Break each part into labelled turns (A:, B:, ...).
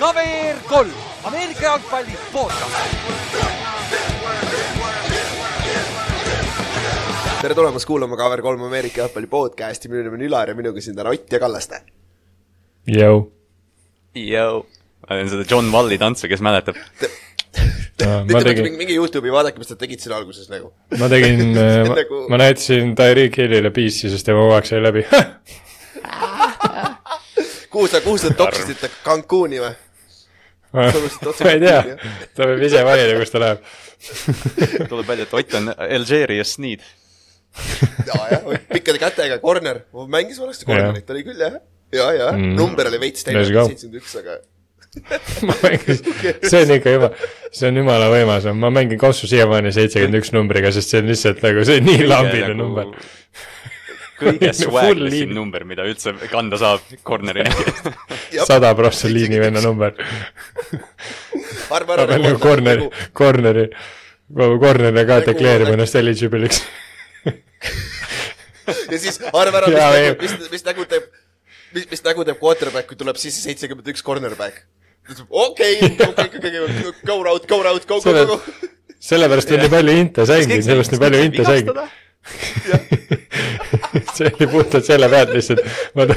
A: KVR kolm, Ameerika jalgpalli podcast.
B: tere tulemast kuulama KVR3 Ameerika jalgpalli podcasti, minu nimi on Ülar ja minuga siin täna Ott ja Kallaste.
C: Jõu.
D: Jõu. ma teen seda John Walli tantsu, kes mäletab.
C: ma tegin,
B: mingi, mingi Youtube'i vaadake, mis te tegite siin alguses nagu.
C: ma tegin ma,
B: Nagu-
C: ma näitasin Tyreek Hillile piisi, sest tema kogu aeg sai läbi
B: kuhu sa, kuhu sa toksisite, Cancuni või?
C: ma ei tea ta võib ise valida, kus ta läheb.
D: tuleb välja, et Ott on Algeria Sneed.
B: jaa, jah, pikkade kätega, corner, mängis valesti cornerit, oli küll jah. ja, ja
C: Mm.
B: number oli veits teine seitsekümmend üks, aga
C: ma mängin, see on ikka juba, see on jumala võimas, ma mängin Kossu siiamaani seitsekümmend üks numbriga, sest see on lihtsalt nagu, see on nii lambiline number.
D: Kõige
C: liin.
D: number, mida üldse kanda saab corner'i näiteks.
C: sada prossa liinivenna number.
B: arva
C: ma pean nagu corneri, corneri, corneri ka
B: Nagu-
C: deklareerima ennast eligible'iks.
B: ja siis arva ära, mis mis, mis nägu teeb, mis, mis nägu teeb quarterback, kui tuleb sisse seitsekümmend üks cornerback. okei, okei, okei, go route, go route, go, go,
C: Selle-
B: go, go.
C: sellepärast on nii palju inte saigi, sellepärast nii palju inte saigi. see oli puhtalt selle pealt lihtsalt, ma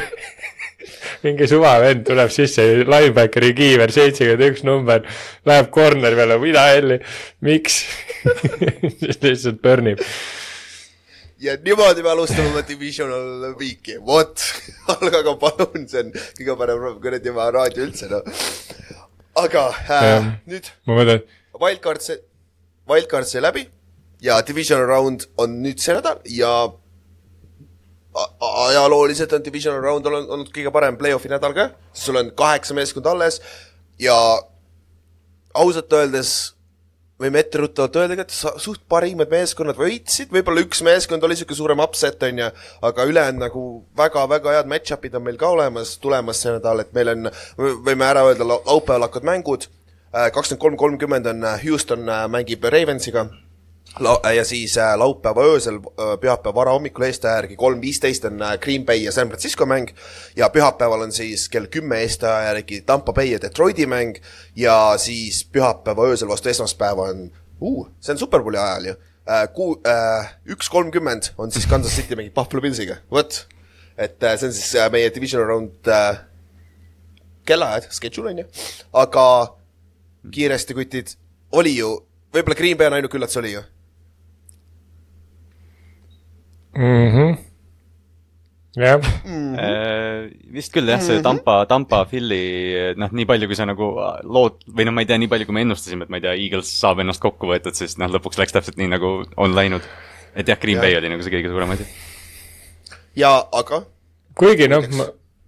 C: mingi suvavend tuleb sisse, linebackeri kiiver, seitsekümmend üks number, läheb corneri peale, mida helli, miks? lihtsalt burnib.
B: ja niimoodi me alustame oma divisional week'i, vot. aga palun, see on kõige parem kuradi oma raadio üldse, noh. aga äh,
C: Jah.
B: nüüd
C: ma mõtlen,
B: wildcard see, wildcard sai läbi ja divisional round on nüüd see nädal ja ajalooliselt on divisional round olnud, olnud kõige parem play-off'i nädal ka, sul on kaheksa meeskonda alles ja ausalt öeldes võime etteruttavalt öelda ka, et suht parimad meeskonnad võitsid, võib-olla üks meeskond oli niisugune suurem upset, on ju, aga ülejäänud nagu väga-väga head match-up'id on meil ka olemas, tulemas see nädal, et meil on, võime ära öelda, laupäeval hakkavad mängud, kakskümmend kolm kolmkümmend on äh, Houston äh, mängib Ravensiga La- ja siis äh, laupäeva öösel, pühapäeva varahommikul Eesti aja järgi kolm viisteist on äh, Green Bay ja San Francisco mäng ja pühapäeval on siis kell kümme Eesti aja järgi Tampa Bay ja Detroiti mäng ja siis pühapäeva öösel vastu esmaspäeva on uh,, see on Superbowli ajal ju äh,, kuu- äh,, üks kolmkümmend on siis Kansas City mängib Buffalo Pillsiga, vot. et äh, see on siis äh, meie divisional round äh, kellaajad, schedule on ju, aga kiiresti kutid, oli ju, võib-olla Green Bay on ainuke üllatus, oli ju
C: mhmh, jah,
D: Äh, vist küll jah, see Tampa, Tampa, Philly, noh, nii palju, kui sa nagu lood-, või no ma ei tea, nii palju, kui me ennustasime, et ma ei tea, Eagles saab ennast kokku võetud, siis noh, lõpuks läks täpselt nii, nagu on läinud. et jah, Green
B: Jah.
D: Bay oli nagu see kõige suurem asi.
B: ja aga
C: kuigi noh,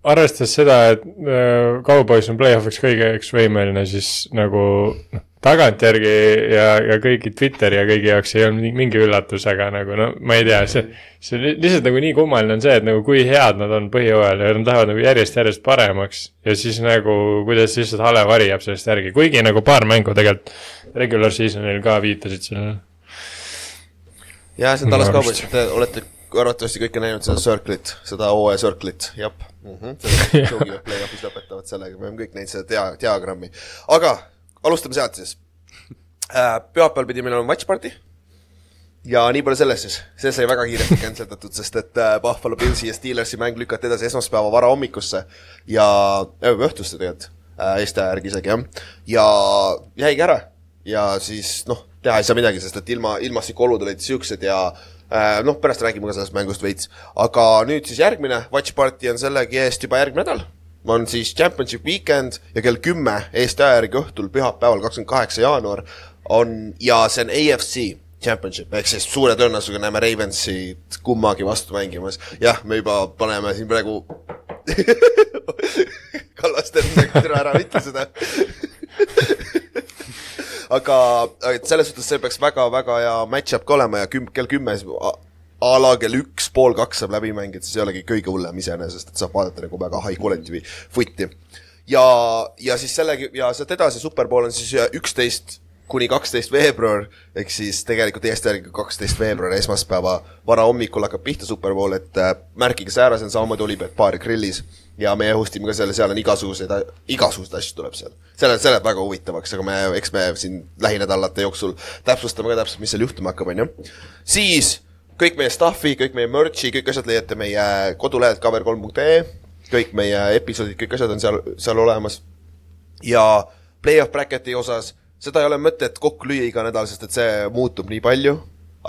C: arvestades seda, et äh, Cowboys on play-off'iks kõigeks võimeline, siis nagu noh, tagantjärgi ja, ja kõigi Twitteri ja kõigi jaoks ei olnud mingi- üllatus, aga nagu no ma ei tea, see, see li- lihtsalt nagu nii kummaline on see, et nagu kui head nad on põhjooajal ja nad lähevad nagu järjest-järjest paremaks ja siis nagu kuidas lihtsalt hale vari jääb sellest järgi, kuigi nagu paar mängu tegelikult regular season'il ka viitasid sellele.
B: ja see on
C: arust.
B: Cowboys, te olete arvatavasti kõike näinud seda Circle'it, seda hooaja Circle'it, jah mm -hmm.. play-off'is lõpetavad sellega, me oleme kõik näinud seda dia-, diagrammi. aga alustame sealt siis. Äh,. pühapäeval pidi meil olema match party ja nii palju sellest siis, see sai väga kiiresti cancel datud, sest et äh, Buffalo Pillsi ja Steelersi mäng lükati edasi esmaspäeva varahommikusse ja äh,, õhtusse tegelikult äh,, Eesti aja järgi isegi jah, ja jäigi ära. Ja siis noh, teha ei saa midagi, sest et ilma, ilmastikuolud olid siuksed ja äh, noh, pärast räägime ka sellest mängust veits, aga nüüd siis järgmine watch party on sellegi eest juba järgmine nädal on siis championship weekend ja kell kümme Eesti aja järgi õhtul pühapäeval, kakskümmend kaheksa jaanuar on ja see on AFC championship ehk siis suure tõenäosusega näeme Ravensit kummagi vastu mängimas. jah, me juba paneme siin praegu Kallaste, tere ära ütle seda. aga et selles suhtes see peaks väga-väga hea match-up ka olema ja küm-, kell kümme siis a- la kell üks, pool kaks saab läbi mängida, siis ei olegi kõige hullem iseenesest, et saab vaadata nagu väga high quality foot'i. ja, ja siis sellegi ja sealt edasi Superbowl on siis üksteist kuni kaksteist veebruar, ehk siis tegelikult Eesti järgi kaksteist veebruar, esmaspäeva varahommikul hakkab pihta Superbowl, et äh, märkige see ära, see on samamoodi Olipet baari grillis ja meie host ime ka selle, seal on igasuguseid, igasuguseid asju tuleb seal. see läheb, see läheb väga huvitavaks, aga me, eks me siin lähinädalate jooksul täpsustame ka täpselt, mis seal juhtuma hakkab, onju. siis kõik meie stuff'i, kõik meie merch'i, kõik asjad leiate meie kodulehelt cover3.ee, kõik meie episoodid, kõik asjad on seal, seal olemas. Ja play-off bracket'i osas, seda ei ole mõtet kokku lüüa iga nädal, sest et see muutub nii palju,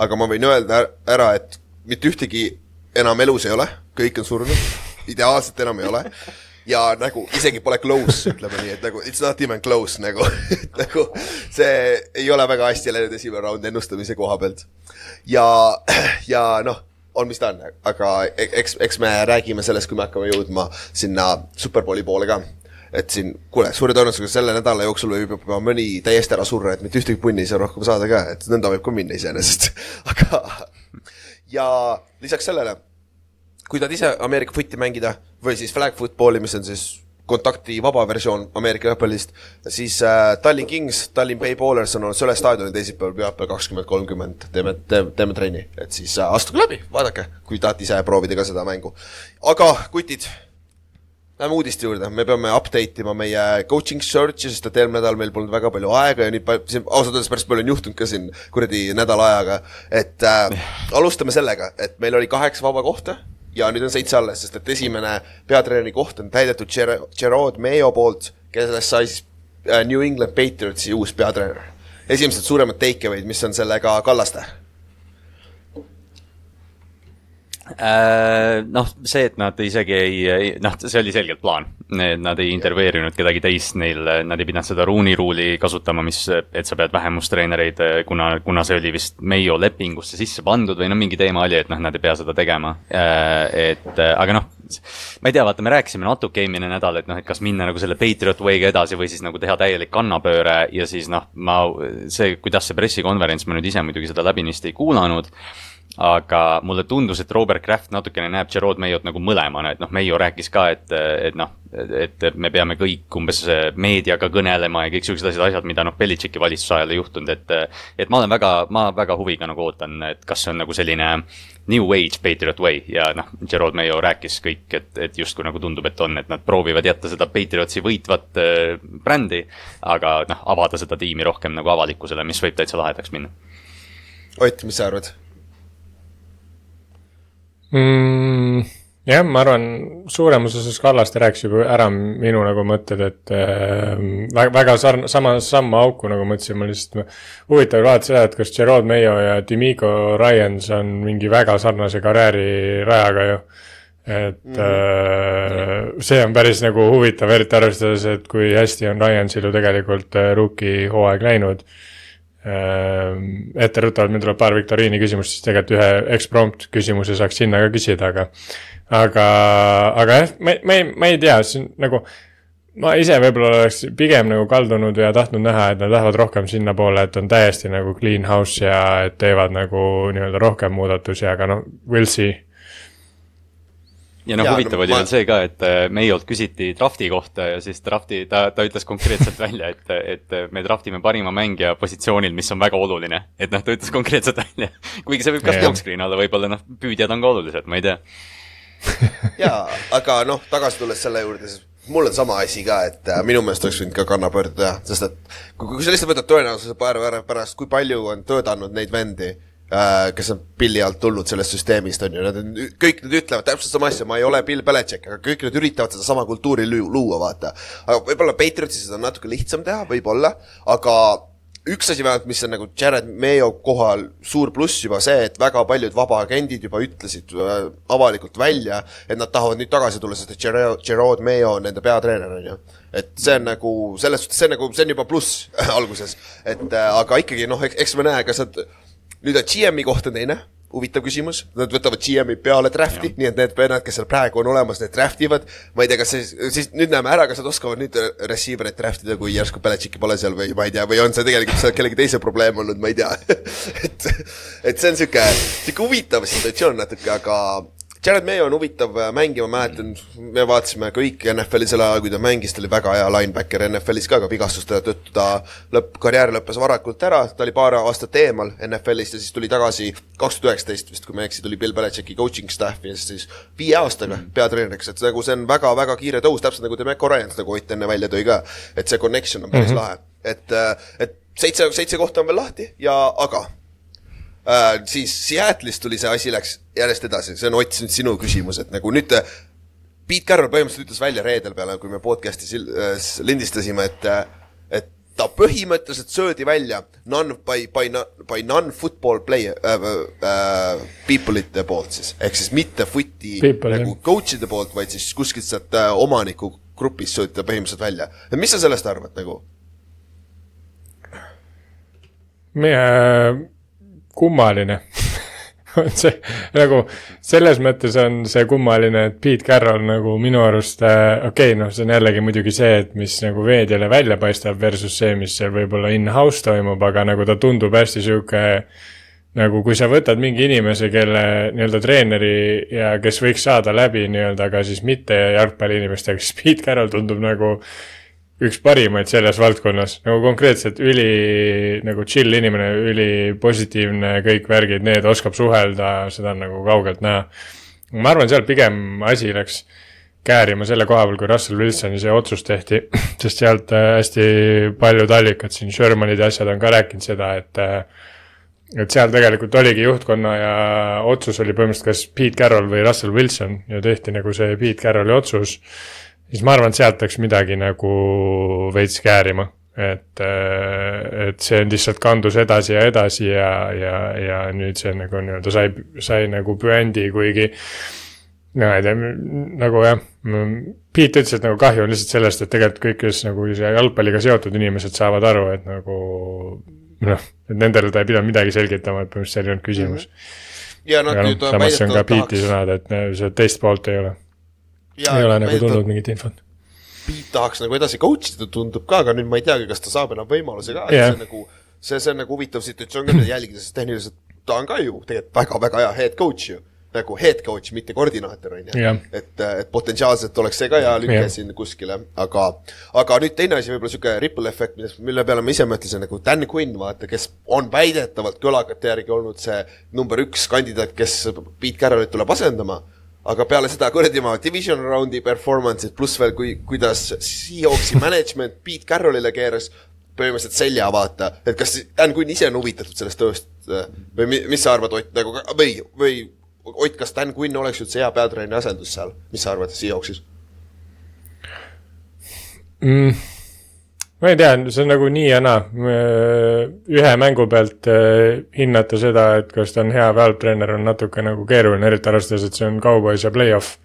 B: aga ma võin öelda är- ära, et mitte ühtegi enam elus ei ole, kõik on surnud, ideaalselt enam ei ole ja nagu isegi pole close, ütleme nii, et nagu it's not even close nagu, nagu see ei ole väga hästi läinud esimene round ennustamise koha pealt. ja, ja noh, on mis ta on, aga e- eks, eks me räägime sellest, kui me hakkame jõudma sinna Superbowli poole ka et siin, kuule, suure tõenäosusega selle nädala jooksul võib juba mõni täiesti ära surra, et mitte ühtegi punni ei saa rohkem saada ka, et nõnda võib ka minna iseenesest. aga, ja lisaks sellele, kui tahad ise Ameerika footi mängida või siis flag football'i, mis on siis kontakti vaba versioon Ameerika jalgpallist, siis äh, Tallinn Kings, Tallinn Bay Ballers on olnud Sõle staadionil teisipäeval, pühapäeval kakskümmend kolmkümmend, teeme, teeme, teeme trenni, et siis äh, astuge läbi, vaadake, kui tahate ise proovida ka seda mängu. aga kutid, Lähme uudiste juurde, me peame update ima meie coaching search'i, sest et eelmine nädal meil polnud väga palju aega ja siin ausalt öeldes päris palju on juhtunud ka siin kuradi nädala ajaga. et äh, alustame sellega, et meil oli kaheksa vaba kohta ja nüüd on seitse alles, sest et esimene peatreeneri koht on täidetud Ger- Gerard Mayo poolt, kellest sai siis äh, New England Patriotsi uus peatreener. esimesed suuremad take away'd, mis on sellega Kallaste?
D: Äh, noh, see, et nad isegi ei, noh, see oli selgelt plaan. Nad ei intervjueerinud kedagi teist, neil, nad ei pidanud seda ruuni ruuli kasutama, mis, et sa pead vähemustreenereid, kuna, kuna see oli vist Mayo lepingusse sisse pandud või no mingi teema oli, et noh, nad ei pea seda tegema. et aga noh, ma ei tea, vaata, me rääkisime natuke eelmine nädal, et noh, et kas minna nagu selle Patriot Way'ga edasi või siis nagu teha täielik kannapööre ja siis noh, ma, see, kuidas see pressikonverents, ma nüüd ise muidugi seda läbinisti ei kuulanud aga mulle tundus, et Robert Kraft natukene näeb Gerard Mayot nagu mõlemana, et noh, Mayo rääkis ka, et, et noh, et me peame kõik umbes meediaga kõnelema ja kõik siuksed asjad, asjad, mida noh, Belichicki valitsuse ajal ei juhtunud, et et ma olen väga, ma väga huviga nagu ootan, et kas see on nagu selline new age Patriot way ja noh, Gerard Mayo rääkis kõik, et, et justkui nagu tundub, et on, et nad proovivad jätta seda Patriotsi võitvat äh, brändi, aga noh, avada seda tiimi rohkem nagu avalikkusele, mis võib täitsa lahedaks minna
B: Ott, mis sa arvad?
C: mm,. jah, ma arvan, suuremas osas Kallaste rääkis juba ära minu nagu mõtted, et äh, väga, väga sarn-, sama, sama auku nagu mõtlesin, ma lihtsalt, huvitav vaadata seda, et kas Gerard Mayo ja Demico Ryans on mingi väga sarnase karjäärirajaga ju. et mm -hmm. äh, see on päris nagu huvitav, eriti arvestades, et kui hästi on Ryansil ju tegelikult äh, rookie hooaeg läinud etteruttavalt, meil tuleb paar viktoriini küsimust, siis tegelikult ühe eksprompt küsimuse saaks sinna ka küsida, aga aga, aga jah, ma, ma ei, ma ei tea, on nagu ma ise võib-olla oleks pigem nagu kaldunud ja tahtnud näha, et nad lähevad rohkem sinnapoole, et on täiesti nagu clean house ja et teevad nagu nii-öelda rohkem muudatusi, aga noh, we'll see.
D: Ja noh, huvitav
B: no
D: oli
B: ma-
D: veel see ka, et äh, Mayolt küsiti drafti kohta ja siis drafti, ta, ta ütles konkreetselt välja, et, et me draftime parima mängija positsioonil, mis on väga oluline. et noh, ta ütles konkreetselt välja. kuigi see võib ka
C: Jah.
D: smoke screen olla, võib-olla noh, püüdjad on ka olulised, ma ei tea.
B: jaa, aga noh, tagasi tulles selle juurde, siis mul on sama asi ka, et äh, minu meelest oleks võinud ka kannapöörde teha, sest et kui, kui sa lihtsalt võtad tõenäosuse päeva pärast, kui palju on töötanud neid vendi kes on pilli alt tulnud sellest süsteemist, on ju, nad on, kõik nad ütlevad täpselt sama asja, ma ei ole Bill Belichik, aga kõik nad üritavad sedasama kultuuri luu- luua, vaata. aga võib-olla Patriotsis seda on natuke lihtsam teha, võib-olla, aga üks asi vähemalt, mis on nagu Jared Mayo kohal suur pluss juba see, et väga paljud vabaagendid juba ütlesid äh, avalikult välja, et nad tahavad nüüd tagasi tulla, sest et Gerard, Gerard Mayo on nende peatreener, on ju. et see on nagu selles suhtes, see on nagu, see on juba pluss alguses, et äh, aga ikkagi noh, eks me näe, kas nad, nüüd on GM-i koht on teine huvitav küsimus, nad võtavad GM-i peale draft'i, nii et need vennad, kes seal praegu on olemas, need draft ivad. ma ei tea, kas see, siis nüüd näeme ära, kas nad oskavad nüüd receiver'it draft ida, kui järsku Belichicki pole seal või ma ei tea, või on see tegelikult seal kellegi teise probleem olnud, ma ei tea. et, et see on sihuke, sihuke huvitav situatsioon natuke, aga Jared Mayo on huvitav äh, mängija, ma mäletan, me vaatasime kõik NFL-i sel ajal, kui ta mängis, ta oli väga hea linebacker NFL-is ka, aga vigastuste tõttu ta lõpp, karjäär lõppes varakult ära, ta oli paar aastat eemal NFL-ist ja siis tuli tagasi kaks tuhat üheksateist vist, kui ma ei eksi, tuli Bill Belichicki coaching staff'i ja siis viie aastaga peatreeneriks, et nagu see on väga-väga kiire tõus, täpselt nagu Demeco Ryans, nagu Ott enne välja tõi ka, et see connection on päris mm -hmm. lahe, et, et seitse, seitse kohta on veel lahti ja aga äh, siis Seattle'is tuli see asi, läks järjest edasi, see on Ott nüüd sinu küsimus, et nagu nüüd äh, Pete Carroll põhimõtteliselt ütles välja reedel peale, kui me podcast'i äh, lindistasime, et äh, et ta põhimõtteliselt söödi välja non by, by, by non-football player äh, äh, people ite poolt siis, ehk siis mitte footi
C: People,
B: nagu coach'ide poolt, vaid siis kuskilt sealt äh, omaniku grupist söödi ta põhimõtteliselt välja. mis sa sellest arvad nagu?
C: Kummaline. On see nagu selles mõttes on see kummaline, et Pete Carroll nagu minu arust äh, okei okay,, noh, see on jällegi muidugi see, et mis nagu veedjale välja paistab versus see, mis seal võib-olla in-house toimub, aga nagu ta tundub hästi sihuke nagu kui sa võtad mingi inimese, kelle nii-öelda treeneri ja kes võiks saada läbi nii-öelda ka siis mitte jalgpalliinimestega, siis Pete Carroll tundub nagu üks parimaid selles valdkonnas, nagu konkreetselt üli nagu chill inimene, ülipositiivne, kõik värgid, need oskab suhelda, seda on nagu kaugelt näha. ma arvan, seal pigem asi läks käärima selle koha peal, kui Russell Wilsoni see otsus tehti, sest sealt äh, hästi paljud allikad siin, Shermanid ja asjad on ka rääkinud seda, et äh, et seal tegelikult oligi juhtkonna ja otsus oli põhimõtteliselt kas Pete Carroll või Russell Wilson ja tehti nagu see Pete Carrolli otsus siis ma arvan, et sealt läks midagi nagu veits käärima, et, et see lihtsalt kandus edasi ja edasi ja, ja, ja nüüd see nagu nii-öelda sai, sai nagu püendi, kuigi no ma ei tea, nagu jah, Piet ütles, et nagu kahju on lihtsalt sellest, et tegelikult kõik, kes nagu see jalgpalliga seotud inimesed saavad aru, et nagu noh, et nendele ta ei pidanud midagi selgitama, et põhimõtteliselt seal ei olnud küsimus.
B: Ja nad
C: aga
B: nüüd
C: see ka Pieti sõnad, et äh, see teist poolt ei ole, ei ole nagu tulnud mingit infot.
B: Piit tahaks nagu edasi coach ida, tundub ka, aga nüüd ma ei teagi, kas ta saab enam võimaluse ka yeah., see on nagu, see, see on nagu huvitav situatsioon ka jälgida, sest tehniliselt ta on ka ju tegelikult väga-väga hea head coach ju. nagu head coach, mitte koordinaator, on ju et, et potentsiaalselt oleks see ka hea lüke
C: Jah.
B: siin kuskile, aga, aga nüüd teine asi, võib-olla niisugune ripple efekt, mille peale ma ise mõtlesin, nagu Dan Quinn, vaata, kes on väidetavalt kõlakate järgi olnud see number üks kandidaat, kes Pete Carrollit tuleb asendama aga peale seda kuradi oma division round'i performance'id, pluss veel kui, kuidas Seahawksi management Pete Carrollile keeras põhimõtteliselt selja, vaata, et kas Dan Quinn ise on huvitatud sellest tööst äh, või mi, mis sa arvad, Ott, nagu või, või Ott, kas Dan Quinn oleks üldse hea peatreeneri asendus seal, mis sa arvad Seahawksis?
C: mm,. Ma ei tea, see on nagu nii ja naa. ühe mängu pealt äh, hinnata seda, et kas ta on hea või halb treener, on natuke nagu keeruline, eriti arvestades, et see on Cowboys ja play-off.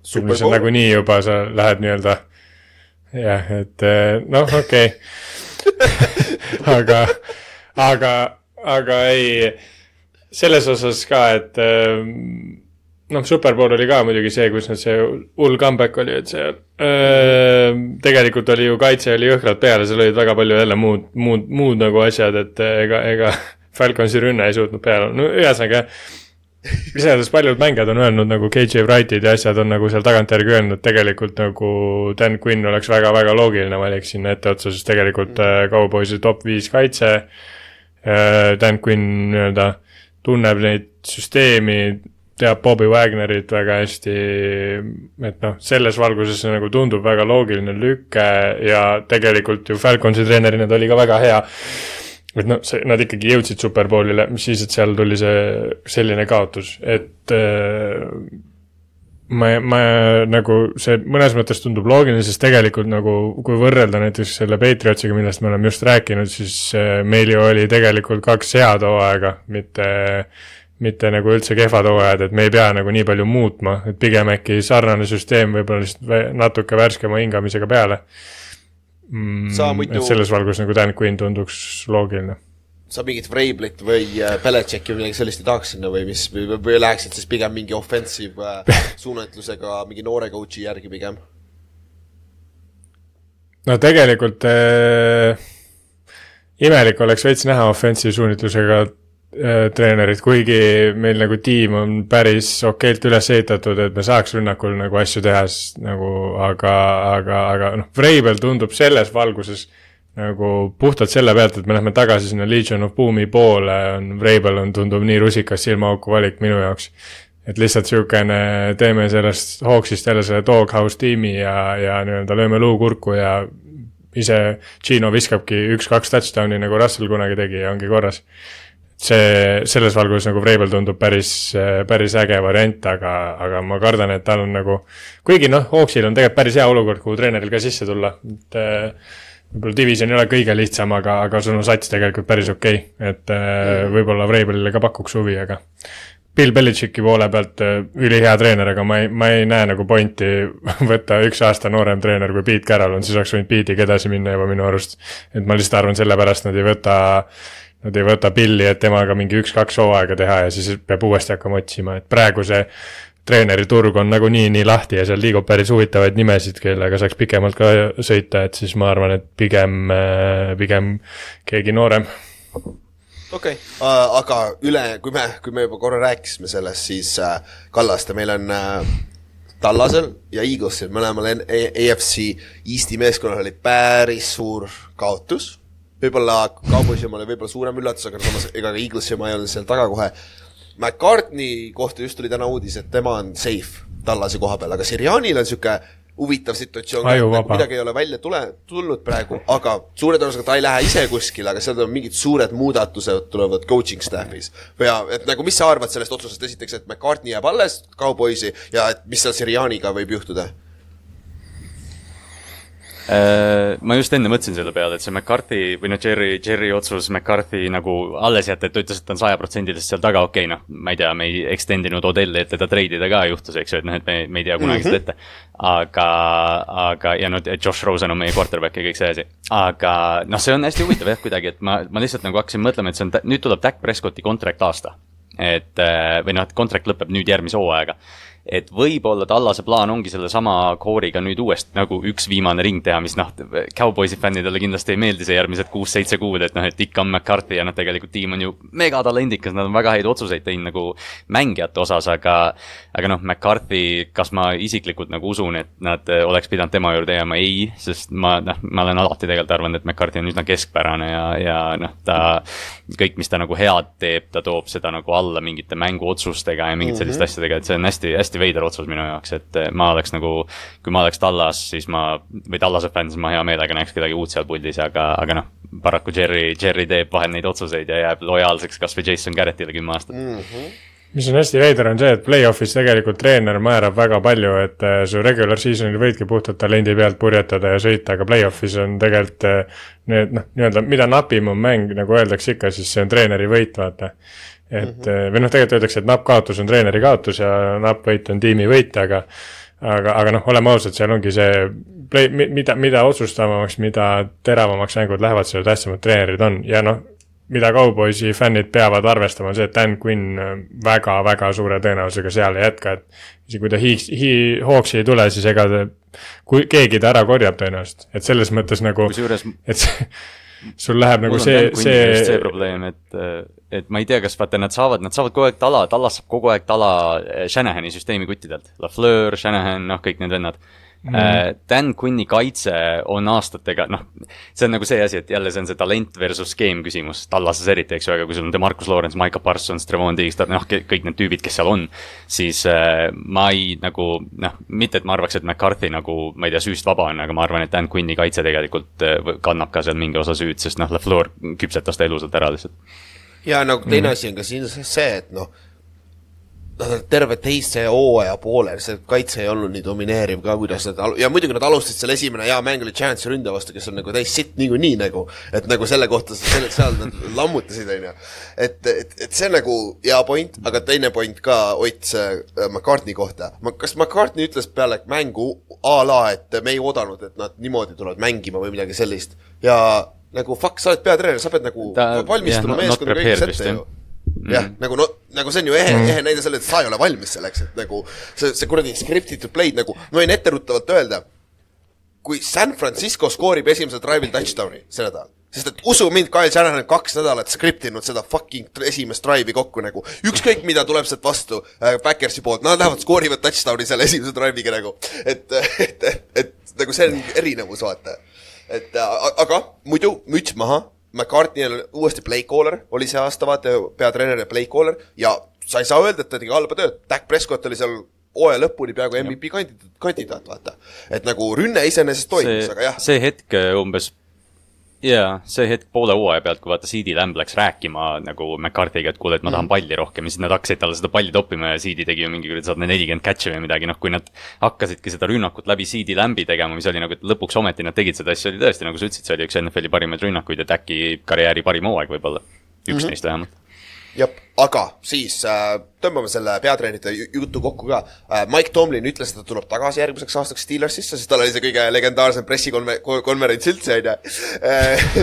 B: Super
C: mis on nagunii juba, sa lähed nii-öelda jah, et äh, noh, okei okay. aga, aga, aga ei, selles osas ka, et äh, noh, Superbowl oli ka muidugi see, kus nad see hull comeback oli, et see öö, tegelikult oli ju kaitse oli jõhkralt peal ja seal olid väga palju jälle muud, muud, muud nagu asjad, et ega, ega Falconsi rünne ei suutnud peale, no ühesõnaga iseenesest paljud mängijad on öelnud nagu KJ Wrightid ja asjad on nagu seal tagantjärgi öelnud, tegelikult nagu Dan Quinn oleks väga-väga loogiline valik sinna etteotsa, sest tegelikult mm. Cowboysi top viis kaitse. Dan Quinn nii-öelda tunneb neid süsteemi, teab Bobby Wagnerit väga hästi, et noh, selles valguses see nagu tundub väga loogiline lüke ja tegelikult ju Falconsi treenerina ta oli ka väga hea. et noh, see, nad ikkagi jõudsid Superbowlile, mis siis, et seal tuli see selline kaotus, et äh, ma, ma nagu see mõnes mõttes tundub loogiline, sest tegelikult nagu kui võrrelda näiteks selle Patriotsiga, millest me oleme just rääkinud, siis äh, meil ju oli tegelikult kaks head hooaega, mitte mitte nagu üldse kehvad hooajad, et me ei pea nagu nii palju muutma, et pigem äkki sarnane süsteem võib-olla lihtsalt natuke värskema hingamisega peale mm,.
B: Muidu-
C: et selles valgus nagu Dan Quinn tunduks loogiline
B: sa mingit Vrablit või äh, Belichicki või midagi sellist ei tahaks sinna või mis, või, läheksid siis pigem mingi offensive äh, suunatlusega mingi noore coach'i järgi pigem?
C: no tegelikult äh, imelik oleks veits näha offensive suunitlusega treenerit, kuigi meil nagu tiim on päris okeilt üles ehitatud, et me saaks rünnakul nagu asju teha, siis nagu aga, aga, aga noh, Vreibel tundub selles valguses nagu puhtalt selle pealt, et me lähme tagasi sinna Legion of Boom'i poole, on Vreibel on, tundub nii rusikas silmaauku valik minu jaoks et lihtsalt niisugune, teeme sellest Hawksist jälle selle doghouse tiimi ja, ja nii-öelda lööme luu kurku ja ise Gino viskabki üks-kaks touchdown'i nagu Russell kunagi tegi ja ongi korras. see, selles valguses nagu Vreibel tundub päris, päris äge variant, aga, aga ma kardan, et tal on nagu, kuigi noh, Hawksil on tegelikult päris hea olukord, kuhu treeneril ka sisse tulla, et äh, võib-olla division ei ole kõige lihtsam, aga, aga sul on sats tegelikult päris okei okay., et äh, võib-olla Vreibelile ka pakuks huvi, aga Bill Belichicki poole pealt äh, ülihea treener, aga ma ei, ma ei näe nagu pointi võtta üks aasta noorem treener kui Pete Carroll on, siis oleks võinud Pete'iga edasi minna juba minu arust. et ma lihtsalt arvan, sellepärast nad ei võta, nad ei võta Billi, et temaga mingi üks-kaks hooaega teha ja siis peab uuesti hakkama otsima, et praegu see treeneri turg on nagunii nii lahti ja seal liigub päris huvitavaid nimesid, kellega saaks pikemalt ka sõita, et siis ma arvan, et pigem, pigem keegi noorem
B: okei okay. uh,, aga üle, kui me, kui me juba korra rääkisime sellest, siis uh, Kallaste, meil on uh, Tallasel ja Eaglesil mõlemal AFC Eesti meeskonnal oli päris suur kaotus. Võib-olla Cowboysi oma oli võib-olla suurem üllatus, aga samas ega ka Eaglesi oma ei olnud seal taga kohe. McCartney kohta just tuli täna uudis, et tema on safe Tallase koha peal, aga Sirianil on niisugune huvitav situatsioon,
C: Ajuvaba.
B: midagi ei ole välja tule, tulnud praegu, aga suure tõenäosusega ta ei lähe ise kuskile, aga seal on mingid suured muudatused tulevad coaching staff'is. ja et nagu, mis sa arvad sellest otsusest, esiteks, et McCartney jääb alles Cowboysi ja et mis seal Sirianiga võib juhtuda?
D: Äh, ma just enne mõtlesin selle peale, et see McCarthy või noh, Jerry, Jerry otsus McCarthy nagu alles jätta, et ta ütles, et ta on sajaprotsendiliselt seal taga, okei okay,, noh, ma ei tea, me ei extend inud Odelli, et teda treidida ka juhtus, eks ju, et noh, et me, me ei tea kunagi seda ette. aga, aga ja noh, Josh Rosen on meie quarterback ja kõik see asi. aga noh, see on hästi huvitav jah, kuidagi, et ma, ma lihtsalt nagu hakkasin mõtlema, et see on, nüüd tuleb Dak Prescotti contract aasta. et äh, või noh, et contract lõpeb nüüd järgmise hooajaga et võib-olla Tallase plaan ongi sellesama kooriga nüüd uuesti nagu üks viimane ring teha, mis noh, Cowboysi fännidele kindlasti ei meeldi see järgmised kuus-seitse kuud, et noh, et ikka on McCarthy ja noh, tegelikult tiim on ju megatalendikas, nad on väga häid otsuseid teinud nagu mängijate osas, aga aga noh, McCarthy, kas ma isiklikult nagu usun, et nad eh, oleks pidanud tema juurde jääma, ei, sest ma noh, ma olen alati tegelikult arvanud, et McCarthy on üsna keskpärane ja, ja noh, ta kõik, mis ta nagu head teeb, ta toob seda nagu alla mingite mänguotsustega ja mingite selliste asjadega, et see on hästi, hästi veider otsus minu jaoks, et eh, ma oleks nagu, kui ma oleks Tallas, siis ma, või Tallase fänn, siis ma hea meelega näeks kedagi uut seal puldis, aga, aga noh, paraku Jerry, Jerry teeb vahel neid otsuseid ja jääb lojaalseks kas või Jason Garrettile kümme aastat mm..
C: mis on hästi veider, on see, et play-off'is tegelikult treener määrab väga palju, et äh, su regular season'il võidki puhtalt talendi pealt purjetada ja sõita, aga play-off'is on tegelikult äh, need noh, nii-öelda mida napim on mäng, nagu öeldakse ikka, siis see on treeneri võit, vaata. Et mm -hmm. või noh, tegelikult öeldakse, et napp kaotus on treeneri kaotus ja napp võit on tiimi võit, aga aga, aga noh, oleme ausad, seal ongi see play, mida, mida otsustavamaks, mida teravamaks mängud lähevad, seda tähtsamad treenerid on ja noh, mida Cowboysi fännid peavad arvestama, on see, et Dan Quinn väga-väga suure tõenäosusega seal ei jätka, et isegi kui ta Hiiks, Hi-, Hawksi ei tule, siis ega ta, kui keegi ta ära korjab tõenäoliselt, et selles mõttes nagu, et see, sul läheb nagu
D: mul
C: see,
D: see
C: see
D: probleem, et, et ma ei tea, kas vaata, nad saavad, nad saavad kogu aeg tala, Tallas saab kogu aeg tala eh, Shanahani süsteemi kuttidelt. LaFleur, Shanahan, noh, kõik need vennad mm.. Dan Quinni kaitse on aastatega, noh, see on nagu see asi, et jälle see on see talent versus skeem küsimus, Tallases eriti, eks ju, aga kui sul on Demarcus Lawrence, Micah Parsons, Trevon Diggs, noh, kõik need tüübid, kes seal on, siis äh, ma ei nagu noh, mitte et ma arvaks, et McCarthy nagu, ma ei tea, süüst vaba on, aga ma arvan, et Dan Quinni kaitse tegelikult äh, kannab ka seal mingi osa süüd, sest noh, LaFleur küpsetas ta elusalt ära lihtsalt.
B: ja nagu teine mm. asi on ka siin see, et noh, nad on terve teise hooaja poolel, see kaitse ei olnud nii domineeriv ka, kuidas nad al-, ja muidugi nad alustasid seal esimene hea mäng oli Giantsi ründe vastu, kes on nagu täis sitt niikuinii nagu, et nagu selle kohta selle, seal nad lammutasid, on ju. et, et, et see on nagu hea point, aga teine point ka Ott äh, McCartney kohta. kas McCartney ütles peale mängu a la, et me ei oodanud, et nad niimoodi tulevad mängima või midagi sellist ja nagu fuck, sa oled peatreener, sa pead nagu
D: Ta-
B: valmistuma
D: not
B: meeskonda kõigeks ette
D: jah.
B: Ju jah, nagu no, nagu see on ju ehe mm., ehe näide selle, et sa ei ole valmis selleks, et nagu see, see kuradi scripted play'd nagu, ma võin etteruttavalt öelda, kui San Francisco skoorib esimesel drive'il touchdown'i see nädal, sest et usu mind, Kyle Shanahan on kaks nädalat skriptinud seda fucking esimest drive'i kokku nagu. ükskõik, mida tuleb sealt vastu äh, Backersi poolt, nad lähevad skoorivad touchdown'i selle esimese drive'iga nagu. et, et, et, et nagu see on erinevus, vaata. et äh, aga muidu müts maha, McCartney on uuesti play caller, oli see aasta vaata peatreener ja play caller ja sa ei saa öelda, et ta tegi halba tööd, Dak Prescott oli seal hooaja lõpuni peaaegu MVP kandidaat, kandidaat, vaata. et nagu rünne iseenesest toimus,
D: see
B: aga jah,
D: see hetk äh, umbes, jaa, see hetk poole hooaja pealt, kui vaata CD Lamb läks rääkima nagu McCarthy'ga, et kuule, et ma tahan palli rohkem ja siis nad hakkasid talle seda palli toppima ja CD tegi ju mingi kuradi sada nelikümmend catch'i või midagi, noh, kui nad hakkasidki seda rünnakut läbi CD Lamb'i tegema, mis oli nagu, et lõpuks ometi nad tegid seda, siis oli tõesti, nagu sa ütlesid, see oli üks NFL-i parimaid rünnakuid, et äkki karjääri parim hooaeg võib-olla. üks mm -hmm. neist vähemalt.
B: jah, aga siis äh, tõmbame selle peatreenerite ju- jutu kokku ka äh,. Mike Tomlin ütles, et ta tuleb tagasi järgmiseks aastaks Steelersisse, sest tal oli see kõige legendaarsem pressikonverents üldse, onju.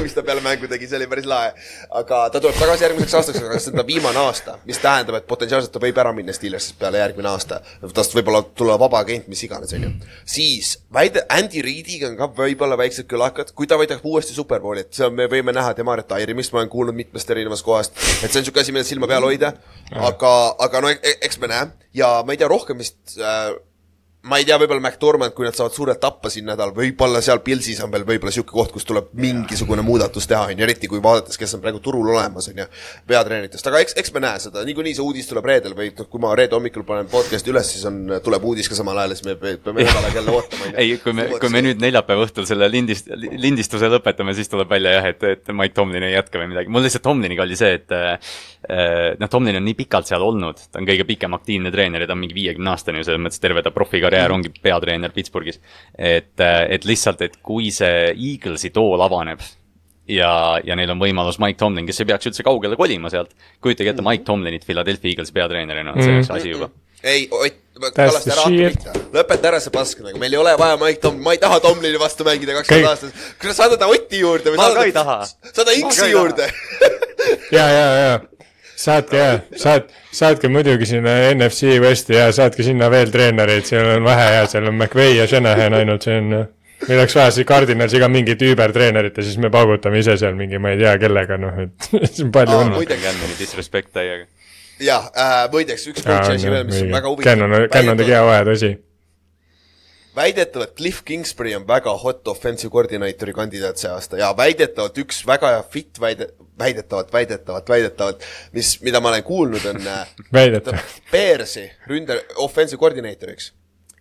B: mis ta peale mängu tegi, see oli päris lahe. aga ta tuleb tagasi järgmiseks aastaks, aga see on ta viimane aasta, mis tähendab, et potentsiaalselt ta võib ära minna Steelersist peale järgmine aasta. tast võib-olla tulla vaba agent, mis iganes, onju. siis väide, Andy Reidiga on ka võib-olla väiksed külakad, kui ta võidab uuesti Superbowli, et see on, me võime näha tema retire imist, ma olen kuulnud mitmest erinevast kohast, et see on niisugune asi, millel silma peal hoida, aga, aga no e- eks me näe. Ja ma ei tea rohkem vist äh, ma ei tea, võib-olla McDormand, kui nad saavad suurelt tappa siin nädal, võib-olla seal Pilsis on veel võib-olla niisugune koht, kus tuleb mingisugune muudatus teha, on ju, eriti kui vaadates, kes on praegu turul olemas, on ju, peatreeneritest, aga eks, eks me näe seda, niikuinii see uudis tuleb reedel või noh, kui ma reede hommikul panen podcast'i üles, siis on, tuleb uudis ka samal ajal, siis me pe- peame nädal aega jälle ootama,
D: ei, kui me, kui me nüüd neljapäeva õhtul selle lindist-, lindistuse lõpetame, siis tuleb välja jah, et, et Mike Tomlin ei jätka või midagi. mul lihtsalt Tomliniga oli see, et noh, Tomlin on nii pikalt seal olnud, ta on kõige pikem aktiivne treener ja ta on mingi viiekümne aastane ju selles mõttes, terve ta profikarjäär ongi peatreener Pittsburghis. et, et lihtsalt, et kui see Eaglesi tool avaneb ja, ja neil on võimalus Mike Tomlin, kes ei peaks üldse kaugele kolima sealt, kujutage ette Mike Tomlinit Philadelphia Eaglesi peatreenerina, see oleks asi juba.
B: ei, Ott,
C: the
B: ära hakka pihta, lõpeta ära see pask nagu, meil ei ole vaja Mike Tom-, ma ei taha Tomlini vastu mängida kakskümmend aastat. kuule, saada ta Oti juurde või
D: Ma
B: saada
D: ka ei taha.
B: saada
D: ei
B: juurde.
C: ja, ja, ja saatke ja, saat-, saatke muidugi sinna NFC Westi ja saatke sinna veel treenereid, seal on vähe ja seal on McVay ja Shanahan ainult, see on, meil oleks vaja siis Cardinalsi ka mingit üübertreenerit ja siis me paugutame ise seal mingi, ma ei tea kellega, noh et on palju
B: Aa,
C: õnne.
B: muide-
D: Gannoni disrespect täiega.
B: jah äh,, muideks üks coach'i asi veel, mis on väga huvitav.
C: Cannon, Cannon tegi hea vahe, tõsi.
B: Väidetavalt Cliff Kingsbury on väga hot offensive koordinaatori kandidaat see aasta ja väidetavalt üks väga hea fit väide, väidetavalt, väidetavalt, väidetavalt, mis, mida ma olen kuulnud, on äh. Bearsi ründe, offensive koordinaatoriks.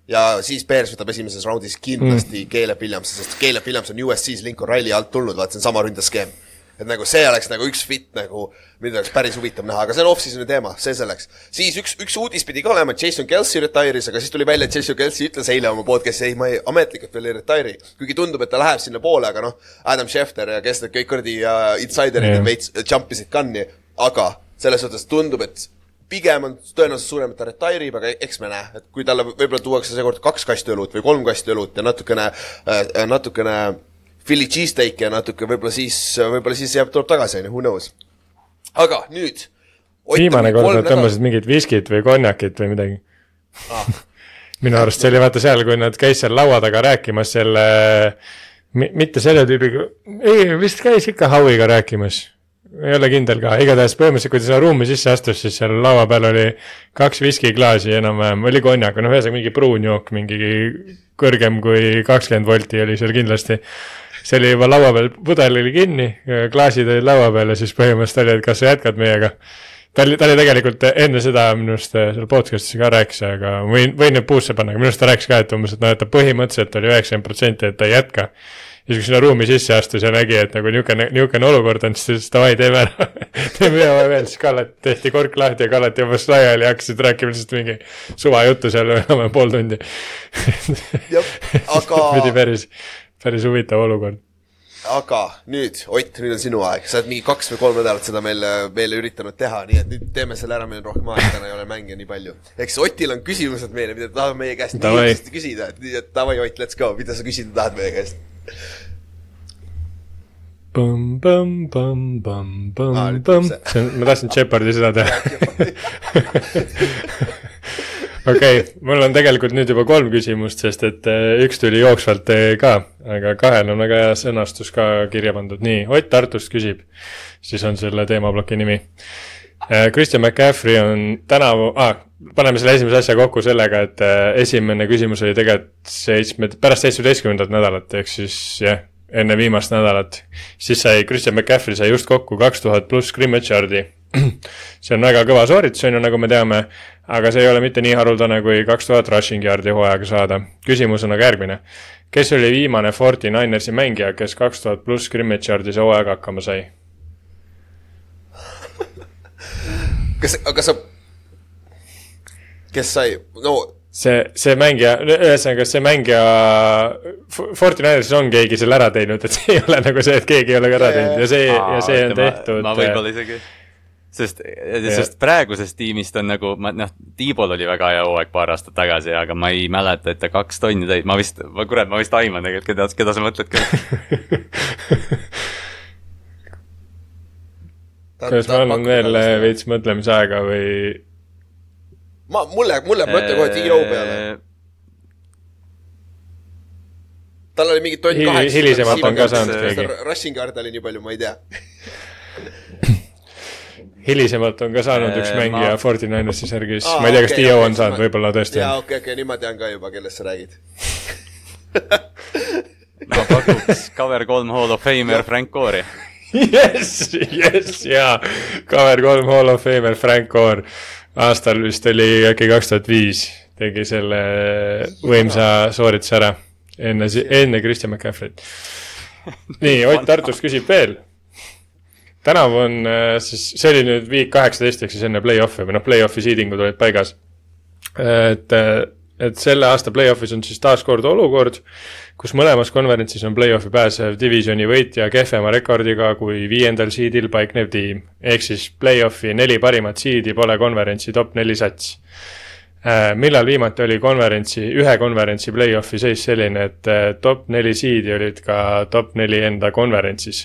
B: ja siis Bears võtab esimeses raundis kindlasti mm. Caleb Williamsi, sest Caleb Williams on USC-s Lincoln Riley alt tulnud, vaata see on sama ründeskeem. Et nagu see oleks nagu üks fit nagu, mida oleks päris huvitav näha, aga see on off-season'i teema, see selleks. siis üks, üks uudis pidi ka olema, Jason Kelsey retire'is, aga siis tuli välja, et Jason Kelsey ütles eile oma podcast'i, ei, ma ei, ametlikult veel ei retire'i. kuigi tundub, et ta läheb sinnapoole, aga noh, Adam Schefter ja kes need kõik kuradi uh, insiderid yeah. veits jump isid gun'i, aga selles suhtes tundub, et pigem on tõenäosus suurem, et ta retire ib, aga eks me näe, et kui talle võib-olla tuuakse seekord kaks kasti õlut või kolm kasti õlut ja natukene äh,, natukene Philly cheesesteak ja natuke võib-olla siis, võib-olla siis jääb, tuleb tagasi, on ju, who knows. aga nüüd.
C: viimane kord nad tõmbasid mingit viskit või konjakit või midagi
B: Ah.
C: minu arust see oli vaata seal, kui nad käis seal laua taga rääkimas selle, mitte selle tüübiga, ei vist käis ikka Howiga rääkimas. ei ole kindel ka, igatahes põhimõtteliselt, kui ta sinna ruumi sisse astus, siis seal laua peal oli kaks viskiklaasi enam-vähem, oli konjak, noh, ühesõnaga mingi pruun jook, mingi kõrgem kui kakskümmend volti oli seal kindlasti see oli juba laua peal, pudel oli kinni, klaasid olid laua peal ja siis põhimõtteliselt oli, et kas sa jätkad meiega. ta oli, ta oli tegelikult enne seda minu arust seal podcast'is ka rääkis, aga võin, võin need puusse panna, aga minu arust ta rääkis ka, et umbes, et noh, et ta põhimõtteliselt oli üheksakümmend protsenti, et ta ei jätka. siis, kui sinna ruumi sisse astus ja nägi, et nagu niisugune, niisugune olukord on, siis ta ütles davai, teeme ära. teeme ühe päeva veel, siis Kallet tehti kork lahti ja Kallet jobbas laiali ja hakkasid rääkima lihtsalt mingi suvajuttu seal enam-vähem pool tundi.
B: aga
C: pidi, päris, päris huvitav olukord.
B: aga nüüd, Ott, nüüd on sinu aeg, sa oled mingi kaks või kolm nädalat seda meile, meile üritanud teha, nii et nüüd teeme selle ära, meil on rohkem aega, täna ei ole mänge nii palju. eks Otil on küsimused meile, mida ta tahab meie käest hästi küsida, et nii, et davai, Ott, let's go, mida sa küsida tahad meie käest? Aa,
C: põmm,
B: nüüd
C: põmm
B: tuleb,
C: see on, ma tahtsin Jeopardi seda teha. okei okay,, mul on tegelikult nüüd juba kolm küsimust, sest et eh, üks tuli jooksvalt eh, ka, aga kahel on väga hea sõnastus ka kirja pandud, nii, Ott Tartust küsib, siis on selle teemaploki nimi. Christian McCaffrey on tänavu ah,, paneme selle esimese asja kokku sellega, et eh, esimene küsimus oli tegelikult seitsme, pärast seitsmeteistkümnendat nädalat, ehk siis jah, enne viimast nädalat. siis sai Christian McCaffrey sai just kokku kaks tuhat pluss scrimmage yard'i. see on väga kõva sooritus, on ju, nagu me teame, aga see ei ole mitte nii haruldane kui kaks tuhat rushing yard'i hooaega saada. küsimus on aga järgmine. kes oli viimane Forty Ninersi mängija, kes kaks tuhat pluss scrimmage yard'is hooaega hakkama sai?
B: kas, aga sa, kes sai, no
C: see, see mängija, ühesõnaga see mängija, Forty Ninersis on keegi selle ära teinud, et see ei ole nagu see, et keegi ei ole ka ära teinud ja see, ja see on tehtud.
D: ma võib-olla isegi, sest, sest praegusest tiimist on nagu, ma noh, Tiibol oli väga hea hooaeg paar aastat tagasi, aga ma ei mäleta, et ta kaks tonni tõi, ma vist, ma kurat, ma vist aiman tegelikult, keda, keda sa mõtled küll.
C: kas ma annan veel eh, veits mõtlemisaega või?
B: ma, mulle, mulle mõte kohe T-Row peale. tal oli mingi tonn kaheksa.
C: hilisemalt on ka saanud keegi.
B: Rushing yard oli nii palju, ma ei tea.
C: hilisemalt on ka saanud üks
D: Eh,
C: mängija
D: ma-
C: Forty Ninersi särgis,
B: Aa,
C: ma ei tea, kas
B: okei,
C: Dio
B: okei,
C: on saanud,
B: ma-
C: võib-olla tõesti
B: jaa, okei, okei, nüüd ma tean ka juba, kellest sa räägid.
D: ma pakuks cover kolm Hall of Famer Frank Core'i.
C: jess, jess, jaa. Cover kolm Hall of Famer Frank Core aastal vist oli äkki kaks tuhat viis tegi selle võimsa soorituse ära enne, enne Christian McCaffrey't. nii, Ott Tartust küsib veel. Tänavu on äh, siis, see oli nüüd viik kaheksateist ehk siis enne play-off'i või noh, play-off'i seedingud olid paigas. et, et selle aasta play-off'is on siis taaskord olukord, kus mõlemas konverentsis on play-off'i pääsev divisioni võitja kehvema rekordiga kui viiendal seedil paiknev tiim. ehk siis play-off'i neli parimat seedi pole konverentsi top neli sats. millal viimati oli konverentsi, ühe konverentsi play-off'i seis selline, et äh, top neli seedi olid ka top neli enda konverentsis?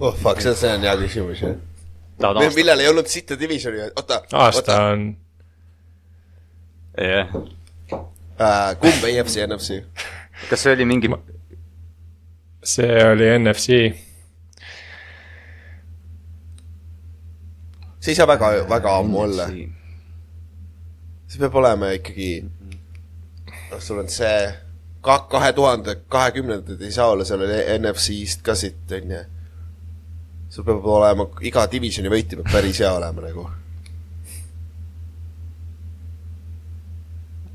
B: Oh fuck, see on, see on hea küsimus jah. millal ei olnud sitta divisioni, oota.
C: aasta on,
D: jah.
B: äh,. kumb EFC, NFC?
D: kas see oli mingi,
C: see oli NFC,
B: see ei saa väga, väga ammu olla. see peab olema ikkagi, noh, sul on see ka-, kahe tuhande kahekümnendad ei saa olla, seal oli NFC-st ka siit, on ju. Sul peab olema, iga divisioni võitja peab päris hea olema nagu.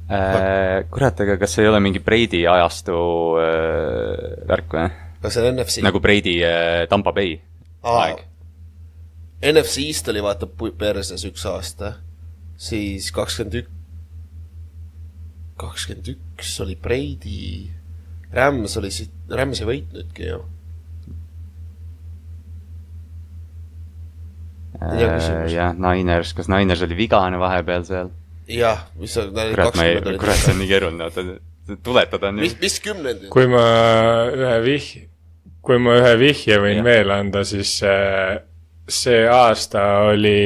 D: äh, kurat, aga kas see ei ole mingi Brady ajastu äh, värk või?
B: kas see on NFC?
D: nagu Brady äh, Tampa Bay aeg.
B: NFC-st oli vaata perses üks aasta, siis kakskümmend ük-, kakskümmend üks oli Brady, Rams oli siit, Rams ei võitnudki ju. Hea küsimus.
D: jah, Niners, kas Niners oli vigane vahepeal seal?
B: jah, mis on,
D: kurat, ma ei,
B: kakskümmend
D: kurat, see on
B: olid.
D: nii keeruline, oota, tuletada on ju
B: mis, mis kümnendid?
C: kui ma ühe vih-, kui ma ühe vihje võin
D: Jah.
C: veel anda, siis äh, see aasta oli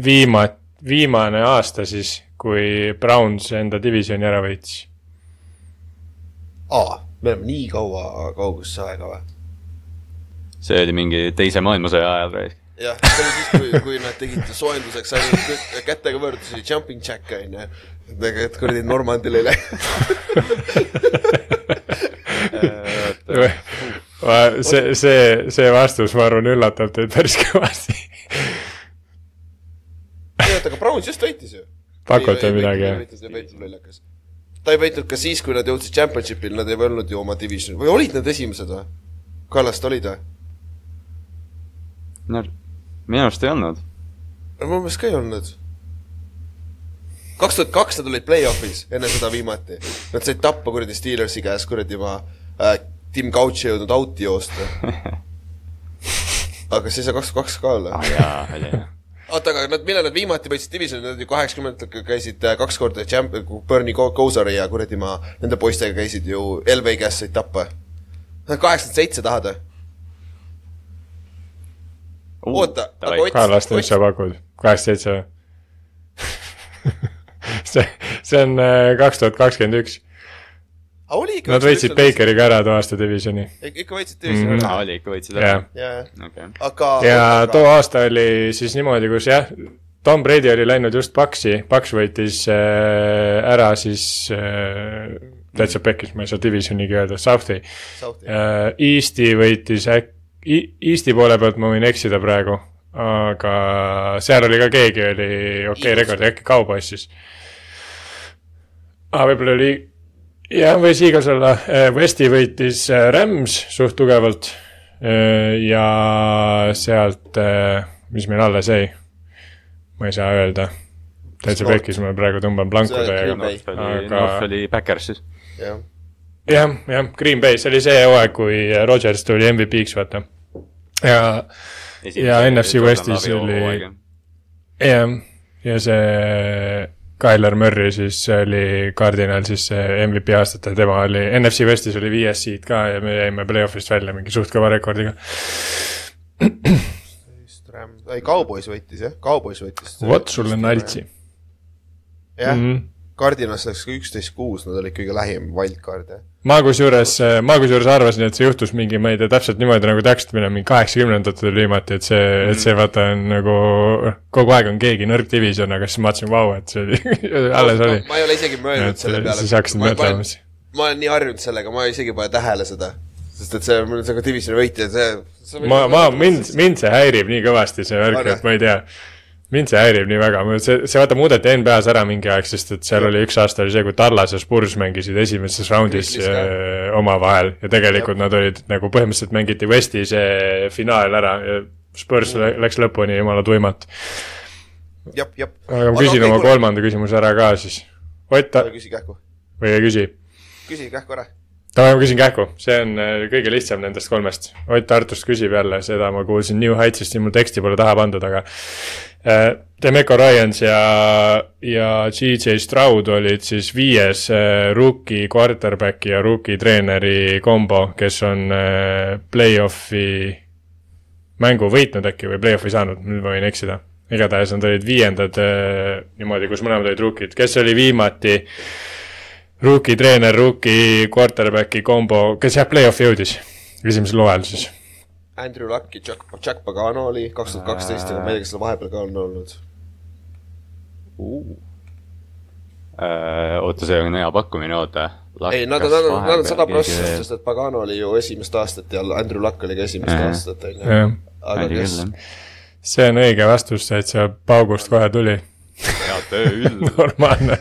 C: viima-, viimane aasta siis, kui Browns enda divisjoni ära võitis.
B: aa, me oleme nii kaua kaugesse aega või?
D: see oli mingi teise maailmasõja ajal raisk.
B: jah, see oli siis, kui, kui nad tegid soojenduseks ainult kätega võõrdusi, jumping jack on ju. et kuradi Normandil ei lähe.
C: see, see, see vastus, ma arvan, üllatab teid päris kõvasti.
B: ei oota, aga Browns just võitis ju.
C: pakute midagi, jah?
B: ta ei võitnud ka siis, kui nad jõudsid championship'il, nad ei võlnud ju oma divisioni või olid nad esimesed või? Kallast olid või?
D: no minu arust ei olnud.
B: minu meelest ka ei olnud. kaks tuhat kaks nad olid play-off'is enne seda viimati. Nad said tappa kuradi Steelersi käes kuradi ma äh, Tim Couch ei jõudnud out'i joosta. aga see ei saa kaks tuhat kaks ka olla
D: aa Ah, jaa, oli jah.
B: oota, aga nad, millal nad viimati võitsid divisioni, nad ju kaheksakümnendatel käisid äh, kaks korda champ-, Bernie Kosari ja kuradi ma nende poistega käisid ju LV käest said tappa. Kaheksakümmend seitse tahad või? oota, aga Ott,
C: Kallaste, mis
B: Ott,
C: sa pakud? kaheksa, seitse või? see, see on äh, kaks tuhat kakskümmend üks.
B: aga.
C: Nad võitsid. Bakeriga ära too aasta divisioni.
B: ikka võitsid divisioni
C: Mhm.
B: ära.
D: oli ikka võitsid ära?.
B: jaa,
D: okei.
B: aga.
C: ja too aasta oli siis niimoodi, kus jah, Tom Brady oli läinud just Paxi, Paks võitis äh, ära siis äh, täitsa pekkis, ma ei saa divisionigi öelda, South'i
B: South'i.
C: äh,. Easti võitis äk-, Eesti poole pealt ma võin eksida praegu, aga seal oli ka keegi oli okei okay, rekord, äkki Cowboys siis. aa, võib-olla oli, jah, võis Eagles olla, Westi võitis äh, Rams suht tugevalt äh, ja sealt, mis meil alles jäi, ma ei saa öelda. täitsa pekkis, ma praegu tõmban
B: Bay.
D: North oli,
C: Aga-
D: North oli Backers siis.
B: jah,
C: jah, jah, Green Bay, see oli see hooaeg, kui Rodgers tuli MVP-ks, vaata. ja, Ja NFC Westis oli- jah, ja see Tyler Murray siis oli Cardinal siis see MVP aastate, tema oli, NFC Westis oli viies seed ka ja me jäime play-off'ist välja mingi suht kõva rekordiga.
B: ei Cowboys võitis jah, Cowboys võitis.
C: vot sulle naltsi.
B: jah,
C: Mhm.
B: Cardinals läks ka üksteist kuus, nad olid kõige lähim wildcard jah.
C: ma kusjuures, ma kusjuures arvasin, et see juhtus mingi, ma ei tea täpselt niimoodi nagu täpsustamine mingi kaheksakümnendatel viimati, et see, et see vaata on nagu kogu aeg on keegi nõrk division, aga siis ma mõtlesin, vau, et see oli, alles oli.
B: ma ei ole isegi mõelnud
C: et
B: selle peale.
C: siis hakkasid mõtlema,
B: ma olen nii harjunud sellega, ma isegi ei pane tähele seda. sest et see, mul on see ka divisioni võitja, see, see.
C: ma, ma, mind, mind see häirib nii kõvasti, see värk, et ma ei tea. Mind see häirib nii väga, see, see vaata muudeti NBA-s ära mingi aeg, sest et seal oli üks aasta oli see, kui Tallas ja Spurs mängisid esimeses raundis äh, omavahel ja tegelikult nad olid nagu põhimõtteliselt mängiti Westi see finaal ära ja Spurs lä- läks lõpuni jumala tuimalt. aga ma küsin oma. kolmanda küsimuse ära ka siis. Ott,
B: küsi kähku,
C: või ei küsi?
B: küsi kähku ära.
C: davai, ma küsin kähku, see on äh, kõige lihtsam nendest kolmest. Ott Tartust küsib jälle, seda ma kuulsin New Heightsist ja mul teksti pole taha pandud, aga Demeco Ryans ja, ja GJ Stroud olid siis viies äh, rookie quarterback'i ja rookie treeneri kombo, kes on äh, play-off'i mängu võitnud äkki või play-off'i saanud, nüüd ma võin eksida. igatahes nad olid viiendad äh, niimoodi, kus mõlemad olid rookid, kes oli viimati rookie treener, rookie quarterback'i kombo, kes jah, play-off'i jõudis esimesel hooajal siis.
B: Andrew Luck ja Jack, Jack Pagano oli kaks tuhat kaksteist, aga ma ei tea, kas seal vahepeal ka on olnud.
D: Äh, oota, see on hea pakkumine, oota.
B: ei, nad on, nad on, nad on sada prossa, sest et Pagano oli ju esimest aastat ja Andrew Luck oli ka esimest
D: Jah.
B: aastat, on ju. aga kes,
C: see on õige vastus, et see paugust kohe tuli.
D: hea töö, Üll.
C: normaalne.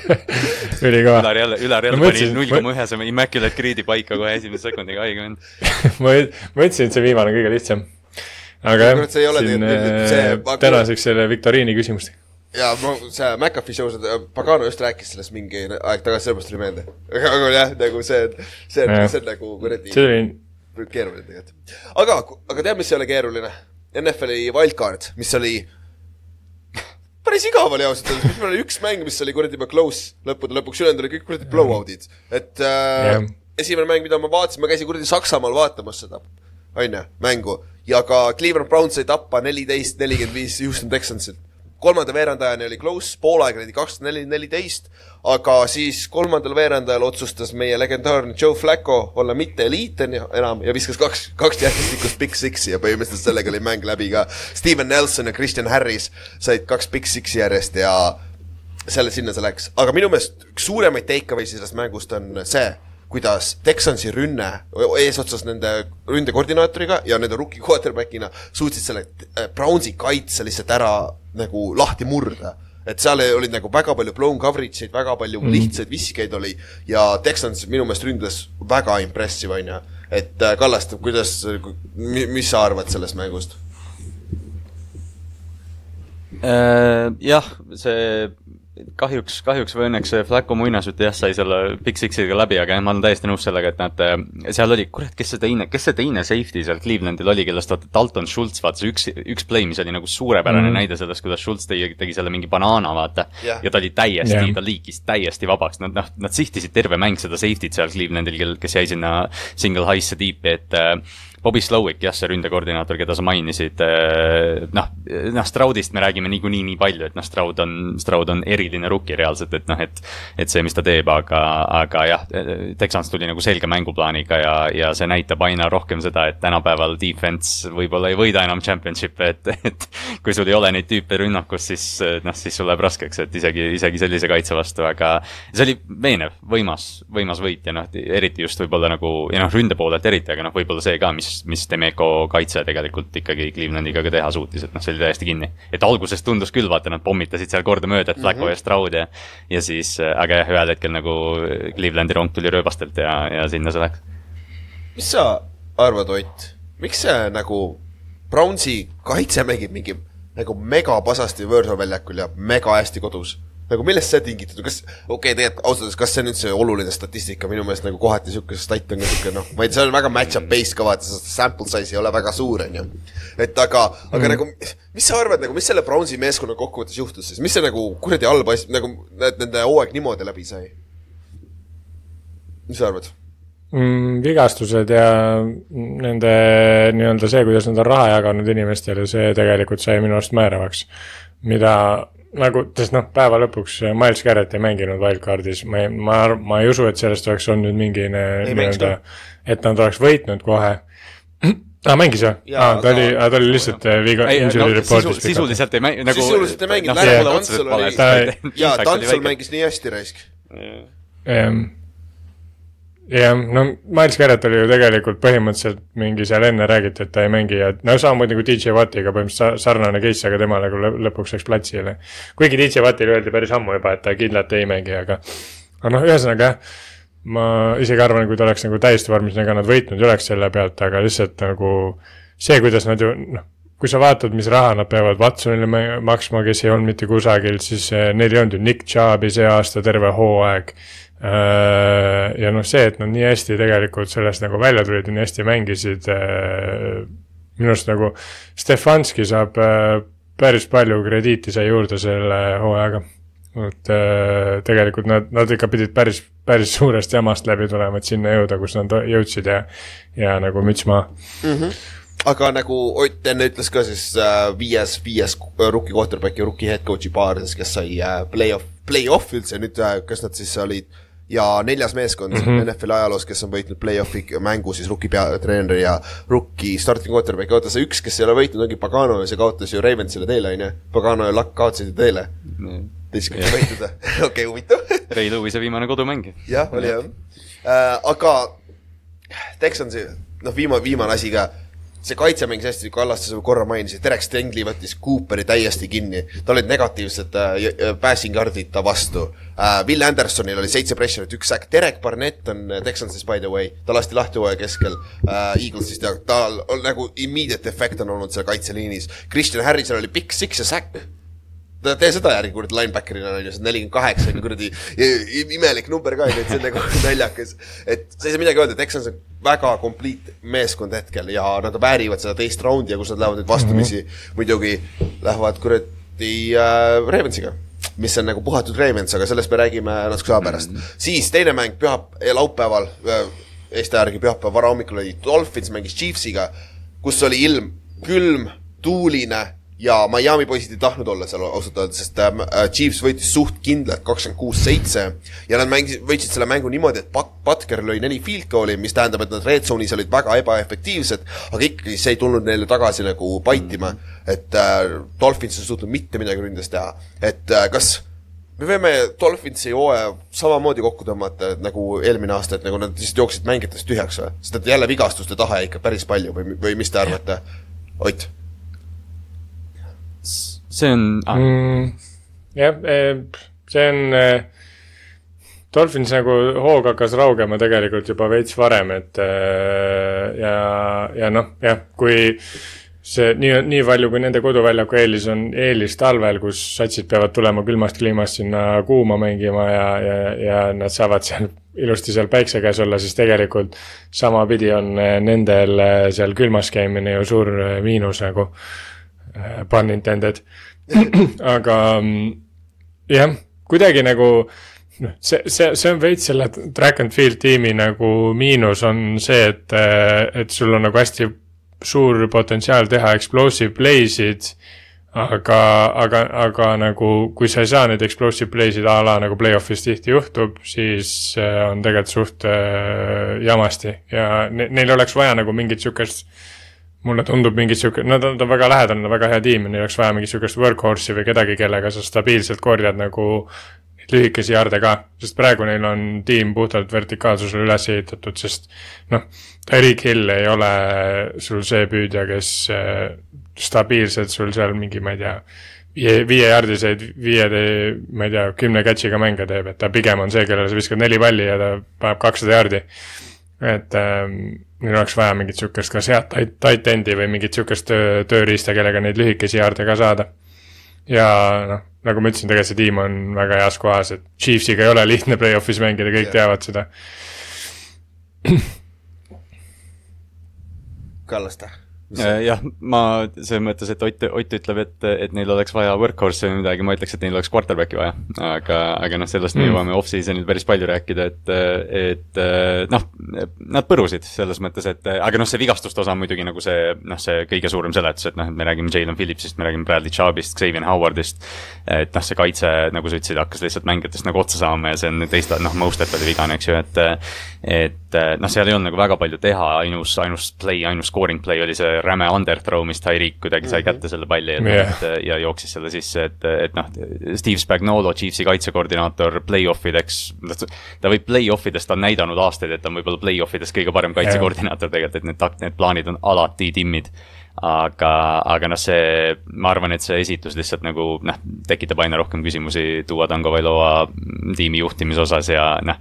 C: ülikõva.
D: Ülar jälle, Ülar jälle
C: Ma
D: pani null koma ühe selle immaculate grid'i paika kohe esimese sekundiga, haige vend.
C: ma, ma ütlesin, et see viimane on kõige lihtsam. aga
B: see
C: jah,
B: ole
C: siin
B: see-
C: äh,
B: ma-
C: tänaseks selle viktoriini küsimust.
B: ja ma, see McAfee show's, Pagano just rääkis sellest mingi aeg tagasi, sellepärast tuli meelde. aga jah, nagu see, see see on nagu kuradi
C: see oli,
B: keeruline tegelikult. aga, aga tead, mis ei ole keeruline? NFL-i wildcard, mis oli päris igav oli ausalt öeldes, meil oli üks mäng, mis oli kuradi juba close lõppude lõpuks, ülejäänud oli kõik kuradi blowout'id. et äh,
C: Jah.
B: esimene mäng, mida ma vaatasin, ma käisin kuradi Saksamaal vaatamas seda, onju, mängu. ja ka Cleveland Browns sai tappa neliteist, nelikümmend viis Houston Texansilt. Kolmanda veerandajani oli close, poolaeg oli kakskümmend neli, neliteist, aga siis kolmandal veerandajal otsustas meie legendaarne Joe Flacco olla mitte eliit enam ja viskas kaks, kaks järjestikust Big Six'i ja põhimõtteliselt sellega oli mäng läbi ka. Steven Nelson ja Christian Harris said kaks Big Six'i järjest ja selle, sinna see läks, aga minu meelest üks suuremaid takeaway'si sellest mängust on see, kuidas Texansi rünne eesotsas nende ründekoordinaatoriga ja nende rookie quarterback'ina suutsid selle äh, Brownsi kaitse lihtsalt ära nagu lahti murda. et seal olid nagu väga palju blown coverage eid, väga palju mm. lihtsaid viskeid oli ja Texans minu meelest ründas väga impressive onju. et äh, Kallaste, kuidas, mis sa arvad sellest mängust?
D: Äh, jah, see kahjuks, kahjuks või õnneks Flacco muinasjutt jah, sai selle Big Sixiga läbi, aga jah, ma olen täiesti nõus sellega, et nad, seal oli, kurat, kes see teine, kes see teine safety seal Clevelandil oli, kellest vaata Dalton Schultz, vaata see üks, üks play, mis oli nagu suurepärane mm. -hmm. näide sellest, kuidas Schultz tegi, tegi selle mingi banaana, vaata
B: Jah.
D: ja ta oli täiesti yeah., ta liikis täiesti vabaks, nad noh, nad sihtisid terve mäng seda safety't seal Clevelandil, kel, kes jäi sinna single high'sse tiipi, et äh, Bobby Slowick, jah, see ründekoordinaator, keda sa mainisid äh,. noh, noh Stroudist me räägime niikuinii nii palju, et noh, Stroud on, Stroud on eriline rookie reaalselt, et noh, et. et see, mis ta teeb, aga, aga jah, Texans tuli nagu selge mänguplaaniga ja, ja see näitab aina rohkem seda, et tänapäeval defense võib-olla ei võida enam championship'e, et, et. kui sul ei ole neid tüüpe rünnakus, siis noh, siis sul läheb raskeks, et isegi, isegi sellise kaitse vastu, aga. see oli veenev, võimas, võimas võit ja noh, eriti just võib-olla nagu ja noh, ründe poolelt eriti, aga noh, võib-olla see ka, mis, mis Demeco kaitse tegelikult ikkagi Clevelaniga ka teha suutis, et noh, see oli täiesti kinni. et alguses tundus küll, vaata, nad pommitasid seal kordamööda, et Flacco mm -hmm. ja Stroud ja. ja siis, aga jah, ühel hetkel nagu Clevelandi rong tuli rööbastelt ja, ja sinna see läks.
B: mis sa arvad, Ott, miks see nagu Brownsi kaitse mängib mingi nagu megapasasti Võõrsaare väljakul ja mega hästi kodus nagu millest see tingitud, kas, okei okay,, tegelikult ausalt öeldes, kas see on üldse oluline statistika, minu meelest nagu kohati niisugune stat on ka niisugune noh, ma ei tea, see on väga match-up based ka vaata, sest sample size ei ole väga suur, on ju. et aga, aga mm. nagu, mis sa arvad nagu, mis selle Brownsi meeskonna kokkuvõttes juhtus siis, mis see nagu kuradi halb asi, nagu nende hooaeg niimoodi läbi sai? mis sa arvad?
C: mm,? vigastused ja nende nii-öelda see, kuidas nad on raha jaganud inimestele, see tegelikult sai minu arust määravaks. mida nagu, sest noh, päeva lõpuks Miles Garrett ei mänginud wildcard'is, ma ei, ma, ma ei usu, et sellest oleks olnud mingi nii-öelda, et nad oleks võitnud kohe aa ah,, mängis või? aa, ta oli, ta oli lihtsalt äh, viga, injury report'is
D: sisu,. sisuliselt ei mängi-, nagu.
B: sisuliselt ei mänginud, Larry Tantsel oli, jaa, Tantsel mängis nii hästi raisk.
C: jah jah, no Miles Garrett oli ju tegelikult põhimõtteliselt mingi seal enne räägiti, et ta ei mängi ja no samamoodi nagu DJ Wattiga põhimõtteliselt sarnane case, aga tema nagu lõpuks läks platsile. kuigi DJ Wattile öeldi päris ammu juba, et ta kindlalt ei mängi, aga, aga noh, ühesõnaga jah, ma isegi arvan, kui ta oleks nagu täiesti vormis, ega nad võitnud ei oleks selle pealt, aga lihtsalt nagu see, kuidas nad ju noh, kui sa vaatad, mis raha nad peavad Watsonile maksma, kes ei olnud mitte kusagil, siis eh, neil ei olnud ju Nick Chubb'i see aasta terve hooaeg ja noh, see, et nad nii hästi tegelikult sellest nagu välja tulid ja nii hästi mängisid, äh, minu arust nagu Stefanski saab äh, päris palju krediiti sai juurde selle hooajaga. et tegelikult nad, nad ikka pidid päris, päris suurest jamast läbi tulema, et sinna jõuda, kus nad jõudsid ja, ja nagu müts maha
B: mm. -hmm aga nagu Ott enne ütles ka siis äh, viies, viies rookie quarterback ja rookie head coach'i paar siis, kes sai äh, play-off, play-off üldse nüüd äh,, kas nad siis olid äh, ja neljas meeskond mm -hmm. NFL-i ajaloos, kes on võitnud play-off'i mängu siis rookie peatreeneri ja rookie starting quarterback'i, oota see üks, kes ei ole võitnud, ongi Pagano ja see kaotas ju Ravensile teele, on ju. Pagano ja Luck kaotasid ju teele mm.. teist korda võitnud või? okei, huvitav
D: Ray Lewis'e viimane kodumäng.
B: jah, oli jah äh,. aga Texansi, noh, viimane, viimane asi ka see kaitse mängis hästi, Kallaste sa korra mainisid, Derek Stengli võttis Cooperi täiesti kinni. tal olid negatiivsed äh, passing yard'id ta vastu äh,. Will Andersonil oli seitse pressure'it, üks säkk. Derek Barnett on äh, Texansis by the way, ta lasti lahti hooaja keskel äh, Eaglesist ja tal on nagu immediate efekt on olnud seal kaitseliinis. Christian Harrisel oli pikk six ja säkk tee seda järgi kuradi linebacker'ina on ju, see on nelikümmend kaheksa on kuradi imelik number ka, et see on nagu naljakas. et sa ei saa midagi öelda, Texans on väga complete meeskond hetkel ja nad väärivad seda teist raundi ja kus nad lähevad nüüd vastamisi mm, -hmm. muidugi lähevad kuradi äh, Ravensiga mis on nagu puhatud Ravens, aga sellest me räägime natuke aja pärast mm. -hmm. siis teine mäng pühap-, laupäeval äh,, Eesti järgi pühapäeva varahommikul oli Dolphins mängis Chiefsiga, kus oli ilm külm, tuuline ja Miami poisid ei tahtnud olla seal ausalt öeldes, sest äh, Chiefs võitis suht kindlalt kakskümmend kuus seitse. Ja nad mängisid, võitsid selle mängu niimoodi, et Pat-, Butker lõi neli field goal'i, mis tähendab, et nad red zone'is olid väga ebaefektiivsed, aga ikkagi see ei tulnud neile tagasi nagu paitima, et äh, Dolphins ei suutnud mitte midagi ründes teha, et äh, kas me võime Dolphinsi hooaja samamoodi kokku tõmmata nagu eelmine aasta, et nagu nad lihtsalt jooksid mängijatest tühjaks või? sest et jälle vigastuste taha ikka päris palju või, või mis te arvate? Ott
D: see on ah.
C: mm,. jah, eh, see on äh, Dolphins nagu hoog hakkas raugema tegelikult juba veits varem, et äh, ja, ja noh, jah, kui see nii, nii palju, kui nende koduväljaku eelis on eelis talvel, kus satsid peavad tulema külmast kliimast sinna kuuma mängima ja, ja, ja nad saavad seal ilusti seal päikse käes olla, siis tegelikult samapidi on nendel seal külmas käimine ju suur miinus nagu, pun intended. Aga mm, jah, kuidagi nagu noh, see, see, see on veits selle track and field tiimi nagu miinus on see, et, et sul on nagu hästi suur potentsiaal teha explosive play'sid aga, aga, aga nagu kui sa ei saa neid explosive play'sid a la nagu play-off'is tihti juhtub, siis äh, on tegelikult suht äh, jamasti. Ja ne, neil oleks vaja nagu mingit sihukest mulle tundub mingit sihuke, nad on, ta on väga lähedane, väga hea tiim ja neil oleks vaja mingit sihukest workhorse'i või kedagi, kellega sa stabiilselt korjad nagu lühikesi jarde ka, sest praegu neil on tiim puhtalt vertikaalsusele üles ehitatud, sest noh, Erik Hill ei ole sul see püüdja, kes äh, stabiilselt sul seal mingi, ma ei tea, viie, viiejardiseid viie, ma ei tea, kümne catch'iga mänge teeb, et ta pigem on see, kellele sa viskad neli palli ja ta paneb kakssada jardi et ähm, neil oleks vaja mingit sihukest kas head tight, end'i või mingit sihukest töö, tööriista, kellega neid lühikesi jaarde ka saada. ja noh, nagu ma ütlesin, tegelikult see tiim on väga heas kohas, et Chiefsiga ei ole lihtne play-off'is mängida, kõik
B: Jah.
C: teavad seda.
B: Kallaste.
D: Äh, jah, ma selles mõttes, et Ott, Ott ütleb, et, et neil oleks vaja workhorse'i või midagi, ma ütleks, et neil oleks quarterback'i vaja. aga, aga noh, sellest me
C: Mm.
D: jõuame off-season'il päris palju rääkida, et, et noh, nad põrusid selles mõttes, et aga noh, see vigastuste osa on muidugi nagu see, noh, see kõige suurem seletus, et noh, et me räägime Jalen Phillipsist, me räägime Bradley Chubbist, Xavier Howardist. et noh, see kaitse, nagu sa ütlesid, hakkas lihtsalt mängijatest nagu otsa saama ja see on teiste, noh, Mostert oli vigane, eks ju, et et noh, seal ei olnud nagu väga palju teha, ainus, ainus play, ainus scoring play oli see räme underthrow, mis Tyreek kuidagi sai kätte selle palli, yeah. et ja jooksis selle sisse, et, et noh, Steve Spagnolo, Chiefsi kaitsekoordinaator play-off ideks, ta võib play-off ides, ta on näidanud aastaid, et ta on võib-olla play-off ides kõige parem kaitsekoordinaator tegelikult, et need takt-, need plaanid on alati timmid. Aga, aga noh, see, ma arvan, et see esitus lihtsalt nagu noh, tekitab aina rohkem küsimusi Tua Tagovailoa tiimi juhtimise osas ja noh,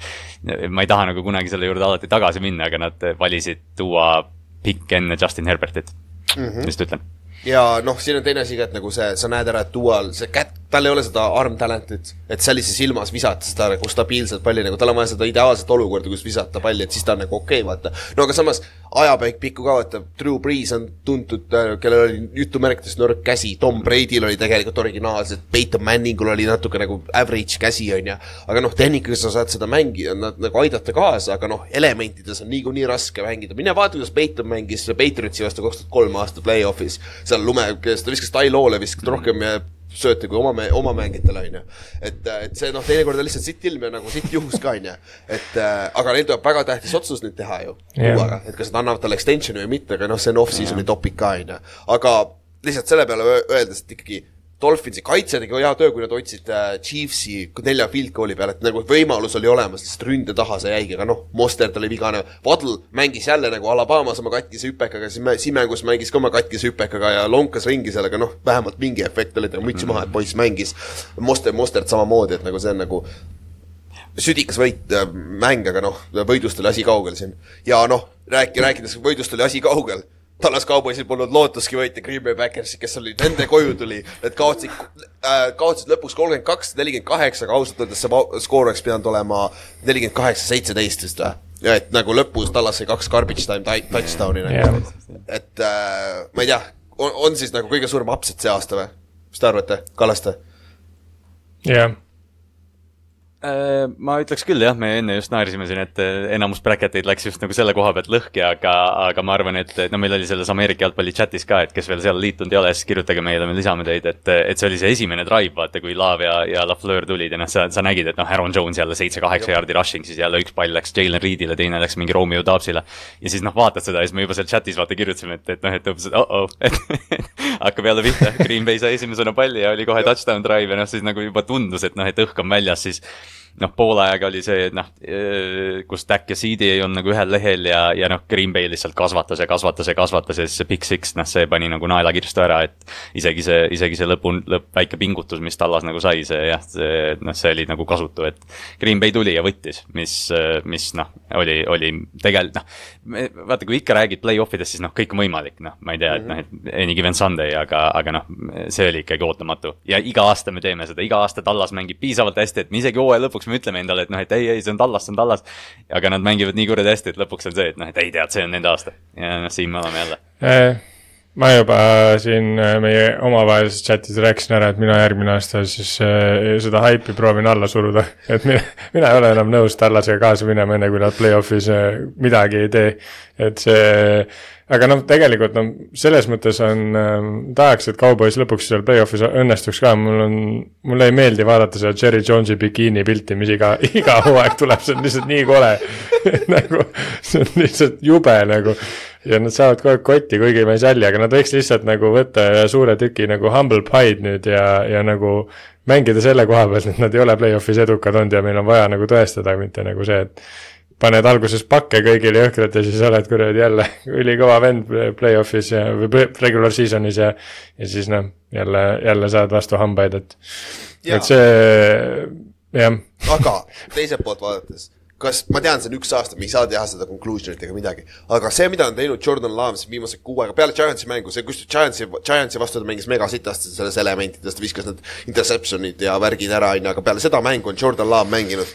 D: ma ei taha nagu kunagi selle juurde alati tagasi minna, aga nad valisid Tua pikk enne Justin Herbertit mm, -hmm. lihtsalt ütlen.
B: ja noh, siin on teine asi ka, et nagu see, sa näed ära, et Dual, see kätt, tal ei ole seda arm talent'it, et sellises ilmas visata seda nagu stabiilset palli, nagu tal on vaja seda ideaalset olukorda, kus visata palli, et siis ta on nagu okei okay,, vaata. no aga samas ajapäik pikku ka, vaata, Drew Brees on tuntud, kellel oli jutumärkides nõrk käsi, Tom Brady'l oli tegelikult originaalselt, Peyton Manningul oli natuke nagu average käsi, on ju. aga noh, tehnikaga sa saad seda mängida, nagu aidata kaasa, aga noh, elementides on niikuinii raske mängida, mine vaata, kuidas Peyton mängis Patriotsi vastu kaks tuhat kolm aasta play-off'is. seal lume, kes ta viskas Tylo'le viskas rohkem ja sööte kui oma, oma mängijatele, on ju. et, et see noh, teinekord on lihtsalt sitt ilm ja nagu sitt juhus ka, on ju. et äh, aga neil tuleb väga tähtis otsus nüüd teha ju
C: Jah.
B: uuega, et kas nad annavad talle extension'i või mitte, aga noh, see on off-season'i topik ka, on ju. aga lihtsalt selle peale öeldes, et ikkagi Dolphinsi kaitse tegi hea töö, kui nad hoidsid äh, Chiefsi nelja field goal'i peale, et nagu võimalus oli olemas, lihtsalt ründe taha see jäigi, aga noh, Mostert oli vigane, Waddle mängis jälle nagu Alabamas oma katkise hüpekaga, siis mängus mängis ka oma katkise hüpekaga ja lonkas ringi sellega, noh, vähemalt mingi efekt oli, et mütsi maha, et poiss mängis. Moster, Mostert samamoodi, et nagu see on nagu südikas võit, mäng, aga noh, võidust oli asi kaugel siin. ja noh, rääki-, rääkides võidust oli asi kaugel, Tallas Cowboysil polnud lootuski võita Green Bay Packersi, kes oli, nende koju tuli, need kaotsid äh,, kaotsid lõpuks kolmkümmend kaks, nelikümmend kaheksa, aga ausalt öeldes see skoor oleks pidanud olema nelikümmend kaheksa, seitseteist vist või? ja et nagu lõpus Tallas sai kaks garbage time tou- touchdown'i nagu
C: Jah.
B: et äh, ma ei tea, on, siis nagu kõige suurem upset see aasta või? mis te arvate, Kallaste?
C: jah,
D: Äh, ma ütleks küll jah, me enne just naersime siin, et äh, enamus bracket eid läks just nagu selle koha pealt lõhki, aga, aga ma arvan, et no meil oli selles Ameerika jalgpalli chatis ka, et kes veel seal liitunud ei ole, siis kirjutage meile, me lisame teid, et, et see oli see esimene drive, vaata, kui Laav ja, ja Lafleur tulid ja noh, sa, sa nägid, et noh, Aaron Jones jälle seitse-kaheksa jaardi rushing, siis jälle üks pall läks Jalen Reedile, teine läks mingi Romeo Dobbsile. ja siis noh, vaatad seda ja siis me juba seal chatis vaata kirjutasime, et, et noh, et umbes, et oh-oh, et hakkab jälle pihta, Green Bay sai esimesena palli ja oli kohe touchdown drive ja noh, siis nagu juba tundus, et noh, et õhk on väljas, siis noh, poole ajaga oli see, et noh, kus Stack ja CD ei olnud nagu ühel lehel ja, ja noh, Green Bay lihtsalt kasvatas ja kasvatas ja kasvatas ja siis see Big Six, noh, see pani nagu naela kirstu ära, et isegi see, isegi see lõpu, lõpp, väike pingutus, mis Tallas nagu sai, see jah, see noh, see oli nagu kasutu, et Green Bay tuli ja võttis, mis, mis noh, oli, oli tegelikult noh, vaata, kui ikka räägid play-off idest, siis noh, kõik on võimalik, noh, ma ei tea, et noh, et any given Sunday, aga, aga noh, see oli ikkagi ootamatu. Ja iga aasta me teeme seda, iga aasta Tallas mängib piisavalt hästi, et me isegi hooaja lõpuks me ütleme endale, et noh, et ei, ei, see on Tallas, see on Tallas. aga nad mängivad nii kuradi hästi, et lõpuks on see, et noh, et ei tead, see on nende aasta ja noh, siin me oleme jälle.
C: Äh, ma juba siin äh, meie omavahelises chatis rääkisin ära, et mina järgmine aasta siis äh, seda haipi proovin alla suruda. et mina, mina ei ole enam nõus Tallasega kaasa minema, enne kui nad play-off'is äh, midagi ei tee. et see, aga noh, tegelikult no selles mõttes on äh,, tahaks, et Cowboys lõpuks seal play-off'is õnnestuks ka, mul on, mulle ei meeldi vaadata seda Cherry Jones'i bikiini pilti, mis iga, iga hooaeg tuleb, see on lihtsalt nii kole. Nagu, see on lihtsalt jube nagu. Ja nad saavad kogu aeg kotti, kuigi ma ei salli, aga nad võiks lihtsalt nagu võtta suure tüki nagu humble pie'd nüüd ja, ja nagu mängida selle koha pealt, et nad ei ole play-off'is edukad olnud ja meil on vaja nagu tõestada, mitte nagu see, et paned alguses pakke kõigile jõhkralt ja siis oled kuradi jälle ülikõva vend play-off'is ja, või regular season'is ja ja siis noh, jälle, jälle saad vastu hambaid, et et see, jah.
B: aga teiselt poolt vaadates kas, ma tean, see on üks aasta, me ei saa teha seda conclusion'it ega midagi, aga see, mida on teinud Jordan Love siin viimase kuu aega peale Giantsi mängu, see, kus Giantsi, Giantsi vastu ta mängis mega sitasti selles elementidest, viskas need interception'id ja värgid ära, on ju, aga peale seda mängu on Jordan Love mänginud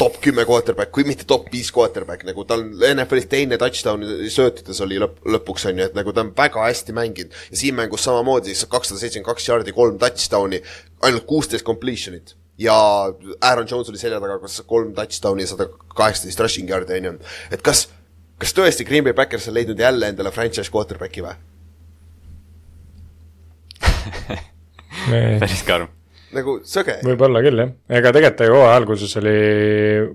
B: top kümme quarterback, kui mitte top viis quarterback, nagu tal NFL-is teine touchdown söötides oli lõpp, lõpuks on ju, et nagu ta on väga hästi mänginud. ja siin mängus samamoodi, kakssada seitsekümmend kaks jaardi, kolm touchdown'i, ainult kuusteist completion'it ja Aaron Jones oli selja taga, kas kolm touchdown'i ja sada kaheksateist rushing yard'i on ju. et kas, kas tõesti Green Bay Packers on leidnud jälle endale franchise quarterback'i või?
D: päris karm
B: nagu sõge.
C: võib-olla küll jah, ega tegelikult ju hooaja alguses oli,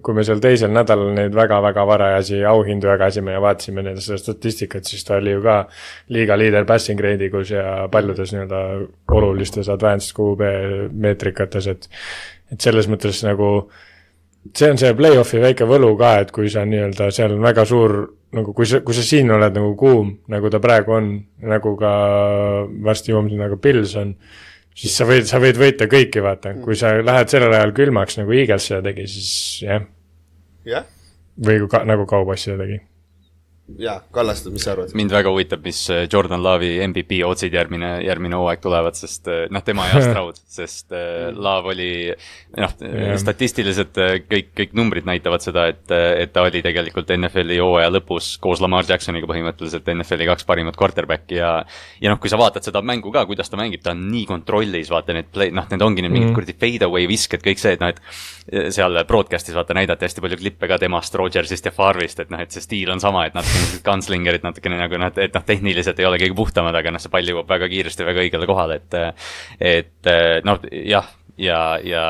C: kui me seal teisel nädalal neid väga-väga varajasi auhindu jagasime ja vaatasime nende seda statistikat, siis ta oli ju ka liiga liider passing grade igus ja paljudes nii-öelda olulistes advanced QB meetrikates, et et selles mõttes nagu see on see play-off'i väike võlu ka, et kui sa nii-öelda, seal on väga suur nagu kui sa, kui sa siin oled nagu kuum, nagu ta praegu on, nagu ka varsti jõuame sinna, nagu Pils on, siis sa võid, sa võid võita kõiki, vaata, kui sa lähed sellel ajal külmaks, nagu Eagles seda tegi, siis jah.
B: jah.
C: või ka, nagu Cowboys seda tegi
B: jaa, Kallaste, mis sa arvad?
D: mind väga huvitab, mis äh, Jordan Love'i MVP otsid järgmine, järgmine hooaeg tulevad, sest äh, noh, tema ei aasta raud, sest äh, Love oli noh, statistiliselt kõik, kõik numbrid näitavad seda, et, et ta oli tegelikult NFL-i hooaja lõpus koos Lamar Jacksoniga põhimõtteliselt NFL-i kaks parimat quarterback'i ja ja noh, kui sa vaatad seda mängu ka, kuidas ta mängib, ta on nii kontrollis, vaata need play, noh, need ongi need mingid mm. kuradi fade away visked, kõik see, et noh, et seal broadcast'is vaata näidati hästi palju klippe ka temast, Rodgersist ja Farvist, et noh, et see stiil on sama, et nad sellised gunslingerid natukene nagu noh, et noh, tehniliselt ei ole kõige puhtamad, aga noh, see pall jõuab väga kiiresti väga õigele kohale, et et noh, jah, ja, ja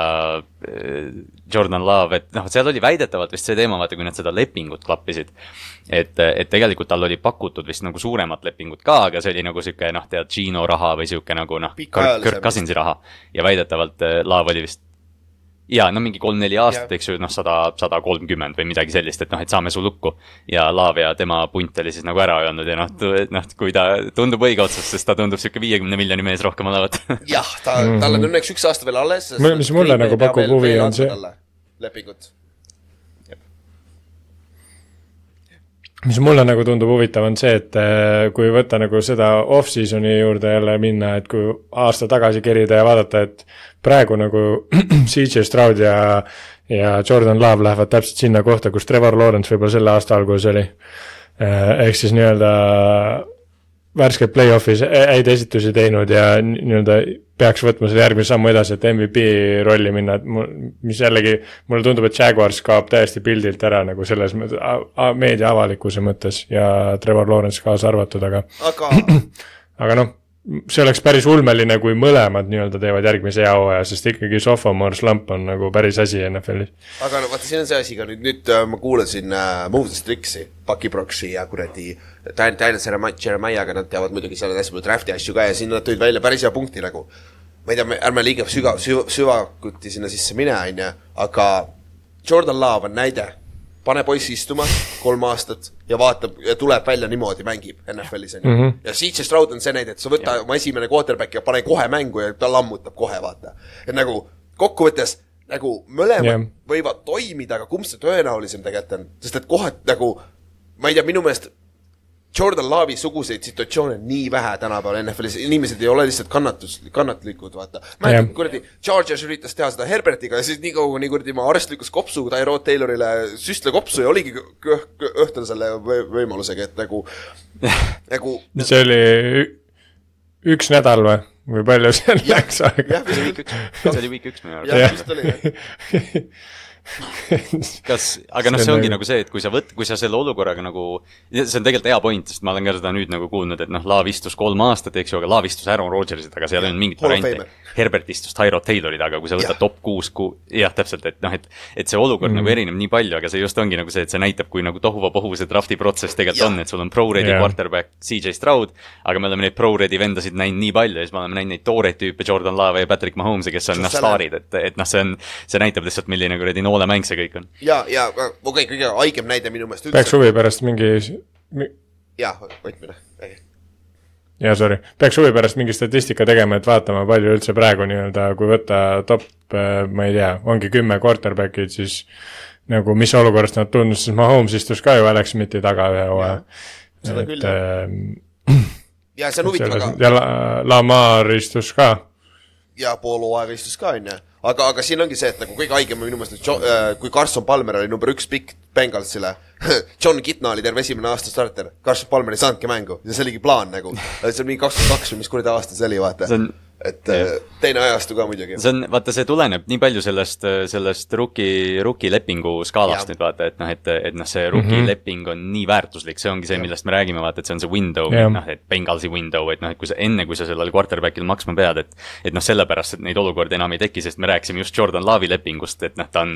D: Jordan Love, et noh, seal oli väidetavalt vist see teema, vaata, kui nad seda lepingut klappisid. et, et tegelikult tal oli pakutud vist nagu suuremat lepingut ka, aga see oli nagu sihuke noh, tead, Gino raha või sihuke nagu noh, Kirk Cousinsi raha. ja väidetavalt Love oli vist ja no mingi kolm-neli aastat, eks ju, noh, sada, sada kolmkümmend või midagi sellist, et noh, et saame su lukku. ja Laav ja tema punt oli siis nagu ära öelnud ja noh, noh, kui ta tundub õige otsus, sest ta tundub sihuke viiekümne miljoni mees rohkem olevat.
B: jah, ta, tal on õnneks üks aasta veel alles.
C: mis mulle nagu pakub huvi, on see.
B: lepingut
C: mis mulle nagu tundub huvitav, on see, et äh, kui võtta nagu seda off-season'i juurde jälle minna, et kui aasta tagasi kerida ja vaadata, et praegu nagu CJ Stroud ja, ja Jordan Love lähevad täpselt sinna kohta, kus Trevor Lawrence võib-olla selle aasta alguses oli. Äh, ehk siis nii-öelda värskelt play-off'is häid esitusi teinud ja nii-öelda peaks võtma selle järgmise sammu edasi, et MVP rolli minna, et mis jällegi, mulle tundub, et Jaguars kaob täiesti pildilt ära nagu selles mõttes, meedia avalikkuse mõttes ja Trevor Lawrence kaasa arvatud, aga
B: aga
C: aga noh, see oleks päris ulmeline, kui mõlemad nii-öelda teevad järgmise hea hooaja, sest ikkagi sophomore slump on nagu päris asi NFL-is.
B: aga no vaata, siin on see asi ka nüüd, nüüd äh, ma kuulasin äh, Move the Strixi, Bucky Broxi ja kuradi Daniel Jeremiah'ga, nad teavad muidugi seal hästi palju draft'i asju ka ja siin nad tõid välja päris hea punkti nagu. ma ei tea, ärme liiga sügav, süvakuti sinna sisse mine, on ju, aga Jordan Love on näide pane poissi istuma kolm aastat ja vaatab ja tuleb välja niimoodi, mängib NFL-is onju mm. -hmm. ja CJ Stroud on see näide, et sa võta oma esimene quarterback ja pane kohe mängu ja ta lammutab kohe, vaata. et nagu kokkuvõttes nagu mõlemad yeah. võivad toimida, aga kumb see tõenäolisem tegelikult on, sest et kohati nagu ma ei tea, minu meelest Jordan Love'i suguseid situatsioone nii vähe tänapäeval NFL-is, inimesed ei ole lihtsalt kannatus, kannatlikud, vaata. mäletan, kuradi, Chargers üritas teha seda Herbertiga ja siis nii kaua, kuni kuradi ma arst lükkas kopsu Tyrod Taylorile süstle kopsu ja oligi õhtul selle võimalusega, et nagu nagu
C: see oli üks nädal või, või palju seal läks aega?
B: jah,
D: see oli week üks, see oli week üks minu arust.
B: jah, vist oli jah.
D: kas, aga noh,
C: See
D: see
C: on
D: ongi
C: nagu-
D: nagu see, et kui sa võt-, kui sa selle olukorraga nagu, see on tegelikult hea point, sest ma olen ka seda nüüd nagu kuulnud, et noh, Laav istus kolm aastat, eks ju, aga Laav istus Aaron Rodgersi taga, seal ei olnud mingit varianti. Herbert istus Tyro Taylori taga, kui sa võtad
B: Jah.
D: top kuus ku-, jah, täpselt, et noh, et et see olukord mm.
C: Mhm.
D: nagu erineb nii palju, aga see just ongi nagu see, et see näitab, kui nagu tohuvapohu see drafti protsess tegelikult
B: Jah.
D: on, et sul on pro-ready
C: Jah.
D: quarterback CJ Stroud, aga me oleme neid pro-ready vendasid näinud nii palju ja siis me oleme näinud neid tooreid tüüpe, Jordan Love ja Patrick Mahomes'i, kes on noh, staarid, et, et noh, see on, see näitab lihtsalt, milline kuradi noolemäng see kõik on.
B: ja, ja okei okay,, kõige haigem näide minu meelest
C: peaks
B: üldse.
C: huvi pärast mingi,
B: jah, võtmine.
C: jaa, sorry, peaks huvi pärast mingi statistika tegema, et vaatama, palju üldse praegu nii-öelda, kui võtta top, ma ei tea, ongi kümme quarterback'id, siis nagu mis olukorrast nad tundus, sest Mahomes istus ka ju Alex Smithi taga ühe hooaja.
B: seda küll,
C: et
B: jah.
C: ähm,
B: ja see on huvitav, aga
C: ja La- Lamar istus ka.
B: ja pool hooaega istus ka, onju. aga, aga siin ongi see, et nagu kõige haigem minu meelest, äh, kui Carson Palmer oli number üks pikk Bengalsile, John Kitna oli terve esimene aasta starter, Carson Palmer ei saanudki mängu ja see oligi plaan nagu. see on mingi kakskümmend kaks või mis kuradi aasta see oli, vaata
D: see. on,
B: et äh, teine ajastu ka muidugi.
D: see on, vaata, see tuleneb nii palju sellest, sellest rookie, rookie lepingu skaalast
B: Jah.
D: nüüd vaata, et noh, et, et noh, see rookie mm. -hmm. leping on nii väärtuslik, see ongi see, millest me räägime, vaata, et see on see window
C: Jah.,
D: noh, et Bengalsi window, et noh, et kui sa enne, kui sa sellele quarterback'ile maksma pead, et et noh, sellepärast, et neid olukordi enam ei teki, sest me rääkisime just Jordan Love'i lepingust, et noh, ta on,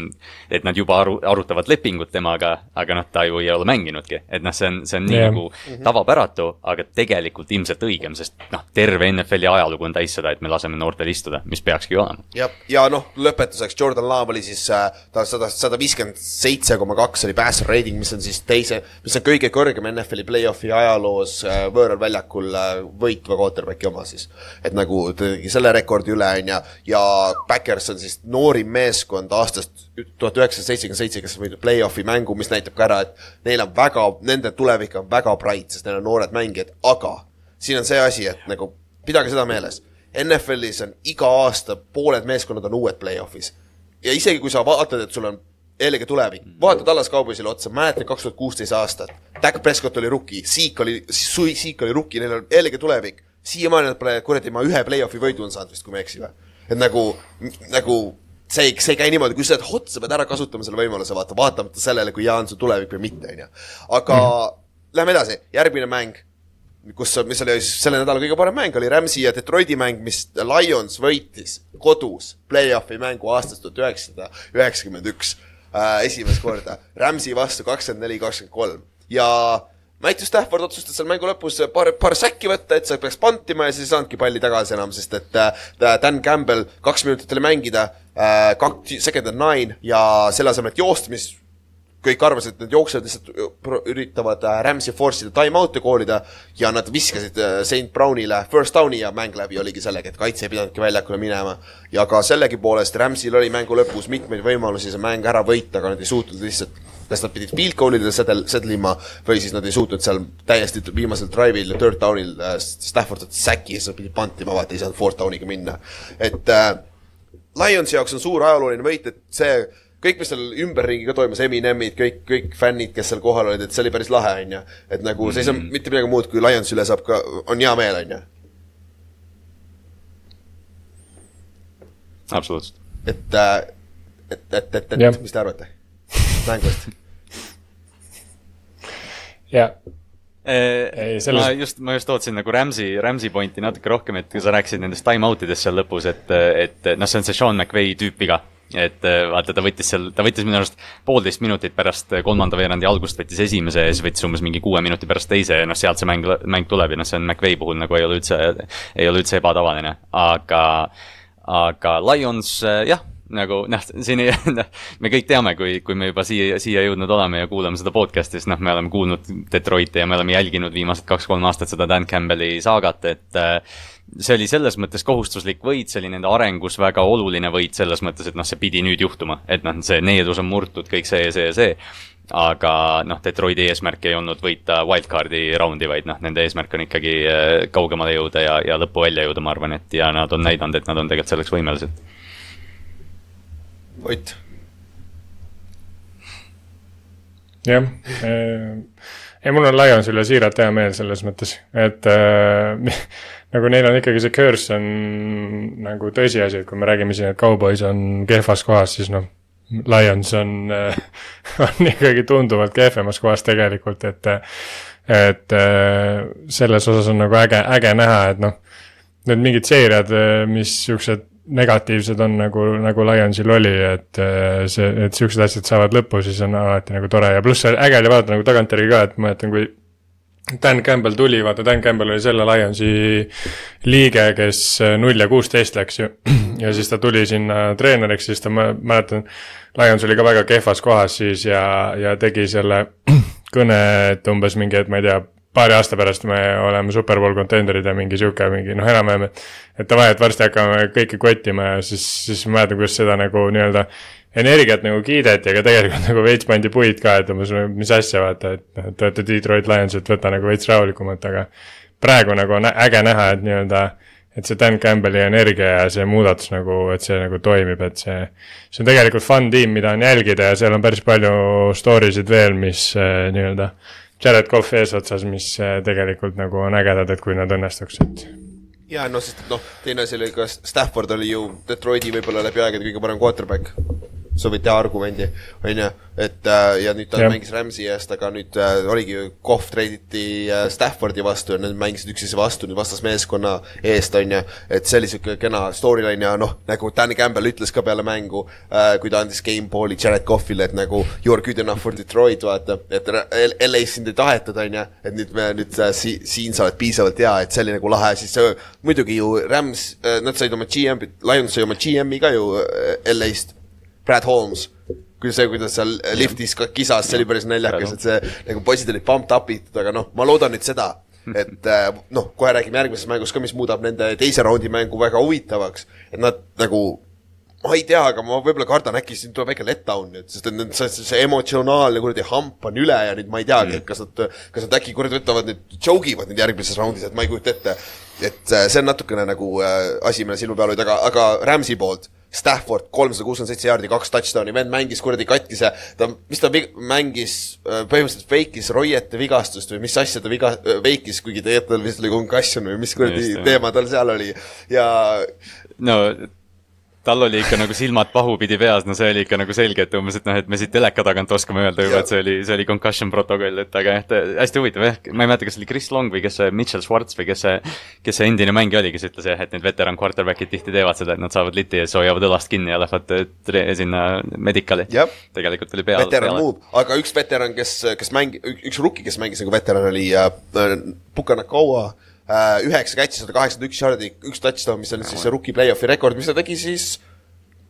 D: et nad juba aru, arutavad lepingut temaga, aga noh, ta ju ei ole mänginudki, et noh, see on, see on nii yeah. nagu tavapäratu, aga tegelikult ilmselt õigem, sest noh, terve NFL-i ajalugu on täis seda, et me laseme noortel istuda, mis peakski olema.
B: ja, ja noh, lõpetuseks Jordan Love oli siis äh, ta sada, sada viiskümmend seitse koma kaks oli passer rating, mis on siis teise, mis on kõige kõrgem NFL-i play-off'i ajaloos äh, võõral väljakul äh, võitva quarterback'i oma siis. et nagu ta tegi selle rekordi üle, on ju, ja Backers on siis noorim meeskond aastast tuhat üheksasada seitsekümmend seitse, kes on võitnud play-off'i mängu, mis näitab ka ära, et neil on väga, nende tulevik on väga bright, sest neil on noored mängijad, aga siin on see asi, et nagu pidage seda meeles NFL-is on iga aasta pooled meeskonnad on uued play-off'is. ja isegi kui sa vaatad, et sul on jällegi tulevik, vaata Tallas Cowboysile otsa, mäletan kaks tuhat kuusteist aastat, Dak Prescott oli rookie, Zeke oli, Zeke oli rookie, neil on jällegi tulevik. siiamaani nad pole kuradi ma ühe play-off'i võidu on saanud vist, kui ma ei eksi või. et nagu, nagu see ei, see ei käi niimoodi, kui sa oled hot, sa pead ära kasutama selle võimaluse, vaata, vaatamata sellele, kui hea on su tulevik või mitte, on ju. aga mm lähme edasi, järgmine mäng kus, mis oli selle nädala kõige parem mäng, oli Rams'i ja Detroiti mäng, mis Lions võitis kodus play-off'i mängu aastast tuhat üheksasada üheksakümmend üks äh, esimest korda. Rams'i vastu kakskümmend neli, kakskümmend kolm ja Matthew Stafford otsustas seal mängu lõpus paar, paar säkki võtta, et sa peaks pantima ja siis ei saanudki palli tagasi enam, sest et äh, Dan Campbell kaks minutit oli mängida äh,, kaks, second and nine ja selle asemel, et joosta, mis kõik arvasid, et need jooksjad lihtsalt pro- üritavad äh, Rams'i force ida time-out'e koolida ja nad viskasid äh, St Brownile first down'i ja mäng läbi oligi sellega, et kaitse ei pidanudki väljakule minema. ja ka sellegipoolest Rams'il oli mängu lõpus mitmeid võimalusi see mäng ära võita, aga nad ei suutnud lihtsalt, kas nad pidid field goal'idele sedel, sedlima või siis nad ei suutnud seal täiesti viimasel drive'il, third down'il äh, Stafford võttis säki ja siis nad pidid pantima, vaata ei saanud fourth down'iga minna. et äh, Lionsi jaoks on suur ajalooline võit, et see kõik, mis seal ümberringi ka toimus, Eminemid, kõik, kõik fännid, kes seal kohal olid, et see oli päris lahe, on ju. et nagu see ei saa mitte midagi muud, kui Lionsi üle saab ka, on hea meel, on ju.
D: absoluutselt.
B: et, et, et, et, et mis te arvate mängust?
C: jah,
D: Ei,
C: selles-
D: ma just, ma just ootasin nagu Rams'i, Rams'i pointi natuke rohkem, et kui sa rääkisid nendest time-out idest seal lõpus, et, et noh, see on see Sean McVay tüüp viga. Et eh, vaata, ta võttis seal, ta võttis minu arust poolteist minutit pärast kolmanda veerandi algust võttis esimese ja siis võttis umbes mingi kuue minuti pärast teise ja noh, sealt see mäng, mäng tuleb ja noh, see on McVay puhul nagu ei ole üldse, ei ole üldse ebatavaline, aga, aga Lions eh, jah nagu noh, siin ei, noh, me kõik teame, kui, kui me juba siia, siia jõudnud oleme ja kuulame seda podcast'i, siis noh, me oleme kuulnud Detroiti ja me oleme jälginud viimased kaks-kolm aastat seda Dan Campbelli saagat, et äh, see oli selles mõttes kohustuslik võit, see oli nende arengus väga oluline võit selles mõttes, et noh, see pidi nüüd juhtuma, et noh, see needus on murtud, kõik see ja see ja see aga noh, Detroiti eesmärk ei olnud võita wildcard'i raundi, vaid noh, nende eesmärk on ikkagi äh, kaugemale jõuda ja, ja lõppu välja jõuda, ma arvan, et ja nad on näidanud, et nad on tegelikult selleks võimelised
B: Ott,
C: jah. ei, mul on Lions üle siiralt hea meel selles mõttes, et äh, nagu neil on ikkagi see curse on nagu tõsiasi, et kui me räägime siin, et Cowboys on kehvas kohas, siis noh, Lions on, on ikkagi tunduvalt kehvemas kohas tegelikult, et et selles osas on nagu äge, äge näha, et noh, need mingid seeriad, mis siuksed negatiivsed on nagu, nagu Lionsil oli, et see, et siuksed asjad saavad lõppu, siis on alati nagu tore ja pluss äge oli vaadata nagu tagantjärgi ka, et ma mäletan, kui Dan Campbell tuli, vaata Dan Campbell oli selle Lionsi liige, kes null ja kuusteist läks ju. ja siis ta tuli sinna treeneriks, siis ta, ma mäletan, Lions oli ka väga kehvas kohas siis ja, ja tegi selle kõne, et umbes mingi, et ma ei tea, paari aasta pärast me oleme superbowl contender'id ja mingi sihuke mingi noh, enam-vähem, et. et davai, et varsti hakkame kõiki kottima ja siis, siis ma mäletan, kuidas seda nagu nii-öelda energiat nagu kiideti, aga tegelikult nagu veits pandi puid ka, et umbes mis asja vaata, et noh, te olete Detroit Lions, et võta nagu veits rahulikumalt, aga. praegu nagu on äge näha, et nii-öelda, et see Dan Campbelli energia ja see muudatus nagu, et see nagu toimib, et see. see on tegelikult fun tiim, mida on jälgida ja seal on päris palju story sid veel, mis äh, nii-öelda. Jared Cough eesotsas, mis äh, tegelikult nagu on ägedad, et kui nad õnnestuks, et
B: ja noh, sest noh, teine asi oli ka Stafford oli ju Detroiti võib-olla läbi aegade kõige parem quarterback teha argumendi, on ju, et äh, ja nüüd ta ja. mängis Rams'i eest, aga nüüd äh, oligi ju, Kohv treiditi äh, Staffordi vastu ja nad mängisid üksteise vastu nüüd vastasmeeskonna eest, on ju, et see oli niisugune kena storyline ja noh, nagu Danny Campbell ütles ka peale mängu äh,, kui ta andis game ball'i Jared Coughlile, et nagu you are good enough for Detroit, vaata, et LA-s sind ei tahetud, on ju, et nüüd me nüüd äh, si siin sa oled piisavalt hea, et see oli nagu lahe, siis äh, muidugi ju Rams äh,, nad said oma GM-i, Lions sai oma GM-i ka ju äh, LA-st Brad Holmes kui see, kuidas seal liftis ka kisas, see oli päris naljakas, et see nagu poisid olid pumped up itud, aga noh, ma loodan nüüd seda, et äh, noh, kohe räägime järgmises mängus ka, mis muudab nende teise raundi mängu väga huvitavaks, et nad nagu ma ei tea, aga ma võib-olla kardan, äkki siin tuleb väike letdown nüüd, sest et nüüd see, see emotsionaalne kuradi hamp on üle ja nüüd ma ei teagi mm., et kas nad, kas nad äkki kuradi võtavad nüüd, joke ivad nüüd järgmises raundis, et ma ei kujuta ette. et äh, see on natukene nagu äh, asi, mille silma peal hoida, aga, aga Rams'i poolt Stafford kolmsada kuuskümmend seitse jaardi, kaks touchdown'i, vend mängis kuradi katkise, ta, mis ta mängis, äh, põhimõtteliselt fake'is Royete vigastust või mis asja ta viga-, fake'is, kuigi tegelikult tal vist oli concussion või mis kuradi teema tal seal oli ja.
D: no tal oli ikka nagu silmad pahupidi peas, no see oli ikka nagu selge, et umbes, et noh, et me siit teleka tagant oskame öelda juba, et see oli, see oli concussion protokoll, et aga jah, hästi huvitav jah, ma ei mäleta, kas see oli Chris Long või kes see Mitchell Schwartz või kes see, kes see endine mängija oli, kes ütles jah, et need veteran quarterback'id tihti teevad seda, et nad saavad liti ja siis hoiavad õlast kinni ja lähevad äh, sinna medical'i. tegelikult oli peal.
B: veteran muub, aga üks veteran, kes, kes mängi-, üks rookie, kes mängis nagu veteran, oli äh, Puka Nakaua Äh, üheksa catch'i, sada kaheksakümmend üks yard'i, üks touchdown, mis on siis see rookie play-off'i rekord, mis ta tegi siis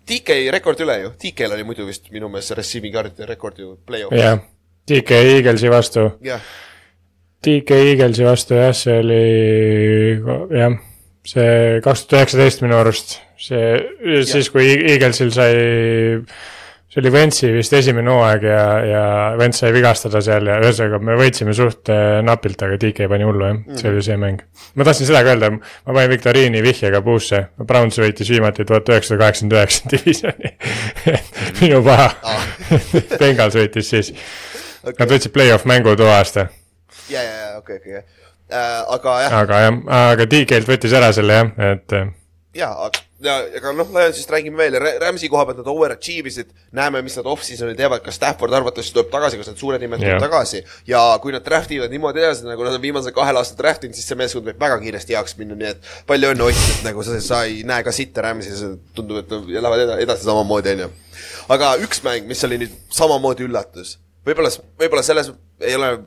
B: DK rekord üle ju, DK-l oli muidu vist minu meelest receiving yard'ide rekord ju play-off'is.
C: jah, DK Eaglesi vastu. DK Eaglesi vastu jah, see oli jah, see kaks tuhat üheksateist minu arust, see siis, kui Eaglesil sai see oli Ventsi vist esimene hooaeg ja, ja Vents sai vigastada seal ja ühesõnaga me võitsime suht äh, napilt, aga DK pani hullu jah mm, -hmm. see oli see mäng. ma tahtsin seda ka öelda, ma panin viktoriini vihjega puusse, Browns võitis viimati tuhat üheksasada kaheksakümmend üheksa divisioni minu paha ah. Bengals võitis siis okay.. Nad võtsid play-off mängu too aasta.
B: ja, ja, ja okei okay,, okei okay. äh,, aga jah.
C: aga jah, aga DK-lt võttis ära selle jah, et. Äh,
B: jaa, aga ja, aga noh, Lionsist räägime veel, Rams'i koha pealt nad overachieve isid, näeme, mis nad off-season'il teevad, kas Stafford arvatavasti tuleb tagasi, kas need suured nimed tulevad tagasi. ja kui nad draft ivad niimoodi edasi, nagu nad on viimasel kahel aastal draft inud, siis see meeskond võib väga kiiresti heaks minna, nii et palju õnne, Ott, et nagu sa, sa ei näe ka sitta Rams'is, tundub, et lähevad edasi, samamoodi, on ju. aga üks mäng, mis oli nüüd samamoodi üllatus, võib-olla, võib-olla selles ei ole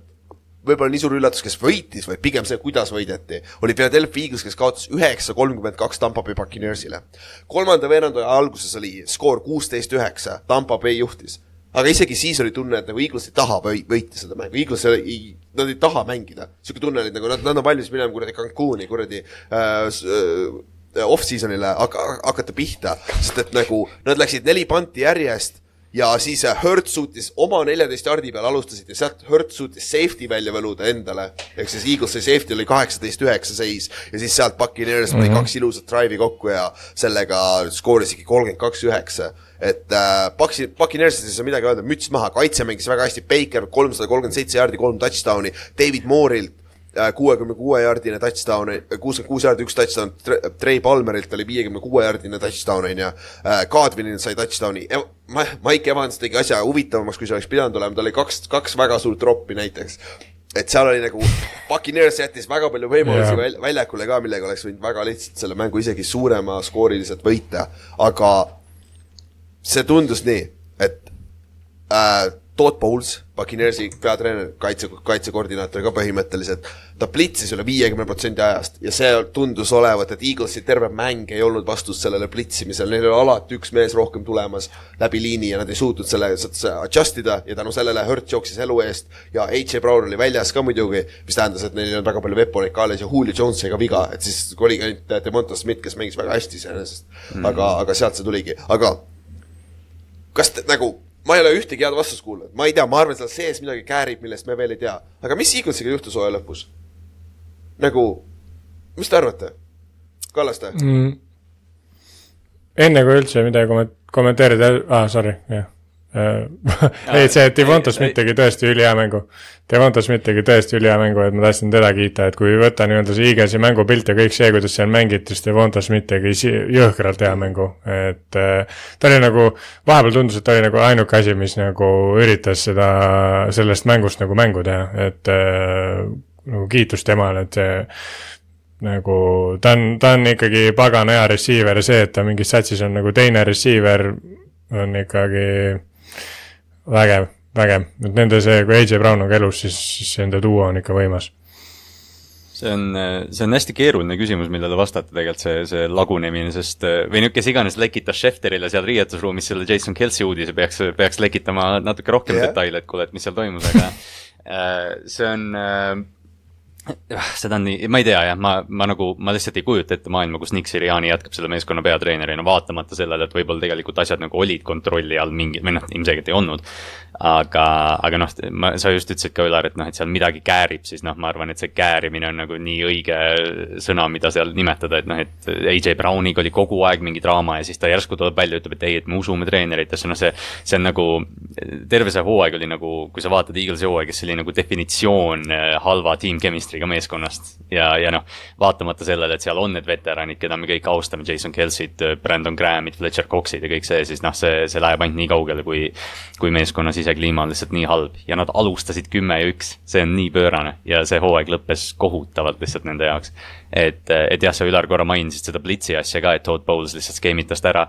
B: võib-olla nii suur üllatus, kes võitis, vaid pigem see, kuidas võideti, oli Philadelphia Eagles, kes kaotas üheksa, kolmkümmend kaks Tampa Bay Buccaneersile. kolmanda veerandaja alguses oli skoor kuusteist, üheksa, Tampa Bay juhtis. aga isegi siis oli tunne, et nagu Eagles ei taha võita seda mängu, Eagles ei, nad ei taha mängida. niisugune tunne oli, nagu nad, nad on valmis minema kuradi Cancuni kuradi äh, äh, off-season'ile hakata pihta, sest et nagu nad läksid neli panti järjest ja siis äh, Hertz suutis oma neljateist jardi peal alustasid ja sealt Hertz suutis safety välja võluda endale. ehk siis Eaglesi safety oli kaheksateist üheksa seis ja siis sealt Buccaneers pani mm -hmm. kaks ilusat drive'i kokku ja sellega skoorisigi kolmkümmend kaks üheksa. et äh, Bucks, Buccaneersist ei saa midagi öelda, müts maha, kaitse mängis väga hästi, Baker kolmsada kolmkümmend seitse jardi, kolm touchdown'i, David Moore'ilt kuuekümne kuue jaardine touchdown, kuuskümmend kuus jaardi, üks touchdown, Trey Palmerilt oli viiekümne kuue jaardine touchdown, on ju. Kadrinilt sai touchdown'i, Mike Evans tegi asja huvitavamaks, kui see oleks pidanud olema, tal oli kaks, kaks väga suurt droppi näiteks. et seal oli nagu, Puccaneers jättis väga palju võimalusi väl- väljakule ka, millega oleks võinud väga lihtsalt selle mängu isegi suurema skooriliselt võita, aga see tundus nii, et äh, Todd Bowles, Puccaneersi peatreener, kaitse, kaitsekoordinaator ka põhimõtteliselt, ta plitsis üle viiekümne protsendi ajast ja see tundus olevat, et Eaglesi terve mäng ei olnud vastus sellele plitsimisele, neil oli alati üks mees rohkem tulemas läbi liini ja nad ei suutnud selle adjust ida ja tänu sellele Hurt jooksis elu eest ja AJ Brown oli väljas ka muidugi, mis tähendas, et neil ei olnud väga palju veponeid ka alles ja Julio Jones sai ka viga, et siis oligi ainult Demonta Smith, kes mängis väga hästi iseenesest. Mm., aga, aga sealt see tuligi, aga kas te, nagu, ma ei ole ühtegi head vastust kuulnud, ma ei tea, ma arvan, seal sees midagi käärib, millest me veel ei tea. aga mis Eaglesiga juhtus hooaja lõpus? nagu, mis te arvate? Kallaste mm.?
C: enne kui üldse midagi komment-, kommenteerida, aa, sorry, jah. ei, see Devonta Smith tegi tõesti ülihea mängu. Devonta Smith tegi tõesti ülihea mängu, et ma tahtsin teda kiita, et kui võtta nii-öelda see Eaglesi mängupilt ja kõik see, kuidas seal mängiti, siis Devonta Smith tegi jõhkralt hea mängu, et äh, ta oli nagu, vahepeal tundus, et ta oli nagu ainuke asi, mis nagu üritas seda, sellest mängust nagu mängu teha, et äh, nagu kiitus temale, et see nagu ta on, ta on ikkagi pagana hea receiver ja see, et ta mingis satsis on nagu teine receiver, on ikkagi vägev, vägev, et nende see, kui AJ Brown on ka elus, siis, siis nende duo on ikka võimas.
D: see on, see on hästi keeruline küsimus, millele vastata tegelikult see, see lagunemine, sest või nüüd, kes iganes lekitas Schefterile seal riietusruumis selle Jason Kelci uudise, peaks, peaks lekitama natuke rohkem yeah. detaile, et kuule, et mis seal toimus, aga äh, see on äh, jah, seda on nii, ma ei tea jah, ma, ma nagu, ma lihtsalt ei kujuta ette maailma, kus Nick Siriani jätkab selle meeskonna peatreenerina, vaatamata sellele, et võib-olla tegelikult asjad nagu olid kontrolli all mingi, või noh, ilmselgelt ei olnud. aga, aga noh, ma, sa just ütlesid ka, Ülar, et noh, et seal midagi käärib, siis noh, ma arvan, et see käärimine on nagu nii õige sõna, mida seal nimetada, et noh, et AJ Browniga oli kogu aeg mingi draama ja siis ta järsku tuleb välja, ütleb, et ei, et me usume treeneritesse, noh see, see on nagu, terve see hooaeg oli nagu, kui sa vaatad Eaglesi hooaega, siis see oli nagu definitsioon eh, halva team chemistry'ga meeskonnast. ja, ja noh, vaatamata sellele, et seal on need veteranid, keda me kõik austame, Jason Kelsit, Brandon Grahamid, Fletcher Coxid ja kõik see, siis noh, see, see läheb ainult nii kaugele, kui kui meeskonna sisekliima on lihtsalt nii halb ja nad alustasid kümme ja üks, see on nii pöörane ja see hooaeg lõppes kohutavalt lihtsalt nende jaoks. et, et jah, sa Ülar korra mainisid seda Blitzi asja ka, et Todd Bowles lihtsalt skeemitas ta ära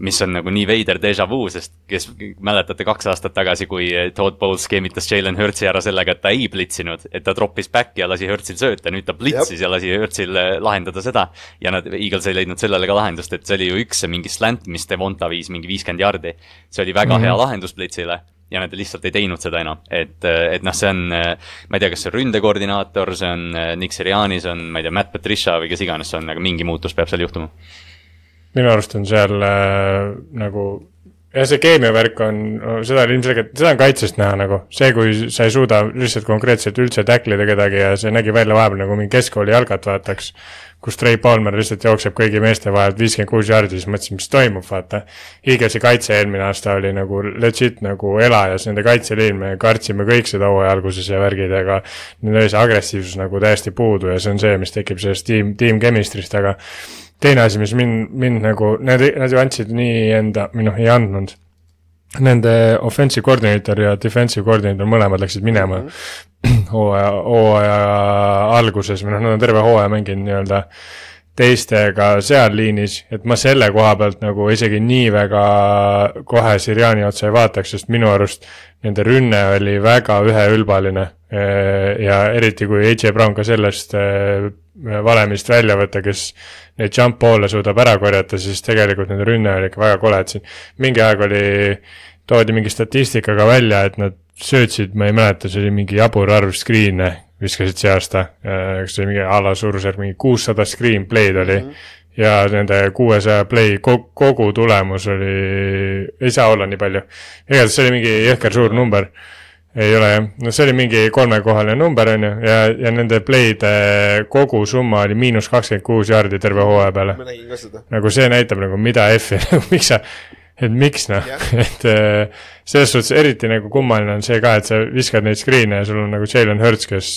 D: mis on nagu nii veider déjà vu, sest kes mäletate kaks aastat tagasi, kui Todd Bowles skeemitas Jalen Hurtsi ära sellega, et ta ei blitsinud, et ta troppis back'i ja lasi Hurtsil sööta, nüüd ta blitsis ja lasi Hurtsil eh, lahendada seda. ja nad, Eagles ei leidnud sellele ka lahendust, et see oli ju üks mingi slant, mis Devonta viis mingi viiskümmend jardi. see oli väga mm -hmm. hea lahendus blitsile ja nad lihtsalt ei teinud seda enam, et, et noh, see on, ma ei tea, kas see on ründekoordinaator, see on Nick Siriani, see on, ma ei tea, Matt Patricia või kes iganes see on, aga mingi muutus peab seal juhtuma.
C: Minu arust on seal äh, nagu ja see keemia värk on, seda on ilmselgelt, seda on kaitsest näha nagu, see, kui sa ei suuda lihtsalt konkreetselt üldse tacklida kedagi ja see nägi välja vahepeal nagu mingi keskkooli jalgat vaataks, kus Trey Palmer lihtsalt jookseb kõigi meeste vahelt viiskümmend kuus jaardi, siis mõtlesin, mis toimub, vaata. Eaglesi kaitse eelmine aasta oli nagu legit nagu elajas, nende kaitseliin, me kartsime kõik seda hooaja alguses ja värgid, aga neil oli see agressiivsus nagu täiesti puudu ja see on see, mis tekib sellest tiim, tiim chemistry'st, aga teine asi, mis mind, mind nagu, nad, nad ju andsid nii enda, või noh, ei andnud. Nende offensive coordinator ja defensive coordinator mõlemad läksid minema mm -hmm. hooaja, hooaja alguses või noh, nad on terve hooaja mänginud nii-öelda teistega seal liinis, et ma selle koha pealt nagu isegi nii väga kohe Siriani otsa ei vaataks, sest minu arust nende rünne oli väga üheülbaline. Ja eriti kui AJ Brown ka sellest valemist välja võtta, kes neid jump ball'e suudab ära korjata, siis tegelikult nende rünne oli ikka väga kole, et siin mingi aeg oli, toodi mingi statistikaga välja, et nad söötsid, ma ei mäleta, see oli mingi jabur arv screen'e, viskasid see aasta, kas see oli mingi a la suurusjärk mingi kuussada screen play'd oli mm. -hmm ja nende kuuesaja play kogu, tulemus oli, ei saa olla nii palju. igatahes see oli mingi jõhker suur number ei ole jah, no see oli mingi kolmekohaline number on ju ja, ja nende play'de kogusumma oli miinus kakskümmend kuus jaardi terve hooaja peale. nagu see näitab nagu mida F-i, miks sa, et miks noh
B: Jah.
C: et äh, selles suhtes eriti nagu kummaline on see ka, et sa viskad neid screen'e ja sul on nagu Jalen Hurts, kes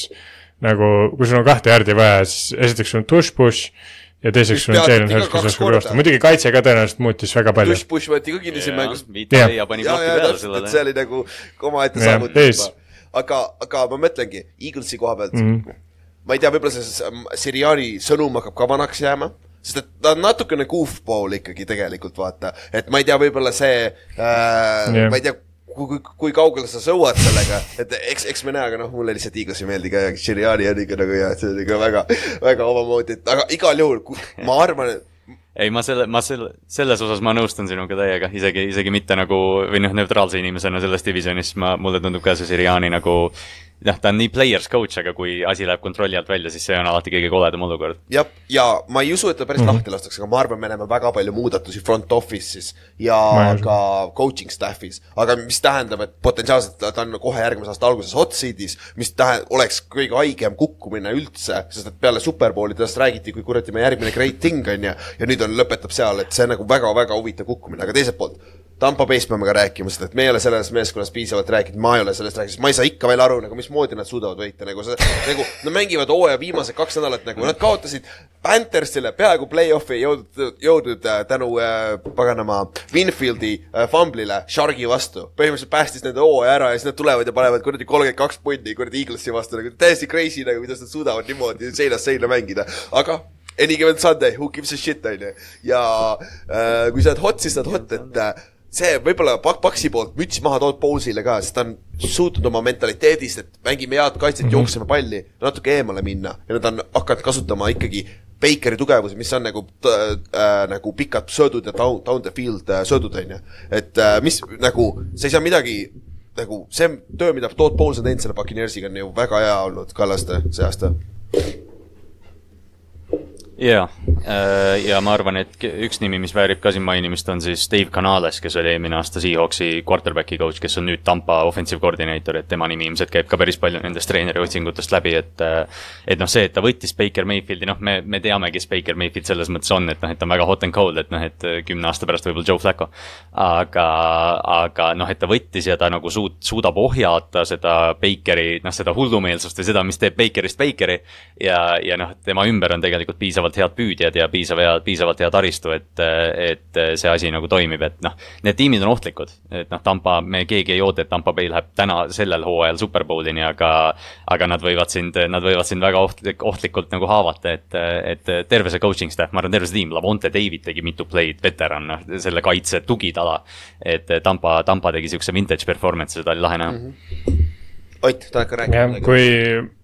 C: nagu, kui sul on kahte järgi vaja, siis esiteks sul on tush-push ja teiseks sul on Jalen Hurts, kes oskab joosta, muidugi kaitse ka tõenäoliselt muutis väga palju.
B: Tush-push võeti ka kinni siin mängus.
D: Ja pani
B: ja,
D: ploki
B: ja
D: peale
B: täpselt, et
D: sellele
B: see. oli nagu omaette saavutus juba. aga, aga ma mõtlengi, Eaglesi koha pealt mm. -hmm. ma ei tea, võib-olla see Siriani sõnum hakkab ka vanaks jääma, sest et ta on natukene goofball ikkagi tegelikult vaata, et ma ei tea, võib-olla see äh, yeah., ma ei tea, kui, kui, kui kaugele sa sõuad sellega, et eks, eks me näe, aga noh, mulle lihtsalt Eagles ei meeldi ka ja Siriani on ikka nagu jah, see on ikka väga, väga omamoodi, et aga igal juhul, ma arvan, et
D: ei, ma selle, ma selle, selles osas ma nõustun sinuga täiega, isegi, isegi mitte nagu või noh, neutraalse inimesena selles divisionis ma, mulle tundub ka see Siriani nagu noh, ta on nii players coach, aga kui asi läheb kontrolli alt välja, siis see on alati kõige koledam olukord.
B: jah, ja ma ei usu, et ta päris mm. -hmm. lahti lastakse, aga ma arvan, me näeme väga palju muudatusi front office'is ja ka coaching staff'is, aga mis tähendab, et potentsiaalselt ta on kohe järgmise aasta alguses hot seat'is, mis tähe-, oleks kõige haigem kukkumine üldse, sest et peale superbowli tast räägiti, kui kuradi me järgmine great thing on ju, ja nüüd on, lõpetab seal, et see on nagu väga-väga huvitav kukkumine, aga teiselt poolt Tampa Bay'st peame ka rääkima, sest et me ei ole selles meeskonnas piisavalt rääkinud, ma ei ole sellest rääkinud, ma ei saa ikka veel aru nagu mismoodi nad suudavad võita, nagu see, nagu nad mängivad hooaja viimased kaks nädalat nagu nad kaotasid Panthersile peaaegu play-off'i ei jõudnud, jõudnud äh, tänu äh, paganama Winfieldi äh, famblile Shargi vastu. põhimõtteliselt päästis nende hooaja ära ja siis nad tulevad ja panevad kuradi kolmkümmend kaks punni kuradi Eaglesi vastu nagu täiesti crazy nagu, kuidas nad suudavad niimoodi seinast seina mängida, aga any given Sunday, who gives a shit, on ju. ja äh, kui sa oled hot, siis sa oled hot, et äh, see võib-olla Pak-, Paksi poolt müts maha tood Bowlesile ka, sest ta on suutnud oma mentaliteedist, et mängime head kaitset mm, -hmm. jookseme palli, natuke eemale minna ja nad on hakanud kasutama ikkagi Bakeri tugevusi, mis on nagu äh,, nagu pikad söödud ja down, down the field äh, söödud, on ju. et äh, mis nagu, sa ei saa midagi nagu see töö, mida Todd Bowles on teinud selle Buccaneersiga on ju väga hea olnud, Kallaste, see aasta.
D: jaa, ja ma arvan, et üks nimi, mis väärib ka siin mainimist, on siis Dave Canales, kes oli eelmine aasta Seahawksi quarterback'i coach, kes on nüüd Tampa offensive coordinator, et tema nimi ilmselt käib ka päris palju nendest treeneri otsingutest läbi, et et noh, see, et ta võttis Baker Mayfieldi, noh, me, me teame, kes Baker Mayfield selles mõttes on, et noh, et ta on väga hot and cold, et noh, et kümne aasta pärast võib-olla Joe Flacco. aga, aga noh, et ta võttis ja ta nagu suut-, suudab ohjata seda Bakeri, noh, seda hullumeelsust ja seda, mis teeb Bakerist Bakeri ja, ja noh, tema ümber on tegelikult piisavalt head püüdjad ja piisav hea, piisavalt hea taristu, et, et see asi nagu toimib, et noh, need tiimid on ohtlikud. et noh, Tampa, me keegi ei oota, et Tampa Bay läheb täna sellel hooajal Superbowlini, aga aga nad võivad sind, nad võivad sind väga ohtlik, ohtlikult nagu haavata, et, et terve see coaching staff, ma arvan, terve see tiim, Lavonte David tegi mitu play'd, veteran, noh, selle kaitse tugitala. et Tampa, Tampa tegi siukse vintage performance'i, seda oli lahe näha mm. -hmm.
B: Ott, tahad ka rääkida
C: kui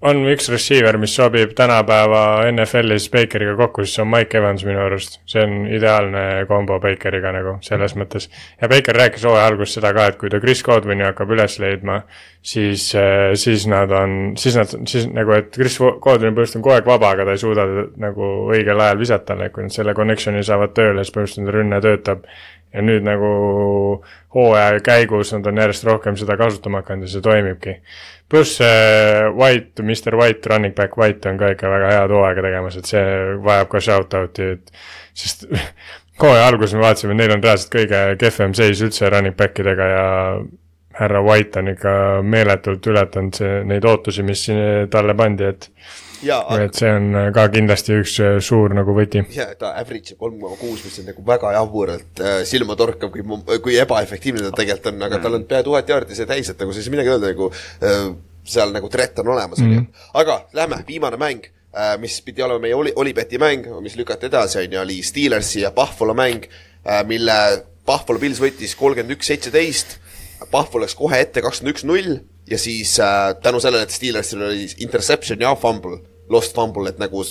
C: on üks receiver, mis sobib tänapäeva NFL-is Bakeriga kokku, siis see on Mike Evans minu arust. see on ideaalne kombo Bakeriga nagu selles mõttes. ja Baker rääkis hooaja alguses seda ka, et kui ta Chris Godwini hakkab üles leidma, siis, siis nad on, siis nad, siis nagu, et Chris Godwini põhimõtteliselt on kogu aeg vaba, aga ta ei suuda nagu õigel ajal visata talle, kui nad selle connection'i saavad tööle, siis põhimõtteliselt rünne töötab ja nüüd nagu hooaja käigus nad on järjest rohkem seda kasutama hakanud ja see toimibki. pluss see White, Mr White, running back White on ka ikka väga head hooaega tegemas, et see vajab ka shout-out'i, et sest hooaja alguses me vaatasime, neil on reaalselt kõige kehvem seis üldse running back idega ja härra White on ikka meeletult ületanud see, neid ootusi, mis siin talle pandi, et
B: jaa,
C: et see on ka kindlasti üks suur nagu võti.
B: ja ta average kolm koma kuus, mis on nagu väga jaburalt äh, silmatorkav, kui, kui ebaefektiivne ta tegelikult on, aga tal on pea tuhat jaardi see täis, et nagu siis midagi öelda nagu äh, seal nagu threat on olemas mm, -hmm. aga lähme, viimane mäng äh,, mis pidi olema meie oli, Olibeti mäng, mis lükati edasi, on ju, oli Steelersi ja Buffalo mäng äh,, mille Buffalo Pils võttis kolmkümmend üks, seitseteist, Buffalo läks kohe ette kakskümmend üks, null ja siis äh, tänu sellele, et Steelersil oli interception ja fumble, lost fumble, et nagu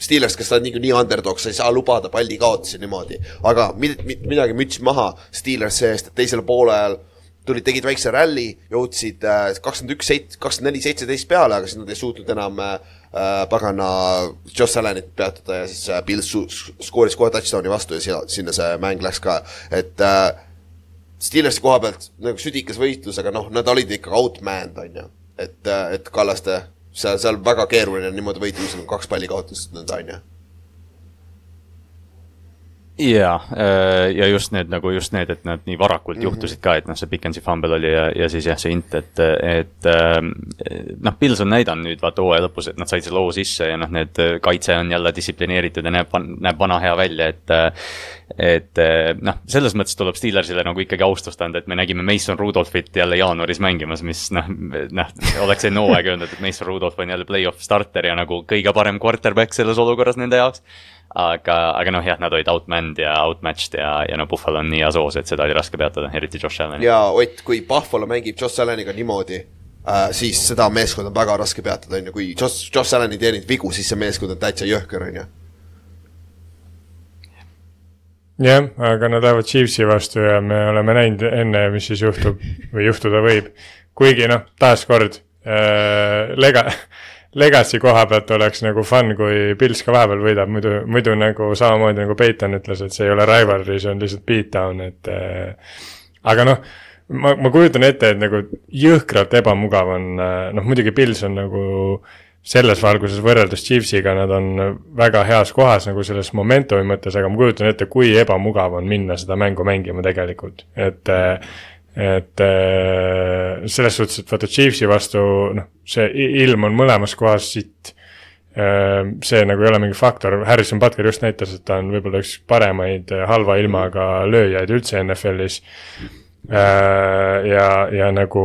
B: Steelers, kes on niikuinii underdog, sa ei saa lubada palli kaotusi niimoodi. aga mid, mid, midagi müts maha Steelers see-eest, et teisel poolel tulid, tegid väikse ralli, jõudsid kakskümmend üks, seit-, kakskümmend neli, seitseteist peale, aga siis nad ei suutnud enam äh, pagana Josh Allanit peatada ja siis äh, Pils skooris kohe touchdown'i vastu ja sinna see mäng läks ka, et äh, Steelersi koha pealt nagu südikas võitlus, aga noh, nad olid ikka outmanned, on ju. et, et Kallaste, seal, seal väga keeruline niimoodi on kaks palli kaotust nõnda, on ju.
D: jaa, ja just need nagu just need, et nad nii varakult mm -hmm. juhtusid ka, et noh, see Pickensi fumble oli ja, ja siis jah, see int, et, et ähm, noh, Pils on näidanud nüüd vaata hooaja lõpus, et nad said selle loo sisse ja noh, need kaitse on jälle distsiplineeritud ja näeb, näeb vana hea välja, et et noh, selles mõttes tuleb Steelersile nagu ikkagi austust anda, et me nägime Mason Rudolphit jälle jaanuaris mängimas, mis noh, noh, oleks enne hooaega öelnud, et Mason Rudolph on jälle play-off starter ja nagu kõige parem quarterback selles olukorras nende jaoks aga, aga noh, jah, nad olid outmanned ja outmatched ja, ja no Buffalo on nii hea soos, et seda oli raske peatada, eriti Josh Allan'i.
B: ja Ott, kui Buffalo mängib Josh Alleniga niimoodi äh,, siis seda meeskonda on väga raske peatada, on ju, kui Josh, Josh Allan ei teeninud vigu, siis see meeskond on täitsa jõhker, on ju.
C: jah, aga nad lähevad Chiefsi vastu ja me oleme näinud enne, mis siis juhtub või juhtuda võib. kuigi noh, taaskord äh, lega-, Legacy koha pealt oleks nagu fun, kui Pils ka vahepeal võidab, muidu, muidu nagu samamoodi nagu Peiton ütles, et see ei ole rivalry, see on lihtsalt beatdown, et äh, aga noh, ma, ma kujutan ette, et nagu jõhkralt ebamugav on, noh muidugi Pils on nagu selles valguses võrreldes Chiefsiga nad on väga heas kohas nagu selles momentumi mõttes, aga ma kujutan ette, kui ebamugav on minna seda mängu mängima tegelikult, et et äh, selles suhtes, et vaata Chiefsi vastu noh, see ilm on mõlemas kohas sitt. see nagu ei ole mingi faktor, Harrison Butler just näitas, et ta on võib-olla üks paremaid äh, halva ilmaga lööjaid üldse NFL-is. ja, ja nagu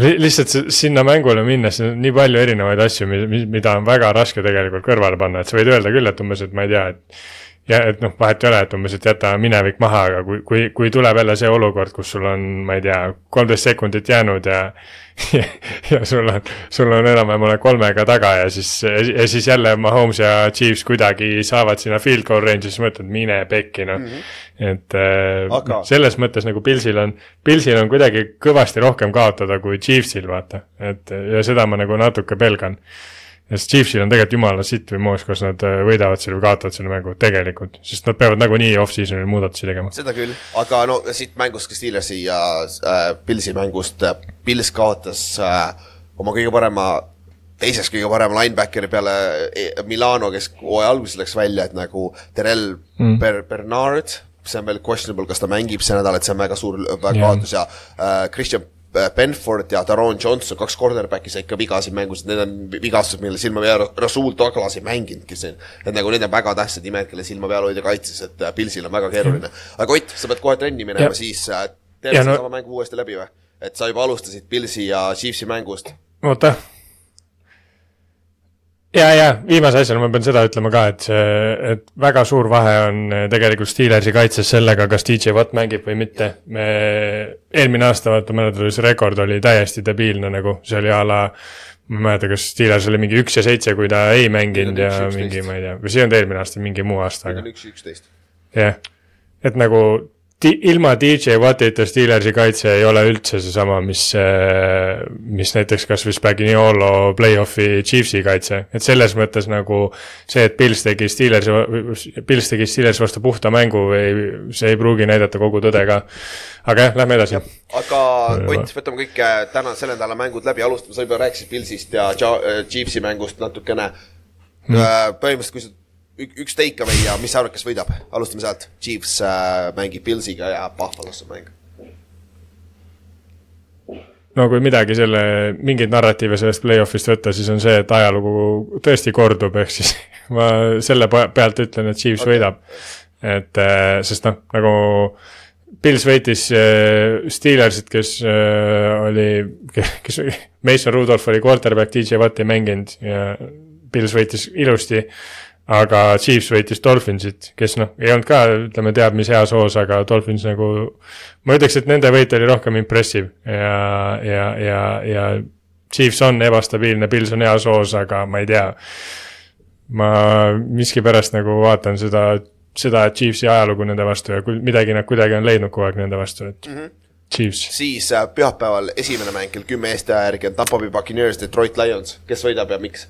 C: li- lihtsalt si- sinna mängule minnes on nii palju erinevaid asju, mida on väga raske tegelikult kõrvale panna, et sa võid öelda küll, et umbes, et ma ei tea, et ja et noh, vahet ei ole, et umbes, et jäta minevik maha, aga kui, kui, kui tuleb jälle see olukord, kus sul on, ma ei tea, kolmteist sekundit jäänud ja ja, ja sul on, sul on enam-vähem oled kolmega taga ja siis, ja siis jälle Mahomes ja Chiefs kuidagi saavad sinna field goal range'i, siis mõtled, mine pekki noh mm. -hmm. et äh,
B: Aga-
C: selles mõttes nagu Pilsil on, Pilsil on kuidagi kõvasti rohkem kaotada kui Chiefsil, vaata. et ja seda ma nagu natuke pelgan. Sest Chiefsil on tegelikult jumala sitt või moos, kas nad äh, võidavad selle või kaotavad selle mängu tegelikult, sest nad peavad nagunii off-season'il muudatusi tegema.
B: seda küll, aga no siit mängust ka Steelersi ja äh, Pilsi mängust äh,, Pils kaotas äh, oma kõige parema, teiseks kõige parema linebackeri peale eh, Milano, kes hooaja alguses läks välja, et nagu Terrel mm. Ber-, Bernard, see on veel questionable, kas ta mängib see nädal, et see on väga suur kaotus ja äh, Christian Benford ja Daron Johnson, kaks quarterback'i said ka vigasid mängus, need on vigastused, mille silma peal Rasul Douglas ei mänginudki siin. et nagu need on väga tähtsad imed, kelle silma peal hoida kaitses, et äh, Pilsil on väga keeruline. aga Ott, sa pead kohe trenni minema, siis äh, teeme
C: no-
B: no... mängu uuesti läbi või? et sa juba alustasid Pilsi ja Chiefsi mängust.
C: oota. ja, ja viimase asjana ma pean seda ütlema ka, et see, et väga suur vahe on eh, tegelikult Steelersi kaitses sellega, kas DJ Watt mängib või mitte. me eelmine aasta, vaata, see rekord oli täiesti debiilne nagu, see oli a la ma ei mäleta, kas Steelers oli mingi üks ja seitse, kui ta ei mänginud ja
B: ja
C: mingi, ma ei tea, või see ei olnud eelmine aasta, mingi muu aasta,
B: üks, üksteist.
C: jah, et nagu ilma DJ Wattita Steelersi kaitse ei ole üldse seesama, mis, mis näiteks kasvõi Spagnolo play-off'i Chiefsi kaitse, et selles mõttes nagu see, et Pils tegi Steelersi, Pils tegi Steelersi vastu puhta mängu või see ei pruugi näidata kogu tõde ka. aga jah, lähme edasi.
B: aga Ott, võtame kõik äh, täna selle nädala mängud läbi, alustame, sa juba rääkisid Pilsist ja äh, Chiefsi mängust natukene mm.. põhimõtteliselt, kui sa ük, üks take away ja mis sa arvad, kes võidab, alustame sealt. Chiefs äh, mängib Pilsiga ja Buffalosse mäng.
C: no kui midagi selle, mingeid narratiive sellest play-off'ist võtta, siis on see, et ajalugu tõesti kordub, ehk siis ma selle pe- pealt ütlen, et Chiefs okay. võidab. et äh, sest noh, nagu Pils võitis äh, Steelersit, kes äh, oli, kes, Mason Rudolph oli quarterback, DJ Watt ei mänginud ja Pils võitis ilusti aga Chiefs võitis Dolphinsit, kes noh, ei olnud ka, ütleme, teab mis heas hoos, aga Dolphins nagu, ma ütleks, et nende võit oli rohkem impressive ja, ja, ja, ja Chiefs on ebastabiilne, Pils on heas hoos, aga ma ei tea. ma miskipärast nagu vaatan seda, seda Chiefsi ajalugu nende vastu ja midagi nad kuidagi on leidnud kogu aeg nende vastu, et mm -hmm. Chiefs.
B: siis äh, pühapäeval esimene mäng kell kümme Eesti aja järgi on Tampa Bay Buccaneers, Detroit Lions, kes võidab ja miks?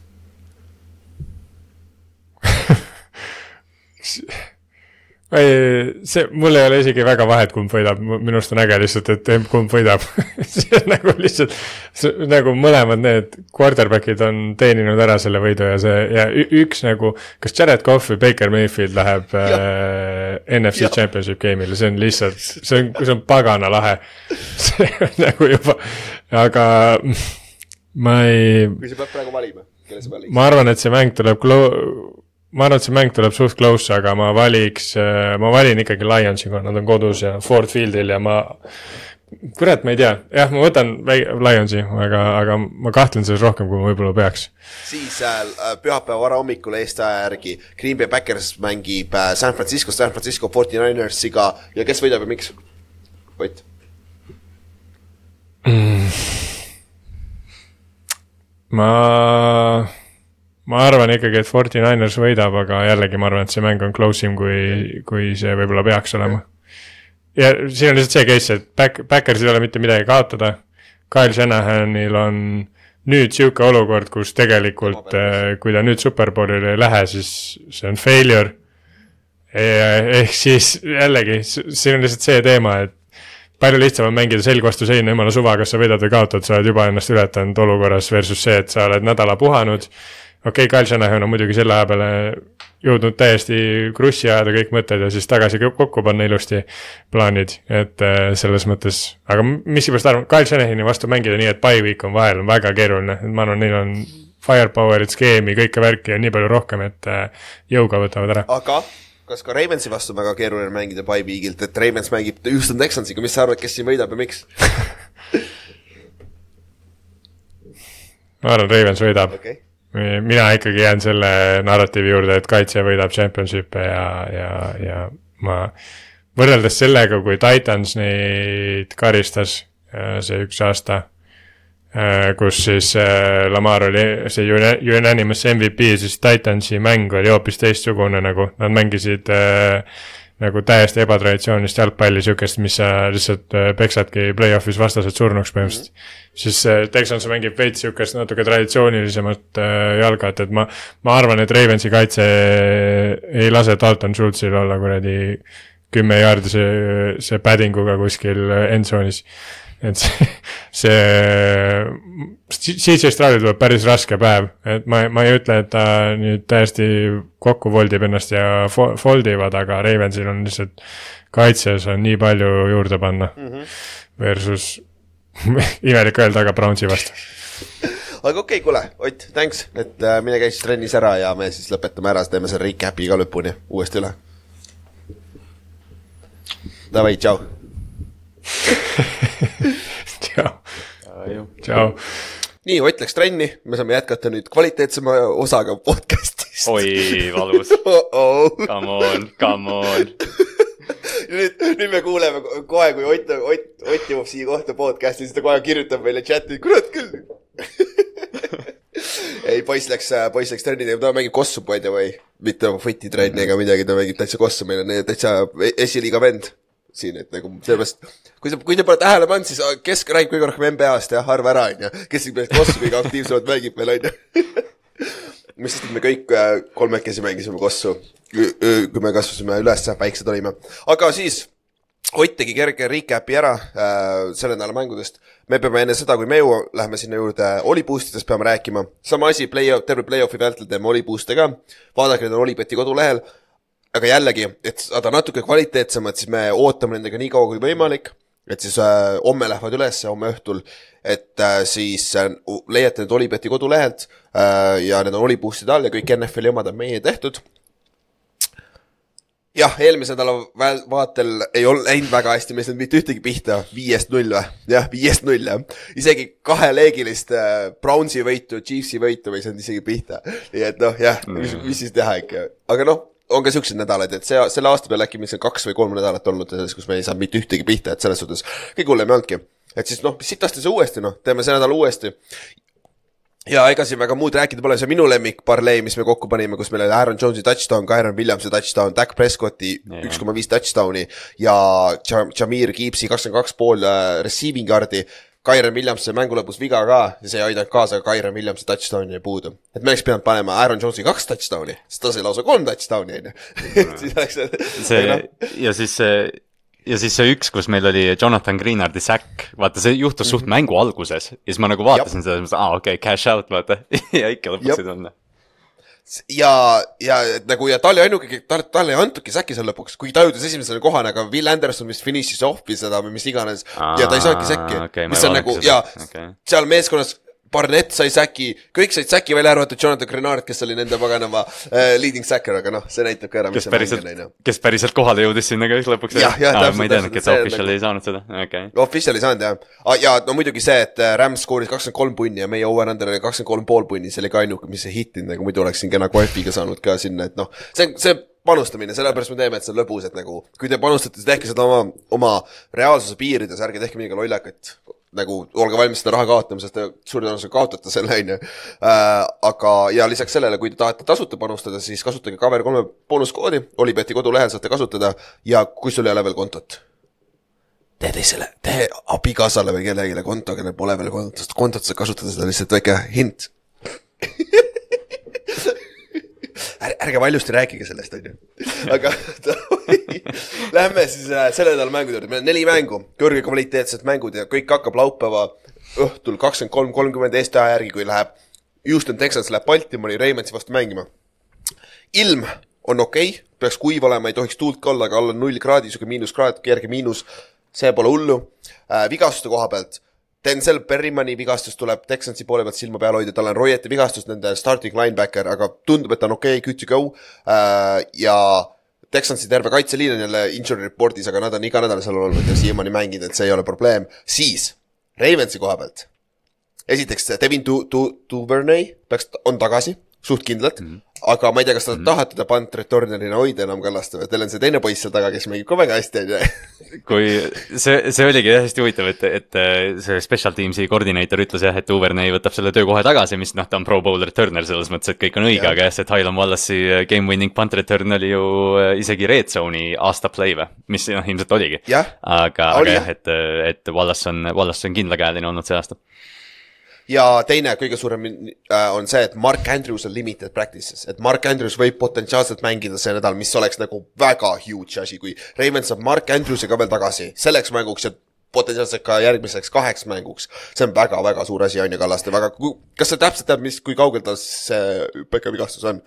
C: ei, see, mul ei ole isegi väga vahet, kumb võidab, minu arust on äge lihtsalt, et kumb võidab see on nagu lihtsalt, nagu mõlemad need quarterback'id on teeninud ära selle võidu ja see ja üks nagu, kas Jared Cough või Baker Mayfield läheb äh, NFC
B: Jah.
C: Championship game'ile, see on lihtsalt, see on, see on pagana lahe. see on nagu juba, aga ma ei
B: kui sa pead praegu valima, kelle sa valiks?
C: ma arvan, et see mäng tuleb clo-, ma arvan, et see mäng tuleb suht close, aga ma valiks, ma valin ikkagi Lionsi, kuna nad on kodus ja Ford Fieldil ja ma kurat, ma ei tea, jah, ma võtan Lionsi, aga, aga ma kahtlen selles rohkem, kui ma võib-olla peaks.
B: siis äh, pühapäeva varahommikul Eesti aja järgi Green Bay Packers mängib äh, San Francisco, San Francisco 49ersiga ja kes võidab ja miks? Ott.
C: ma, ma arvan ikkagi, et Forty Niners võidab, aga jällegi ma arvan, et see mäng on close im, kui, kui see võib-olla peaks olema. ja siin on lihtsalt see case, et Back, Backersil ei ole mitte midagi kaotada. Kyle Shanahanil on nüüd sihuke olukord, kus tegelikult, kui ta nüüd superbowlile ei lähe, siis see on failure. ehk siis jällegi, siin on lihtsalt see teema, et palju lihtsam on mängida selg vastu seina, jumala suva, kas sa võidad või kaotad, sa oled juba ennast ületanud olukorras versus see, et sa oled nädala puhanud. Okei okay,, Kyle Shanahan on muidugi selle aja peale jõudnud täiesti krussi ajada kõik mõtted ja siis tagasi kokku panna ilusti plaanid, et äh, selles mõttes, aga miskipärast arvan, Kyle Shanahani vastu mängida nii, et bye week on vahel, on väga keeruline, et ma arvan, neil on firepower'it, skeemi, kõike värki on nii palju rohkem, et äh, jõuga võtavad ära.
B: aga kas ka Ravensi vastu on väga keeruline mängida by week'ilt, et Ravens mängib Houston Texansiga, mis sa arvad, kes siin võidab ja miks?
C: ma arvan, Ravens võidab
B: okay.,
C: mina ikkagi jään selle narratiivi juurde, et kaitse võidab championship'e ja, ja, ja ma võrreldes sellega, kui Titans neid karistas äh, see üks aasta, kus siis äh, Lamar oli see unanimous MVP, siis Titansi mäng oli hoopis teistsugune nagu, nad mängisid äh, nagu täiesti ebatraditsioonilist jalgpalli, sihukest, mis sa lihtsalt äh, peksadki play-off'is vastased surnuks põhimõtteliselt mm. -hmm. siis äh, Texans mängib veits sihukest natuke traditsioonilisemat äh, jalga, et, ma, ma arvan, et Ravensi kaitse ei lase Dalton Schultzil olla kuradi kümme jaardi see, see paddinguga kuskil endzone'is. Et see, see, CJ Stroudil tuleb päris raske päev, et ma, ma ei ütle, et ta nüüd täiesti kokku voldib ennast ja fo- fold ivad, aga Ravensil on lihtsalt kaitses on nii palju juurde panna mm. -hmm. Versus imelik öelda, aga Brownsi vastu.
B: aga okei okay,, kuule, Ott, thanks, et äh, mine käi siis trennis ära ja me siis lõpetame ära, teeme selle recap'i ka lõpuni uuesti üle. Davai, tšau.
C: tšau, tšau.
B: nii, Ott läks trenni, me saame jätkata nüüd kvaliteetsema osaga podcast'ist.
D: oi, valus.
B: oh -oh.
D: Come on, come on.
B: nüüd, nüüd me kuuleme ko- kohe, kui Ott, Ott, Ott jõuab siia kohta podcast'i, siis ta kohe kirjutab meile chati, kurat küll. ei, poiss läks, poiss läks trenni tegema, ta mängib kossu, by the way. mitte fotitrenni ega midagi, ta mängib täitsa kossu, meil on täitsa esiliiga vend siin, et nagu sellepärast, kui sa, kui te pole tähele pannud, siis Kesk räägib kõige rohkem NBA-st ja arva ära, onju. kes siin meist kossu kõige aktiivsemalt mängib veel, onju. mis sest, et me kõik äh, kolmekesi mängisime kossu, kui me kasvasime üles, väiksed olime. aga siis Ott tegi kerge recap'i ära äh, selle nädala mängudest. me peame enne seda, kui me jõuame, lähme sinna juurde Oliboost idest peame rääkima. sama asi, play-off, terve play-off'i vältel teeme Oliboost'e ka. vaadake, need on Olibeti kodulehel. Aga jällegi, et saada natuke kvaliteetsemad, siis me ootame nendega nii kaua kui võimalik. et siis äh, homme lähevad üles, homme õhtul, et äh, siis äh, leiate need Olibeti kodulehelt äh, ja need on Oliboost'ide all ja kõik NFL-i omad on meie tehtud jah, eelmise nädala vaatel ei olnud läinud väga hästi, me ei saanud mitte ühtegi pihta, viiest null või? jah, viiest null jah. isegi kaheleegilist äh, Brownsi võitu, Chiefsi võitu me ei saanud isegi pihta. nii et noh, jah, mis, mis siis teha ikka, aga noh, on ka siuksed nädalad, et see, selle aasta peale äkki, mis on kaks või kolm nädalat olnud selles, kus me ei saanud mitte ühtegi pihta, et selles suhtes kõige hullem ei olnudki. et siis noh, sitasti see uuesti noh, teeme see nädal uuesti ja ega siin väga muud rääkida pole, see on minu lemmik parlee, mis me kokku panime, kus meil oli Aaron Jones'i touchdown, Kyron Williamsi touchdown, Dak Prescotti üks koma viis touchdown'i ja Ja- Jameer Gibbsi kakskümmend kaks pool äh, receiving yard'i. Kyron Williams sai mängu lõpus viga ka ja see ei aidanud kaasa, aga Kyron Williamsi touchdown jäi puudu. et me oleks pidanud panema Aaron Jonesi kaks touchdown'i, sest ta sai lausa kolm touchdown'i on ju. siis oleks
D: see ja siis see ja siis see üks, kus meil oli Jonathan Greenardi säkk, vaata see juhtus suht mängu alguses ja siis ma nagu vaatasin Jab. seda, siis ma mõtlesin, aa okei okay,, cash out vaata ja ikka lõpuks ei tulnud
B: ja, ja nagu ja ta oli ainuke, tal, talle ei antudki säki seal lõpuks, kuigi ta jõudis esimesele kohale, aga Will Anderson vist finišis off'i seda või mis iganes Aa, ja ta ei saanudki säkki
D: okay,.
B: mis on nagu ja okay. seal meeskonnas Barnett sai säki, kõik said säki välja arvatud Jonathan Grenard, kes oli nende paganama äh, leading sacker, aga noh, see näitab ka ära,
D: mis see päriselt, mäng on, onju. kes päriselt kohale jõudis sinna ka lõpuks.
B: jah, jah, täpselt.
D: ma ei teadnudki, et official nagu... ei saanud seda, okei okay..
B: Official ei saanud jah ah,, ja no muidugi see, et äh, Rams skooris kakskümmend kolm punni ja meie over-under oli kakskümmend kolm pool punni, see oli ka ainuke, mis ei hittinud, nagu muidu oleksin kena Guelfiga saanud ka sinna, et noh, see, see panustamine, sellepärast me teeme, et see on lõbus, et nagu kui te panustate, siis tehke seda oma, oma reaalsuse piirides, ärge tehke midagi lollakat nagu olge valmis seda raha kaotama, sest te suure tõenäosusega kaotate selle, on ju. Äh, aga, ja lisaks sellele, kui te tahate tasuta panustada, siis kasutage Cover kolme boonuskoodi, Olipeti kodulehel saate kasutada ja kui sul ei ole veel kontot, tee teisele, tee abikaasale või kellelegi konto, kellel pole veel kontot, kontot saad kasutada, seda lihtsalt väike hint ärge valjusti rääkige sellest, on ju. aga lähme siis äh, selle nädala mängude juurde, meil on neli mängu, kõrgekvaliteetsed mängud ja kõik hakkab laupäeva õhtul kakskümmend kolm, kolmkümmend Eesti aja järgi, kui läheb Houston Texans läheb Baltimori Raimonsi vastu mängima. ilm on okei okay,, peaks kuiv olema, ei tohiks tuult ka olla, aga alla null kraadi, sihuke miinuskraad, kerge miinus, see pole hullu äh,. vigastuste koha pealt Denzel Berrimani vigastus tuleb Texansi poole pealt silma peal hoida, tal on Royeti vigastus, nende starting linebacker, aga tundub, et ta on okei okay,, good to go uh,. ja Texansi terve kaitseliin on jälle injury report'is, aga nad on iga nädal seal olnud ja siiamaani mänginud, et see ei ole probleem. siis Ravensi koha pealt. esiteks Devin Du-, Du-, Duvernay peaks, on tagasi, suht kindlalt mm. -hmm aga ma ei tea, kas te mm -hmm. tahate teda punt returner'ina hoida enam Kallaste või teil on see teine poiss seal taga, kes mängib ka väga hästi, on ju.
D: kui see, see oligi hästi huvitav, et, et see special teams'i koordineeter ütles jah, et Uvernay võtab selle töö kohe tagasi, mis noh, ta on pro bowl returner selles mõttes, et kõik on õige, aga jah, see Tylen Wallace'i game winning punt return oli ju äh, isegi red zone'i aasta play või, mis noh, ilmselt oligi. aga, aga jah, et, et Wallace on, Wallace on kindlakäeline olnud see aasta
B: ja teine kõige suurem äh, on see, et Mark Andrews on limited practices, et Mark Andrews võib potentsiaalselt mängida see nädal, mis oleks nagu väga huge asi, kui Raymond saab Mark Andrewsi ka veel tagasi selleks mänguks ja potentsiaalselt ka järgmiseks kaheks mänguks. see on väga-väga suur asi, on ju, Kallaste, väga, kas sa täpselt tead, mis, kui kaugel tal see hüppevigastus on?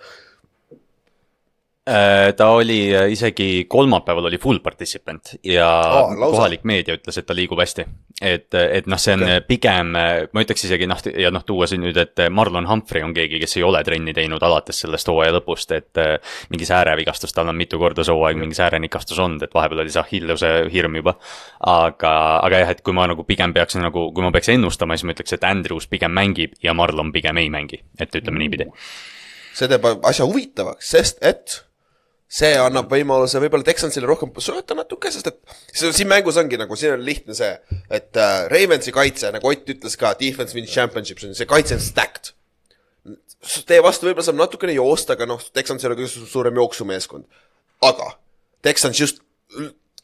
D: Äh, ta oli äh, isegi kolmapäeval oli full participant ja oh, kohalik meedia ütles, et ta liigub hästi. et, et noh, see on okay. pigem, ma ütleks isegi noh, ja noh, tuua siin nüüd, et Marlon Humphrey on keegi, kes ei ole trenni teinud alates sellest hooaja lõpust, et äh, mingi säärevigastus, tal on mitu korda see hooaeg mingi säärenikastus olnud, et vahepeal oli see Achilleuse hirm juba. aga, aga jah, et kui ma nagu pigem peaks nagu, kui ma peaks ennustama, siis ma ütleks, et Andrews pigem mängib ja Marlon pigem ei mängi, et ütleme niipidi.
B: see teeb asja huvitavaks, sest et see annab võimaluse võib-olla Texansile rohkem sööta natuke, sest et siin mängus ongi nagu, siin on lihtne see, et äh, Ravensi kaitse, nagu Ott ütles ka, defense wins championships on see kaitse on stacked. Teie vastu võib-olla saab natukene joosta, aga noh, Texans ei ole kõige suurem jooksumeeskond. aga Texans just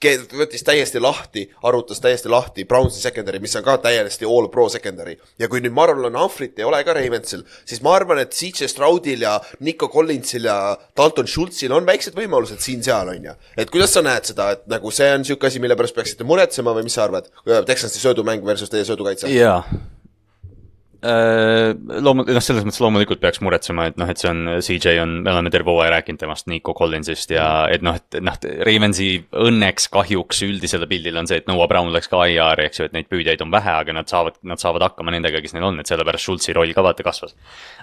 B: võttis täiesti lahti, arvutas täiesti lahti Brownsi secondary, mis on ka täiesti all pro secondary. ja kui nüüd Marlon Humphrey't ei ole ka Ravensil, siis ma arvan, et CJ Stroudil ja Nico Collinsil ja Dalton Schultzil on väiksed võimalused siin-seal, on ju. et kuidas sa näed seda, et nagu see on niisugune asi, mille pärast peaksite muretsema või mis sa arvad? Texansi söödumäng versus teie söödukaitse?
D: jaa Äh, loomu-, noh, selles mõttes loomulikult peaks muretsema, et noh, et see on, CJ on, me oleme terve hooaja rääkinud temast, Nico Collinsist ja et noh, et noh, Ravensi õnneks, kahjuks üldisele pildile on see, et Noah Brown läks ka IR-i, eks ju, et neid püüdjaid on vähe, aga nad saavad, nad saavad hakkama nendega, kes neil on, et sellepärast Schultzi roll ka vaata kasvas.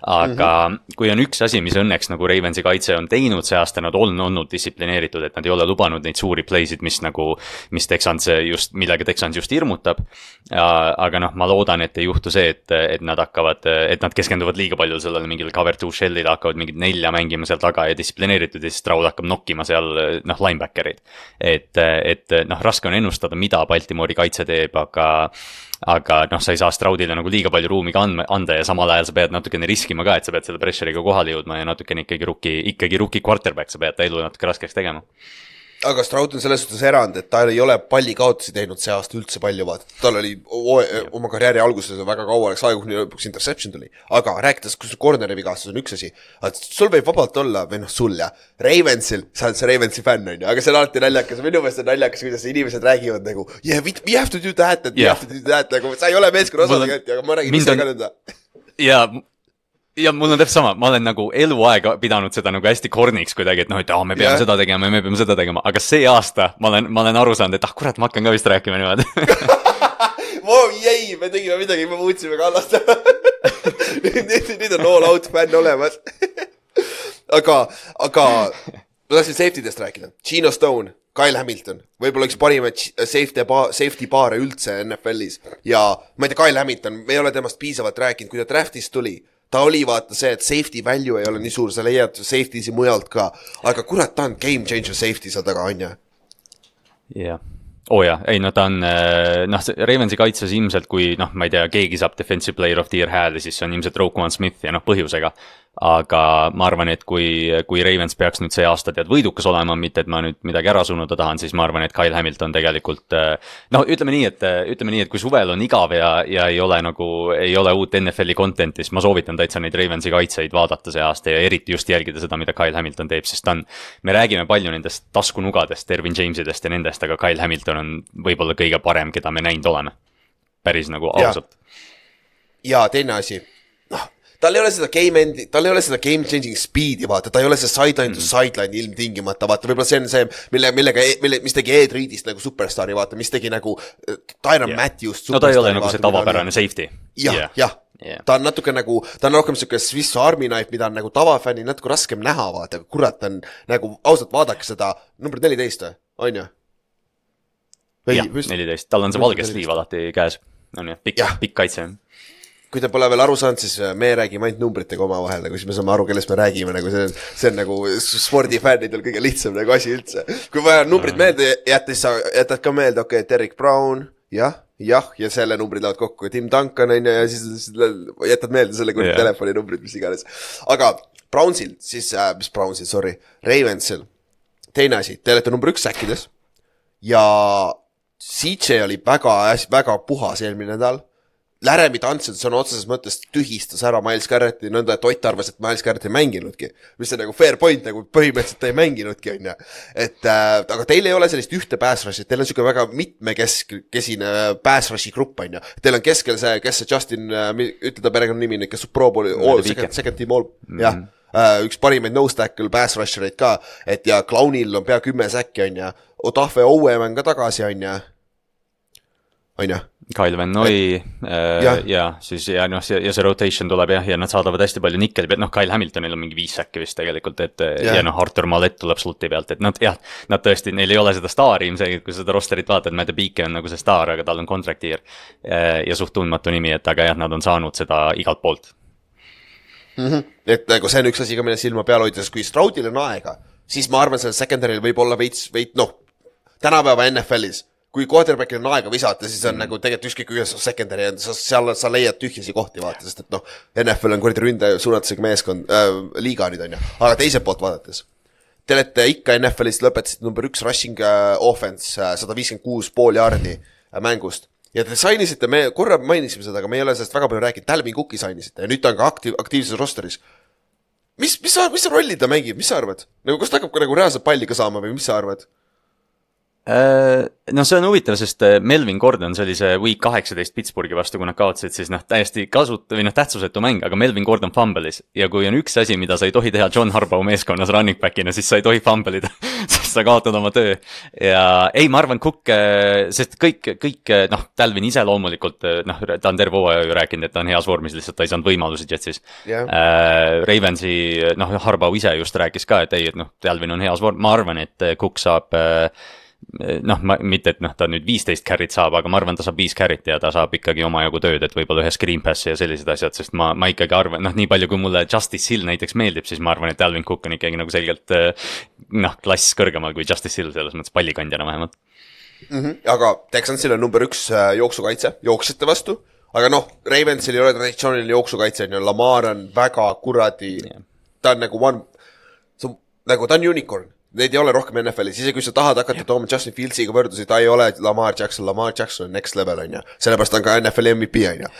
D: aga mm -hmm. kui on üks asi, mis õnneks nagu Ravensi kaitse on teinud see aasta, nad on olnud distsiplineeritud, et nad ei ole lubanud neid suuri play sid, mis nagu, mis Texans just, millega Texans just hirmutab. aga noh, ma loodan, et ei juhtu see, et, et nad hakkavad, et nad keskenduvad liiga palju sellele mingile cover two shell'ile, hakkavad mingit nelja mängima seal taga ja distsiplineeritud ja siis Stroud hakkab nokkima seal noh, linebacker'id. et, et noh, raske on ennustada, mida Baltimori kaitse teeb, aga aga noh, sa ei saa Stroudile nagu liiga palju ruumi ka andma, anda ja samal ajal sa pead natukene riskima ka, et sa pead selle pressure'iga kohale jõudma ja natukene ikkagi rookie, ikkagi rookie quarterback, sa pead ta elu natuke raskeks tegema
B: aga Stroud on selles suhtes erand, et ta ei ole pallikaotusi teinud see aasta üldse palju, vaata. tal oli o- oma karjääri alguses väga kaua läks aega, kuni lõpuks interception tuli. aga rääkides, kui sul corner'i vigastus on üks asi, sul võib vabalt olla, või noh, sul ja Ravensil, sa oled see Ravensi fänn, on ju, aga see on alati naljakas, minu meelest on naljakas, kuidas inimesed räägivad nagu yeah, we, we have to do that, we
D: Jah.
B: have to do that, nagu sa ei ole meeskonna osa tegelikult, aga ma räägin ise ka nõnda.
D: ja, ja mul on täpselt sama, ma olen nagu eluaeg pidanud seda nagu hästi korniks kuidagi, et noh, et aa, me peame yeah. seda tegema ja me peame seda tegema, aga see aasta ma olen, ma olen aru saanud, et ah kurat, ma hakkan ka vist rääkima niimoodi.
B: Wow, jäi, me tegime midagi, me muutsime kallast. Nüüd, nüüd, nüüd on all out fänn olemas. aga, aga ma tahtsin safety dest rääkida. Gino Stone, Kyle Hamilton, võib-olla üks parimaid safety, safety paare üldse NFL-is ja ma ei tea, Kyle Hamilton, me ei ole temast piisavalt rääkinud, kui ta draft'ist tuli ta oli vaata see, et safety value ei ole nii suur, sa leiad safety si mujalt ka, aga kurat, ta on game changer safety seal taga, on ju.
D: jah, oo oh jaa, ei no ta on äh, noh, Ravensi kaitses ilmselt, kui noh, ma ei tea, keegi saab defensive player of the year hääli, siis see on ilmselt Roquan Smith ja noh, põhjusega. Aga ma arvan, et kui, kui Ravens peaks nüüd see aasta tead võidukas olema, mitte et ma nüüd midagi ära sunuda tahan, siis ma arvan, et Kyle Hamilton tegelikult äh, noh, ütleme nii, et ütleme nii, et kui suvel on igav ja, ja ei ole nagu, ei ole uut NFL-i content'i, siis ma soovitan täitsa neid Ravensi kaitseid vaadata see aasta ja eriti just jälgida seda, mida Kyle Hamilton teeb, sest ta on me räägime palju nendest taskunugadest, Dervin Jamesidest ja nendest, aga Kyle Hamilton on võib-olla kõige parem, keda me näinud oleme. päris nagu ausalt.
B: ja teine asi, tal ei ole seda game end'i, tal ei ole seda game changing speed'i, vaata, ta ei ole see sideline
D: Mhm.
B: to sideline ilmtingimata, vaata, võib-olla see on see, mille, millega, mille, mis tegi Ed Reedist nagu superstaari, vaata, mis tegi nagu äh, Tyron yeah. Matthewst.
D: no ta ei ole nagu see tavapärane safety.
B: jah, jah
D: Jah.
B: ta on natuke nagu, ta on rohkem siuke Swiss Army knife, mida on nagu tavafännil natuke raskem näha, vaata, kurat, ta on nagu ausalt vaadake seda, number neliteist või, on ju?
D: jah, neliteist, tal on see valge sliiv alati käes. on ju, pikk pikk kaitse.
B: Kui te pole veel aru saanud, siis äh, me räägime ainult numbritega omavahel, nagu siis me saame aru, kellest me räägime, nagu see on, see on nagu spordifännidel kõige lihtsam nagu asi üldse. kui vaja numbrid meelde jätta, siis sa jätad ka meelde, okei okay,, Derek Brown, jah, jah, ja selle numbrid lähevad kokku, Tim Duncan on ju, ja siis, jätad meelde selle kuradi yeah. telefoninumbrid, mis iganes. aga Brownsil siis äh,, mis Brownsil, sorry, Ravensil, teine asi, te olete number üks säkkides ja CJ oli väga, väga puhas eelmine nädal. Laremy Tunson sõna otseses mõttes tühistas ära Miles Garretti nõnda, et Ott arvas, et Miles Garrett ei mänginudki. mis on nagu fair point, nagu põhimõtteliselt ta ei mänginudki, on ju. et äh, aga teil ei ole sellist ühte pass rush'it, teil on niisugune väga mitmekeskesine pass rush'i grupp, on ju. Teil on keskel see, kes see Justin, ütle ta perekonnanimi nüüd, kes Pro Bowli, second, second team all, jah äh, üks parimaid nose tackle pass rusher eid ka, et ja Clownil on pea kümme säkki, on ju. Otafe Owen on ka tagasi, on ju. On ju
D: Kyle Van Noy äh,
B: Jah.
D: ja siis ja noh, see ja see rotation tuleb jah, ja nad saadavad hästi palju nikkeli pealt, noh, Kyle Hamiltonil on mingi viis säkki vist tegelikult, et
B: Jah.
D: ja, ja noh, Artur Malet tuleb slot'i pealt, et nad jah, nad tõesti, neil ei ole seda staari ilmselgelt, kui seda rosterit vaatad, Matt Beake on nagu see staar, aga tal on contract year ja suht tundmatu nimi, et aga jah, nad on saanud seda igalt poolt.
B: et nagu see on üks asi ka, mille silma peal hoida, sest kui Stroudil on aega, siis ma arvan, sellel secondary'l võib olla veits, veits noh, tänapäeva NFL-is, kui quarterback'il on aega visata, siis on mm. nagu tegelikult ükskõik kuidas secondary on, sa seal sa leiad tühjasi kohti vaata, sest et noh, NFL on kuradi ründaja suunatusega meeskond äh,, liiga nüüd on ju, aga teiselt poolt vaadates Te olete ikka NFL-is lõpetasite number üks rushing äh, offense äh, sada viiskümmend kuus pool jaardi äh, mängust ja te sainisite, me korra mainisime seda, aga me ei ole sellest väga palju rääkinud, Talvin Cooki sainisite ja nüüd ta on ka aktiiv, aktiivses rosteris. mis, mis sa, mis rolli ta mängib, mis sa arvad? nagu kas ta hakkab ka nagu reaalselt palli ka saama või mis sa arvad?
D: No see on huvitav, sest äh, Melvin Gordon, see oli see week kaheksateist Pittsburghi vastu, kui nad kaotasid, siis noh, täiesti kasutu või noh, tähtsusetu mäng, aga Melvin Gordon fumble'is ja kui on üks asi, mida sa ei tohi teha John Harbaugh meeskonnas running back'ina, siis sa ei tohi fumble ida, sest sa kaotad oma töö. ja ei, ma arvan, Cook, sest kõik, kõik noh, Talvin ise loomulikult noh, ta on terve hooaja ju rääkinud, et ta on heas vormis, lihtsalt ta ei saanud võimalusi Jetsis
B: Jah.
D: äh, Ravensi, noh, Harbaugh ise just rääkis ka, et ei, et noh, Talvin on heas vorm, ma arvan, et Cook saab äh, noh, ma mitte, et noh, ta nüüd viisteist carry't saab, aga ma arvan, ta saab viis carry't ja ta saab ikkagi omajagu tööd, et võib-olla ühe screen pass'i ja sellised asjad, sest ma, ma ikkagi arvan, noh, nii palju, kui mulle Justice Hill näiteks meeldib, siis ma arvan, et Alvin Cook on ikkagi nagu selgelt äh, noh, klass kõrgemal kui Justice Hill selles mõttes pallikandjana vähemalt.
B: mm. -hmm. aga Texansil on number üks äh, jooksukaitse, jooksjate vastu, aga noh, Ravensil ei ole traditsiooniline jooksukaitse, on ju, Lamar on väga kuradi
D: Jah.
B: ta on nagu one, nagu, ta on unicorn. Neid ei ole rohkem NFL-is, isegi kui sa tahad hakata tooma Justin Fieldsiga võrdlusi, ta ei ole Lamar Jackson, Lamar Jackson on next level on ju, sellepärast ta on ka NFL-i MVP on ju.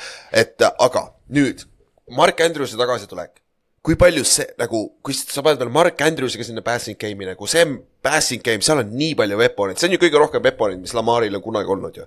B: et äh, aga nüüd Mark Andrewsi tagasitulek, kui palju see nagu, kui sa paned veel Mark Andrewsiga sinna passing game'i nagu see passing game, seal on nii palju veponeid, see on ju kõige rohkem veponeid, mis Lamaril on kunagi olnud ju.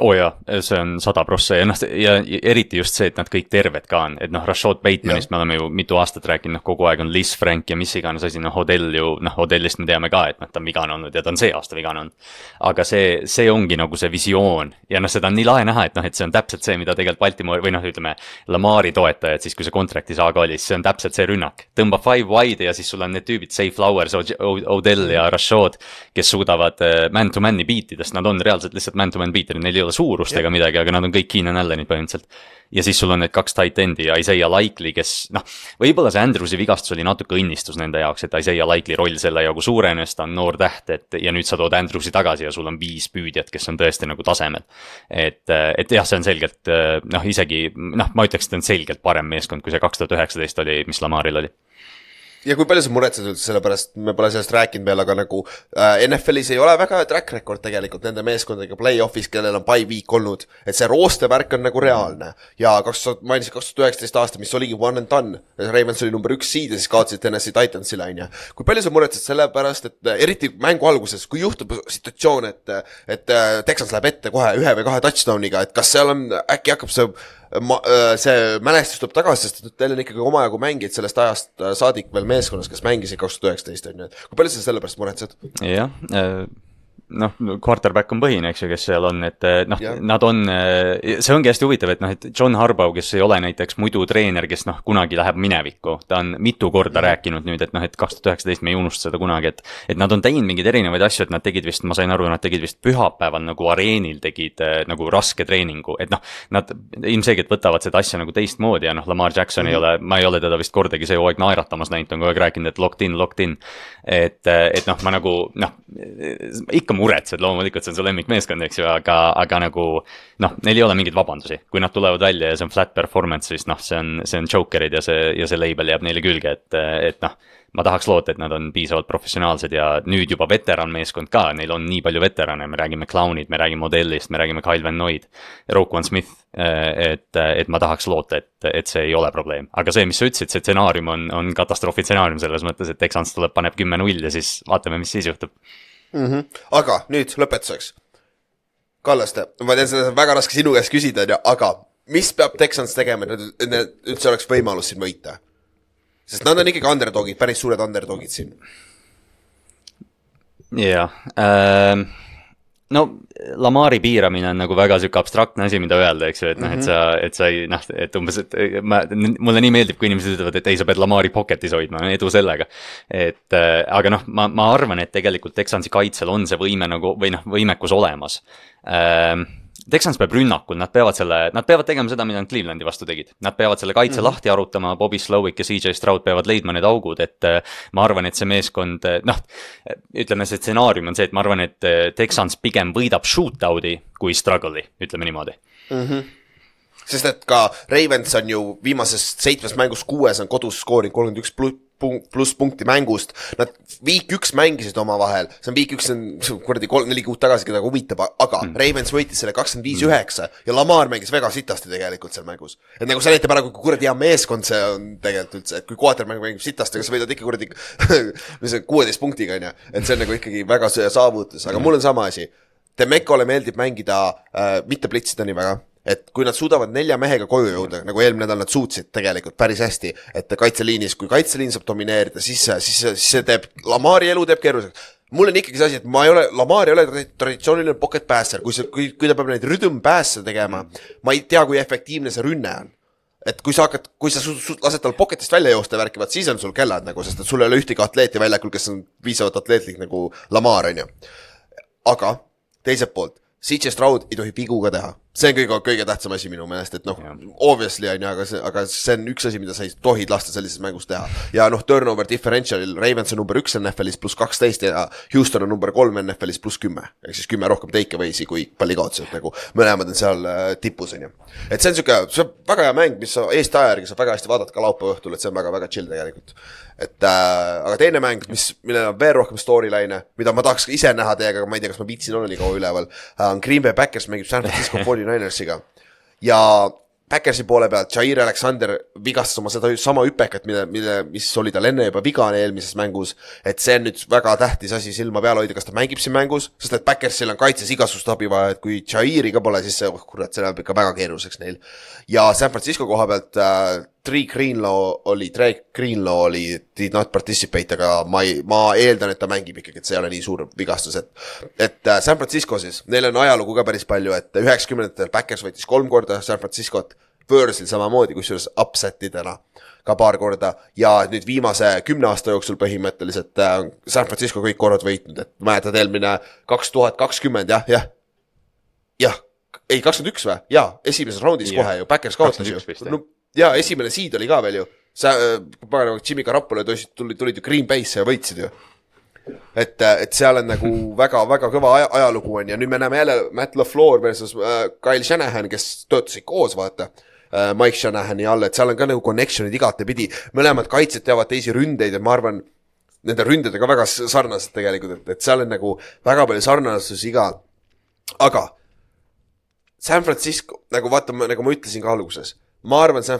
D: Oo oh jaa, see on sada prossa ja noh, ja eriti just see, et nad kõik terved ka on, et noh, Rashad Batemanist me oleme ju mitu aastat rääkinud, noh kogu aeg on Liz Frank ja mis iganes asi, noh Odell ju, noh Odellist me teame ka, et noh, ta on vigane olnud ja ta on see aasta vigane olnud. aga see, see ongi nagu see visioon ja noh, seda on nii lahe näha, et noh, et see on täpselt see, mida tegelikult Baltimore või noh, ütleme. Lamari toetajad siis, kui see contract'i saaga oli, siis see on täpselt see rünnak. tõmba five wide ja siis sul on need tüübid, Say Flowers, Odell ja Rashad, kes suudavad äh, man-to-man'i beat ida, sest nad on reaalselt lihtsalt man-to-man beater'id, neil ei ole suurust ega midagi, aga nad on kõik Keenan Allanid põhimõtteliselt. ja siis sul on need kaks tight end'i ja Isaiah Likely, kes noh, võib-olla see Andrewsi vigastus oli natuke õnnistus nende jaoks, et Isaiah Likely roll selle jagu suurenes, ta on noor täht, et ja nüüd sa tood Andrewsi tagasi ja sul on viis püüdjat, kes on tõesti nagu tasemel. et, et jah, see on selgelt noh, isegi noh, ma ütleks, et on selgelt parem meeskond, kui see kaks tuhat üheksateist oli, mis Lamaril oli
B: ja kui palju sa muretsed üldse selle pärast, me pole sellest rääkinud veel, aga nagu äh, NFL-is ei ole väga track record tegelikult nende meeskondadega play-off'is, kellel on by week olnud. et see rooste värk on nagu reaalne ja kaks tuhat, mainisid kaks tuhat üheksateist aasta, mis oligi one and done. Ravens oli number üks seed ja siis kaotasid Tennessee Titansile, on ju. kui palju sa muretsed selle pärast, et äh, eriti mängu alguses, kui juhtub situatsioon, et, et äh, Texans läheb ette kohe ühe või kahe touchdown'iga, et kas seal on, äkki hakkab see ma, see mälestus tuleb tagasi, sest teil on ikkagi omajagu mängijaid sellest ajast äh, saadik veel meeskonnas, kes mängisid kaks tuhat üheksateist on ju, et kui palju sa selle pärast muretsed?
D: jah, noh, quarterback on põhine, eks ju, kes seal on, et eh, noh nad on, see ongi hästi huvitav, et noh, et John Harbaugh, kes ei ole näiteks muidu treener, kes noh, kunagi läheb minevikku, ta on mitu korda rääkinud nüüd, et noh, et kaks tuhat üheksateist me ei unusta seda kunagi, et et nad on teinud mingeid erinevaid asju, et nad tegid vist, ma sain aru, nad tegid vist pühapäeval nagu areenil tegid eh, nagu raske treeningu, et noh, nad ilmselgelt võtavad seda asja nagu teistmoodi ja noh, Lamar Jackson ei ole, ma ei ole teda vist kordagi see hooaeg naeratamas näinud, on kogu aeg rääkinud, et locked in, locked in. et, et noh, ma nagu noh, ikka muretsed loomulikult, see on su lemmikmeeskond, eks ju, aga, aga nagu noh, neil ei ole mingeid vabandusi, kui nad tulevad välja ja see on flat performance, siis noh, see on, see on joker'id ja see, ja see label jääb neile külge, et, et noh ma tahaks loota, et nad on piisavalt professionaalsed ja nüüd juba veteranmeeskond ka, neil on nii palju veterane, me räägime Clownid, me räägime Odellist, me räägime Kyle Van Noyd, Roquan Smith. et, et ma tahaks loota, et, et see ei ole probleem, aga see, mis sa ütlesid, see stsenaarium on, on katastroofi stsenaarium selles mõttes, et Texans tuleb, paneb kümme-null ja siis vaatame, mis siis juhtub.
B: Aga nüüd lõpetuseks. Kallaste, ma tean, seda on väga raske sinu käest küsida, onju, aga mis peab Texans tegema, et neil üldse oleks võimalus siin võita? sest nad on ikkagi underdog'id, päris suured underdog'id siin.
D: jah ähm,, no Lamari piiramine on nagu väga sihuke abstraktne asi, mida öelda, eks ju, et noh, et sa, et sa ei noh, et umbes, et ma, mulle nii meeldib, kui inimesed ütlevad, et ei, sa pead Lamari pocket'is hoidma, edu sellega. et äh, aga noh, ma, ma arvan, et tegelikult Texansi kaitsel on see võime nagu või noh, võimekus olemas ähm,. Texans peab rünnakul, nad peavad selle, nad peavad tegema seda, mida nad Clevelandi vastu tegid. Nad peavad selle kaitse mm -hmm. lahti arutama, Bobby Slowick ja CJ Stroud peavad leidma need augud, et äh, ma arvan, et see meeskond, noh, ütleme, see stsenaarium on see, et ma arvan, et Texans pigem võidab shootout'i kui struggle'i, ütleme niimoodi.
B: sest et ka Ravens on ju viimasest seitsmest mängust kuues on kodus skoorinud kolmkümmend üks pluss punkti mängust. Nad viik üks mängisid omavahel, see on viik üks, see on kuradi kolm-neli kuud tagasi, keda huvitab, aga mm. Ravens võitis selle kakskümmend viis üheksa ja Lamar mängis väga sitasti tegelikult seal mängus. et nagu see näitab ära, kui kuradi hea meeskond see on tegelikult üldse, et kui quarterback mängib sitasti, aga sa võidad ikka kuradi, mis see kuueteist punktiga on ju, et see on nagu ikkagi väga saavutus, aga mul on sama asi. Demekole meeldib mängida äh,, mitte plitsida nii väga et kui nad suudavad nelja mehega koju jõuda, nagu eelmine nädal nad suutsid tegelikult päris hästi, et kaitseliinis, kui kaitseliin saab domineerida, siis, siis, siis see teeb, Lamari elu teeb keeruliseks. mul on ikkagi see asi, et ma ei ole, Lamar ei ole tra- traditsiooniline pocket passer, kui see, kui, kui ta peab neid rhythm pass'e tegema, ma ei tea, kui efektiivne see rünne on et kui sa hakkad, kui sa su, su, lased tal pocket'ist välja joosta ja värki, vaat siis on sul kellad nagu, sest et sul ei ole ühtegi atleeti väljakul, kes on piisavalt atleetlik nagu Lamar, on ju. aga teiselt poolt, CJ Stroud ei tohi vigu ka teha, see on kõige, kõige tähtsam asi minu meelest, et noh obviously on ju, aga see, aga see on üks asi, mida sa ei tohi lasta sellises mängus teha. ja noh, turnover differential'il Ravens on number üks NFL-is pluss kaksteist ja Houston on number kolm NFL-is pluss kümme. ehk siis kümme rohkem takeaway'si kui pallikaotusi, et nagu mõlemad on seal äh, tipus, on ju. et see on sihuke, see on väga hea mäng, mis sa Eesti aja järgi saab väga hästi vaadata ka laupäeva õhtul, et see on väga-väga chill tegelikult. Et äh, aga teine mäng, mis, millel on veel rohkem storyline'e, mida ma tahaks ise näha teiega, aga ma ei tea, kas ma viitsin olla nii kaua üleval äh,, on Green Bay Packers mängib San Francisco 49ers'iga ja Backersi poole pealt Jair Alexander vigastas oma seda sama hüpekat, mille, mille, mis oli tal enne juba vigane eelmises mängus. et see on nüüd väga tähtis asi silma peal hoida, kas ta mängib siin mängus, sest et Backersil on kaitses igasugust abi vaja, et kui Jairi ka pole, siis see, oh kurat, see läheb ikka väga keeruliseks neil. ja San Francisco koha pealt äh, Trey Greenlaw oli, Trey Greenlaw oli did not participate, aga ma ei, ma eeldan, et ta mängib ikkagi, et see ei ole nii suur vigastus, et et äh, San Francisco siis, neil on ajalugu ka päris palju, et üheksakümnendatel Backers võitis kolm korda San Franciscot, Võõrsil samamoodi, kusjuures upset idena ka paar korda ja nüüd viimase kümne aasta jooksul põhimõtteliselt äh, San Francisco kõik korrad võitnud, et mäletad eelmine kaks tuhat kakskümmend jah, jah, jah, ei kakskümmend üks või, jaa, esimeses raundis
D: Jah.
B: kohe ju, Backers kaotas ju
D: 21 vist, jah.
B: no,. jaa, esimene seed oli ka veel ju, sa, pagan, Jimmy Garoppolo tulid, tulid, tulid ju Green Bay'sse ja võitsid ju et, et seal on nagu väga-väga kõva aja, ajalugu on ja nüüd me näeme jälle Matt LaFleur versus äh, Kyle Shanahan, kes töötasid koos, vaata äh,. Mike Shanahani all, et seal on ka nagu connection'id igatepidi, mõlemad kaitsjad teavad teisi ründeid ja ma arvan, nende ründed on ka väga sarnased tegelikult, et, et seal on nagu väga palju sarnasusi ka. aga San Francisco, nagu vaata, nagu ma ütlesin ka alguses, ma arvan, see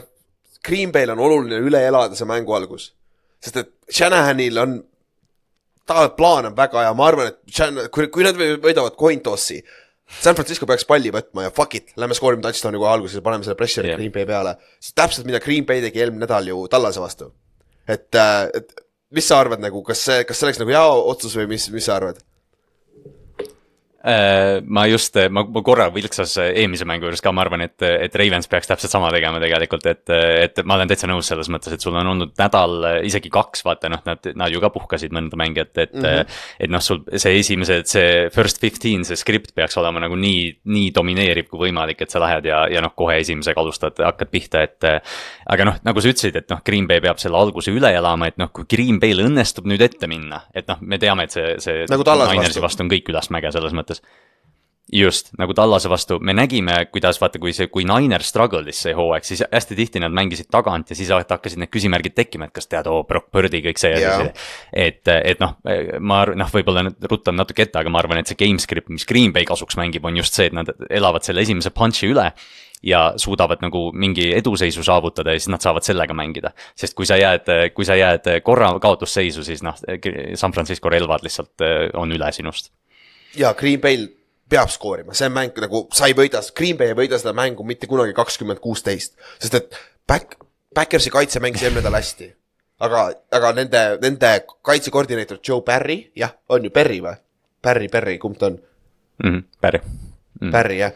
B: Green Bay'l on oluline üle elada see mängu algus, sest et Shanahanil on ta plaan on väga hea, ma arvan, et Shan- kui, kui nad või- võidavad coin toss'i, San Francisco peaks palli võtma ja fuck it, lähme skoorime touchdown'i kohe alguses ja paneme selle pressure'i yeah. Green Bay peale. see täpselt, mida Green Bay tegi eelmine nädal ju Tallase vastu. et, et mis sa arvad nagu, kas see, kas see oleks nagu hea otsus või mis, mis sa arvad?
D: Äh, ma just, ma, ma korra vilksas eelmise mängu juures ka, ma arvan, et, et Ravens peaks täpselt sama tegema tegelikult, et, et ma olen täitsa nõus selles mõttes, et sul on olnud nädal, isegi kaks, vaata noh, nad, nad ju ka puhkasid mõnda mängijat, et mm.
B: Mhm.
D: -hmm. et noh, sul see esimesed, see first fifteen, see skript peaks olema nagu nii, nii domineeriv kui võimalik, et sa lähed ja, ja noh, kohe esimesega alustad, hakkad pihta, et. aga noh, nagu sa ütlesid, et noh, Green Bay peab selle alguse üle elama, et noh, kui Green Bay'l õnnestub nüüd ette minna, et noh, me teame, et see, see
B: Nagu
D: Ninersi
B: vastu.
D: vastu on kõik ülesmäge selles mõttes just nagu Tallase vastu, me nägime, kuidas vaata, kui see, kui Niner struggle'is see hooaeg, siis hästi tihti nad mängisid tagant ja siis hakkasid need küsimärgid tekkima, et kas tead, oo, Brock Purdy, kõik see ja siis. et, et noh, ma arvan, noh, võib-olla nüüd rutan natuke ette, aga ma arvan, et see game script, mis Green Bay kasuks mängib, on just see, et nad elavad selle esimese punch'i üle ja suudavad nagu mingi eduseisu saavutada ja siis nad saavad sellega mängida. sest kui sa jääd, kui sa jääd korra kaotusseisu, siis noh, San Francisco relvad lihtsalt eh, on üle sinust.
B: Ja Green Bay'l peab skoorima, see mäng nagu, sa ei võida, Green Bay ei võida seda mängu mitte kunagi kakskümmend kuusteist, sest et Back, Backersi kaitse mängis eelmine nädal hästi. aga, aga nende, nende kaitsekoordineeter Joe Barry, jah, on ju Barry või? Barry, Barry, kumb ta on?
D: Mhm, Päri.
B: mm. Barry jah,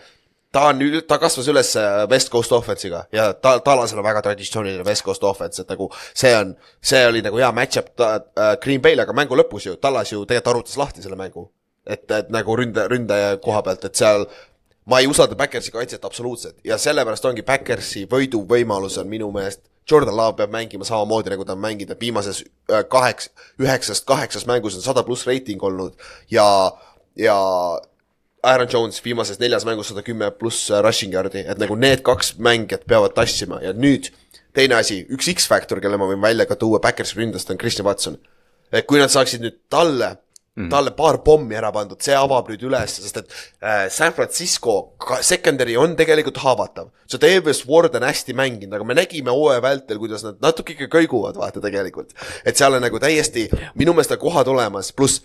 B: ta on ta kasvas üles äh, West Coast offense'iga ja ta, Talasel on väga traditsiooniline West Coast offense, et nagu see on, see oli nagu hea match-up äh, Green Bay'le, aga mängu lõpus ju, Tallas ju tegelikult arutas lahti selle mängu. et, et nagu ründe, ründaja koha pealt, et seal ma ei usalda Backersi kaitset absoluutselt ja sellepärast ongi Backersi võiduvõimalus on minu meelest Jordan Love peab mängima samamoodi, nagu ta on mänginud, et viimases äh, kaheks, üheksast kaheksas mängus on sada pluss reiting olnud ja, ja Aaron Jones viimases neljas mängus sada kümme pluss rushing yard'i, et nagu need kaks mängijat peavad tassima ja nüüd teine asi, üks X-faktor, kelle ma võin välja ka tuua Backersi ründest on Christian Watson. et kui nad saaksid nüüd talle mm., talle paar pommi ära pandud, see avab nüüd üles, sest et äh, San Francisco secondary on tegelikult haavatav. see Davis Ward on hästi mänginud, aga me nägime hooaja vältel, kuidas nad natuke ikka kõiguvad, vaata tegelikult. et seal on nagu täiesti minu meelest kohad olemas, pluss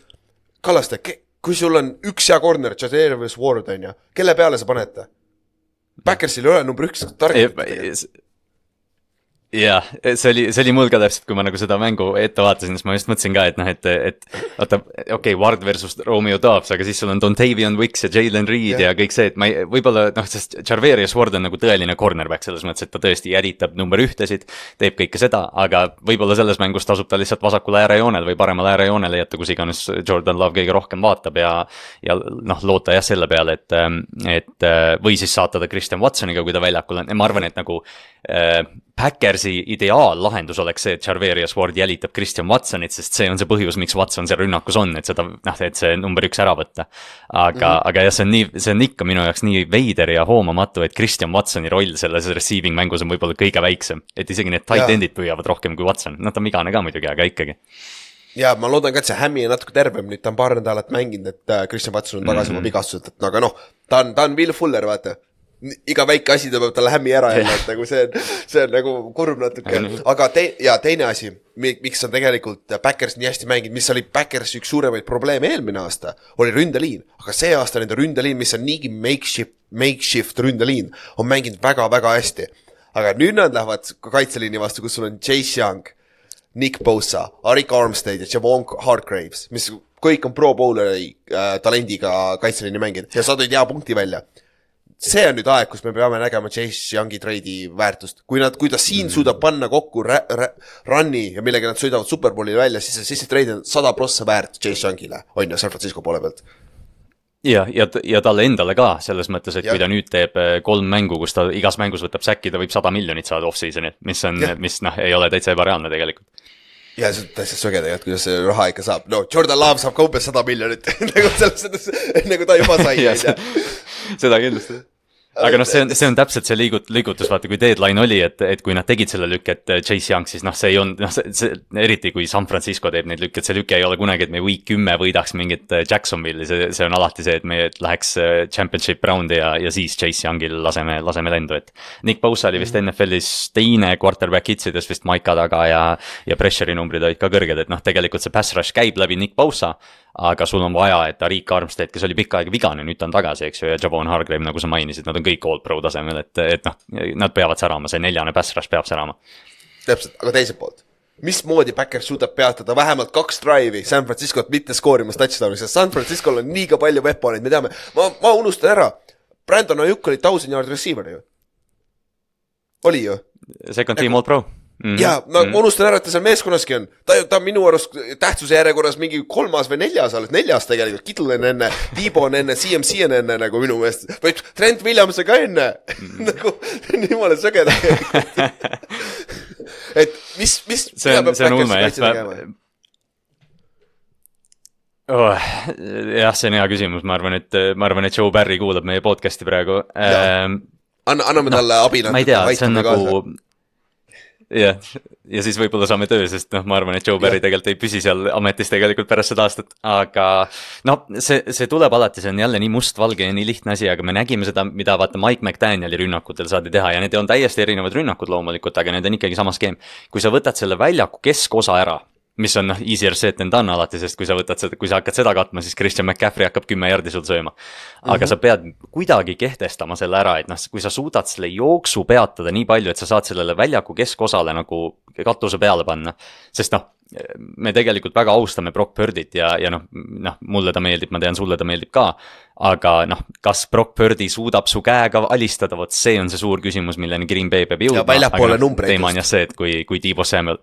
B: Kallaste, kui sul on üks hea corner, Jadavius Ward on ju, kelle peale sa paned ta? Backersil ei ole number üks target.
D: jah, see oli, see oli mul ka täpselt, kui ma nagu seda mängu ette vaatasin, siis ma just mõtlesin ka, et noh, et, et vaata, okei okay,, Ward versus Romeo Dobbs, aga siis sul on Dontavian Wicks ja Jalen Reed
B: Jah.
D: ja. kõik see, et ma ei, võib-olla noh, sest Charverius Ward on nagu tõeline cornerback selles mõttes, et ta tõesti jälitab number ühtesid, teeb kõike seda, aga võib-olla selles mängus tasub ta lihtsalt vasakule äärejoonele või paremale äärejoonele jätta, kus iganes Jordan Love kõige rohkem vaatab ja ja noh, loota jah selle peale, et, et või siis saata ta Christian Watsoniga, kui ta väljakul on ja ma arvan, et nagu äh, Backersi ideaallahendus oleks see, et Charverius Ward jälitab Christian Watsonit, sest see on see põhjus, miks Watson seal rünnakus on, et seda noh, et see number üks ära võtta. aga mm, -hmm. aga jah, see on nii, see on ikka minu jaoks nii veider ja hoomamatu, et Christian Watsoni roll selles receiving mängus on võib-olla kõige väiksem. et isegi need tight end'id püüavad rohkem kui Watson, noh ta on vigane ka muidugi, aga ikkagi.
B: ja ma loodan ka, et see Hämmi on natuke tervem, nüüd ta on paar nädalat mänginud, et äh, Christian Watson on tagasi mm -hmm. oma vigastuselt, et no aga noh, ta on, ta on Will Fuller, vaata. Iga väike asi tõmbab talle hämmi ära jälle, et nagu see on, see on nagu kurb natuke, aga te-, ja teine asi, miks on tegelikult Backers nii hästi mänginud, mis oli Backersi üks suuremaid probleeme eelmine aasta, oli ründeliin. aga see aasta nende ründeliin, mis on niigi makeshift, makeshift ründeliin, on mänginud väga-väga hästi. aga nüüd nad lähevad ka kaitseliini vastu, kus sul on Chase Young, Nick Bosa, Arik Armstead ja Javon Hargraves, mis kõik on pro bowleri äh, talendiga kaitseliini mängijad ja sa tõid hea punkti välja see on nüüd aeg, kus me peame nägema Chase Youngi treidi väärtust, kui nad, kui ta siin suudab panna kokku rä-, rä-, run'i ja millega nad sõidavad superbowli välja, siis see, siis see treid on sada prossa väärt Chase Youngile, on ju, San Francisco poole pealt.
D: ja, ja, ja talle endale ka selles mõttes, et
B: Jah.
D: kui ta nüüd teeb eh, kolm mängu, kus ta igas mängus võtab säki, ta võib sada miljonit saada off-season'il, mis on
B: Jah.,
D: mis noh, ei ole täitsa ebareaalne tegelikult.
B: Ja see on täitsa söge tegelikult, kuidas see raha ikka saab, no Jordan Love saab ka umbes sada miljonit nagu selles mõttes, nagu ta juba sai, on ju.
D: seda kindlasti. Aga noh, see on, see on täpselt see liigut-, liigutus, vaata kui deadline oli, et, et kui nad tegid selle lükke, et Chase Young, siis noh, see ei olnud, noh, see, see, eriti kui San Francisco teeb neid lükke, et see lüke ei ole kunagi, et me week kümme võidaks mingit äh, Jacksonville'i, see, see on alati see, et me läheks äh, championship round'i ja, ja siis Chase Youngil laseme, laseme lendu, et Nick Bosa oli vist NFL-is teine quarterback hitsides vist Maika taga ja, ja pressure'i numbrid olid ka kõrged, et noh, tegelikult see pass rush käib läbi Nick Bosa aga sul on vaja, et Arik Armstead, kes oli pikka aega vigane, nüüd ta on tagasi, eks ju, ja Javon Hargrave, nagu sa mainisid, nad on kõik all pro tasemel, et, et noh, nad peavad särama, see neljane pass rush peab särama.
B: täpselt, aga teiselt poolt. mismoodi Backers suudab peatada vähemalt kaks drive'i San Franciscot mitte skoorimas touchdown'i, sest San Francisco'l on liiga palju weapon'eid, me teame, ma, ma unustan ära. Brandon Ajuk oli thousand yard receiver ju. oli ju?
D: Second team all pro mm..
B: ja ma mm. unustan ära, et ta seal meeskonnaski on, ta, ta on minu arust tähtsuse järjekorras mingi kolmas või neljas alles, neljas tegelikult, Kittle on enne, Tiibo on enne, CMC on enne nagu minu meelest, või Trent Williams on ka enne mm. nagu jumala sõge tegelikult. et mis, mis.
D: see on, see on ulme jah. Oh, jah, see on hea küsimus, ma arvan, et ma arvan, et Joe Barry kuulab meie podcast'i praegu.
B: anna, anname
D: Noh,
B: talle abi
D: ma ei tea, see on nagu jah, ja siis võib-olla saame töö, sest noh, ma arvan, et Joe Barry tegelikult ei püsi seal ametis tegelikult pärast seda aastat, aga noh, see, see tuleb alati, see on jälle nii mustvalge ja nii lihtne asi, aga me nägime seda, mida vaata Mike McDanieli rünnakutel saadi teha ja need on täiesti erinevad rünnakud loomulikult, aga need on ikkagi sama skeem. kui sa võtad selle väljaku keskosa ära mis on noh, easier said than done alati, sest kui sa võtad seda, kui sa hakkad seda katma, siis Christian McCaffrey hakkab kümme jardi sul sööma. aga mm -hmm. sa pead kuidagi kehtestama selle ära, et noh, kui sa suudad selle jooksu peatada nii palju, et sa saad sellele väljaku keskosale nagu katuse peale panna. sest noh, me tegelikult väga austame Brock Birdit ja, ja noh, noh, mulle ta meeldib, ma tean, sulle ta meeldib ka. aga noh, kas Brock Birdi suudab su käega alistada, vot see on see suur küsimus, milleni Green Bay peab jõudma.
B: väljapoole numbreid
D: teema on jah see, et kui, kui Tiibo Samuel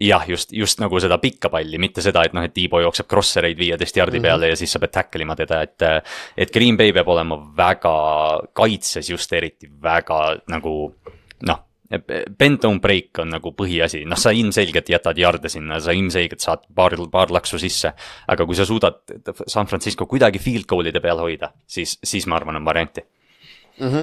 D: jah, just, just nagu seda pikka palli, mitte seda, et noh, et Tiibo jookseb crosser'eid viieteist jardi peale mm -hmm. ja siis sa pead tackle ima teda, et. et Green Bay peab olema väga kaitses just eriti väga nagu noh. Bend don't break on nagu põhiasi, noh, sa ilmselgelt jätad jarde sinna, sa ilmselgelt saad paar, paar laksu sisse. aga kui sa suudad San Francisco kuidagi field goal'ide peal hoida, siis, siis ma arvan, on varianti.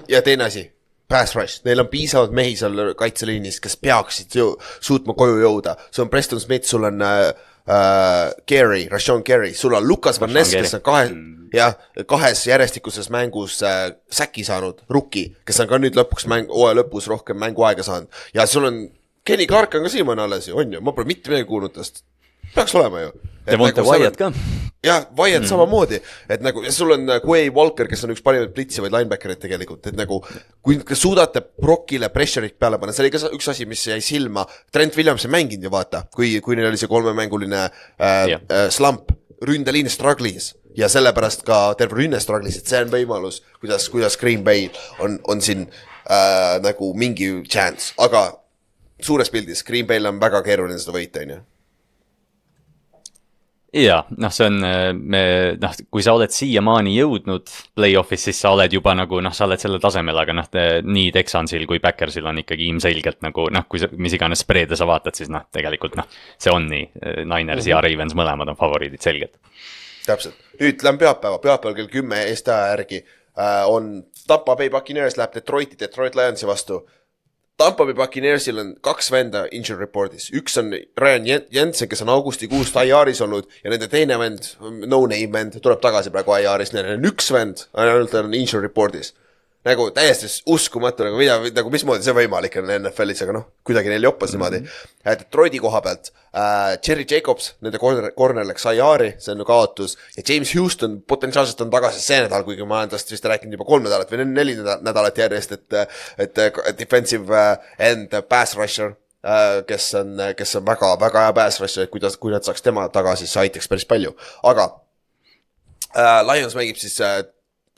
B: ja teine asi, pass rush, neil on piisavalt mehi seal kaitseliinis, kes peaksid ju suutma koju jõuda, sul on Preston Smith, sul on äh, äh, Gary, Rashon Gary, sul on Lukas Van Ness, kes on kahe, jah, kahes järjestikuses mängus äh, säki saanud, rookie, kes on ka nüüd lõpuks mäng, hooaja lõpus rohkem mänguaega saanud. Ja sul on Kenny Clark on ka siiamaani alles ju, on ju, ma pole mitte midagi kuulnud tast. Peaks olema ju.
D: Devonte Wyatt ka.
B: jah, Wyatt mm. samamoodi, et nagu ja sul on Quay Walker, kes on üks parimaid blitsivaid linebacker'id tegelikult, et nagu kui te suudate Brockile pressure'it peale panna, see oli ka üks asi, mis jäi silma. Trent Williams ei mänginud ju vaata, kui, kui neil oli see kolmemänguline äh,
D: Jah.
B: äh, slump, ründeliin struggle'is ja sellepärast ka terve rünne struggle'is, et see on võimalus, kuidas, kuidas Green Bay on, on siin äh, nagu mingi chance, aga suures pildis Green Bay'l on väga keeruline seda võita, on ju
D: ja noh, see on, me noh, kui sa oled siiamaani jõudnud play-off'is, siis sa oled juba nagu noh, sa oled sellel tasemel, aga noh, nii Texansil kui Backersil on ikkagi ilmselgelt nagu noh, kui sa, mis iganes spreede sa vaatad, siis noh, tegelikult noh, see on nii. Niners ja Ravens mõlemad on favoriidid selgelt.
B: täpselt, nüüd lähme pühapäeva, pühapäeval kell kümme Eesti aja järgi äh, on Tampa Bay Buccaneers läheb Detroiti, Detroit Lionsi vastu. Tampa Bay Buccaneersil on kaks venda injury report'is, üks on Ryan Jen- Jensen, kes on augustikuust IR-is olnud ja nende teine vend, no-name vend, tuleb tagasi praegu IR-ist, neil on üks vend, ainult on injury report'is nagu täiesti uskumatu nagu mida, nagu mismoodi see võimalik on NFL-is, aga noh, kuidagi neil joppas niimoodi mm. -hmm. Detroiti koha pealt äh,, Cherry Jacobs, nende corner, corner läks IR-i, see on ju kaotus ja James Houston potentsiaalselt on tagasi see nädal, kuigi ma olen tast vist rääkinud juba kolm nädalat või neli näda- nädalat järjest, et, et et defensive äh, end pass rusher äh, kes on, kes on väga-väga hea pass rusher, et kuidas, kui nad saaks tema tagasi, see aitaks päris palju, aga äh, Lions mängib siis äh,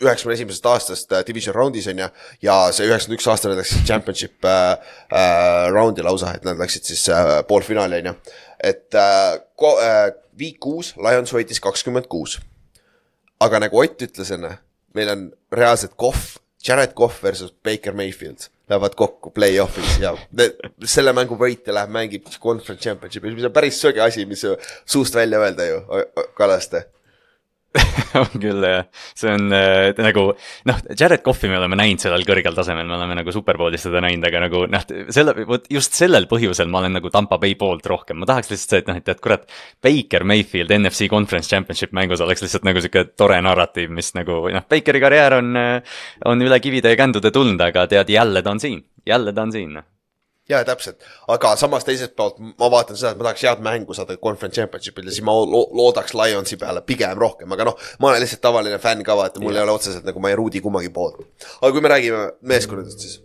B: üheksakümne esimesest aastast äh, division round'is on ju, ja see üheksakümmend üks aasta nad läksid championship äh, äh, round'i lausa, et nad läksid siis äh, poolfinaali on ju. et äh, ko- äh, viik kuus, Lions võitis kakskümmend kuus. aga nagu Ott ütles enne, meil on reaalselt Kohv, Jared Kohv versus Baker Mayfield lähevad kokku play-off'is ja selle mängu võitja läheb, mängib conference championship'is, mis on päris söge asi, mis suust välja öelda ju, Kallaste
D: on küll jah, see on äh, nagu noh, Jared Cough'i me oleme näinud sellel kõrgel tasemel, me oleme nagu superbowlis seda näinud, aga nagu noh, selle, vot just sellel põhjusel ma olen nagu Tampa Bay poolt rohkem, ma tahaks lihtsalt see, et noh, et, et kurat. Baker Mayfield NFC Conference Championship mängus oleks lihtsalt nagu sihuke tore narratiiv, mis nagu noh, Bakeri karjäär on, on üle kivide ja kändude tulnud, aga tead, jälle ta on siin, jälle ta on siin noh.
B: jaa, täpselt, aga samas teiselt poolt ma vaatan seda, et ma tahaks head mängu saada conference championship'il ja siis ma lo loodaks Lionsi peale pigem rohkem, aga noh, ma olen lihtsalt tavaline fänn ka, vaata, mul ei ole otseselt nagu ma ei ruudi kummagi poolt. aga kui me räägime meeskondadest, siis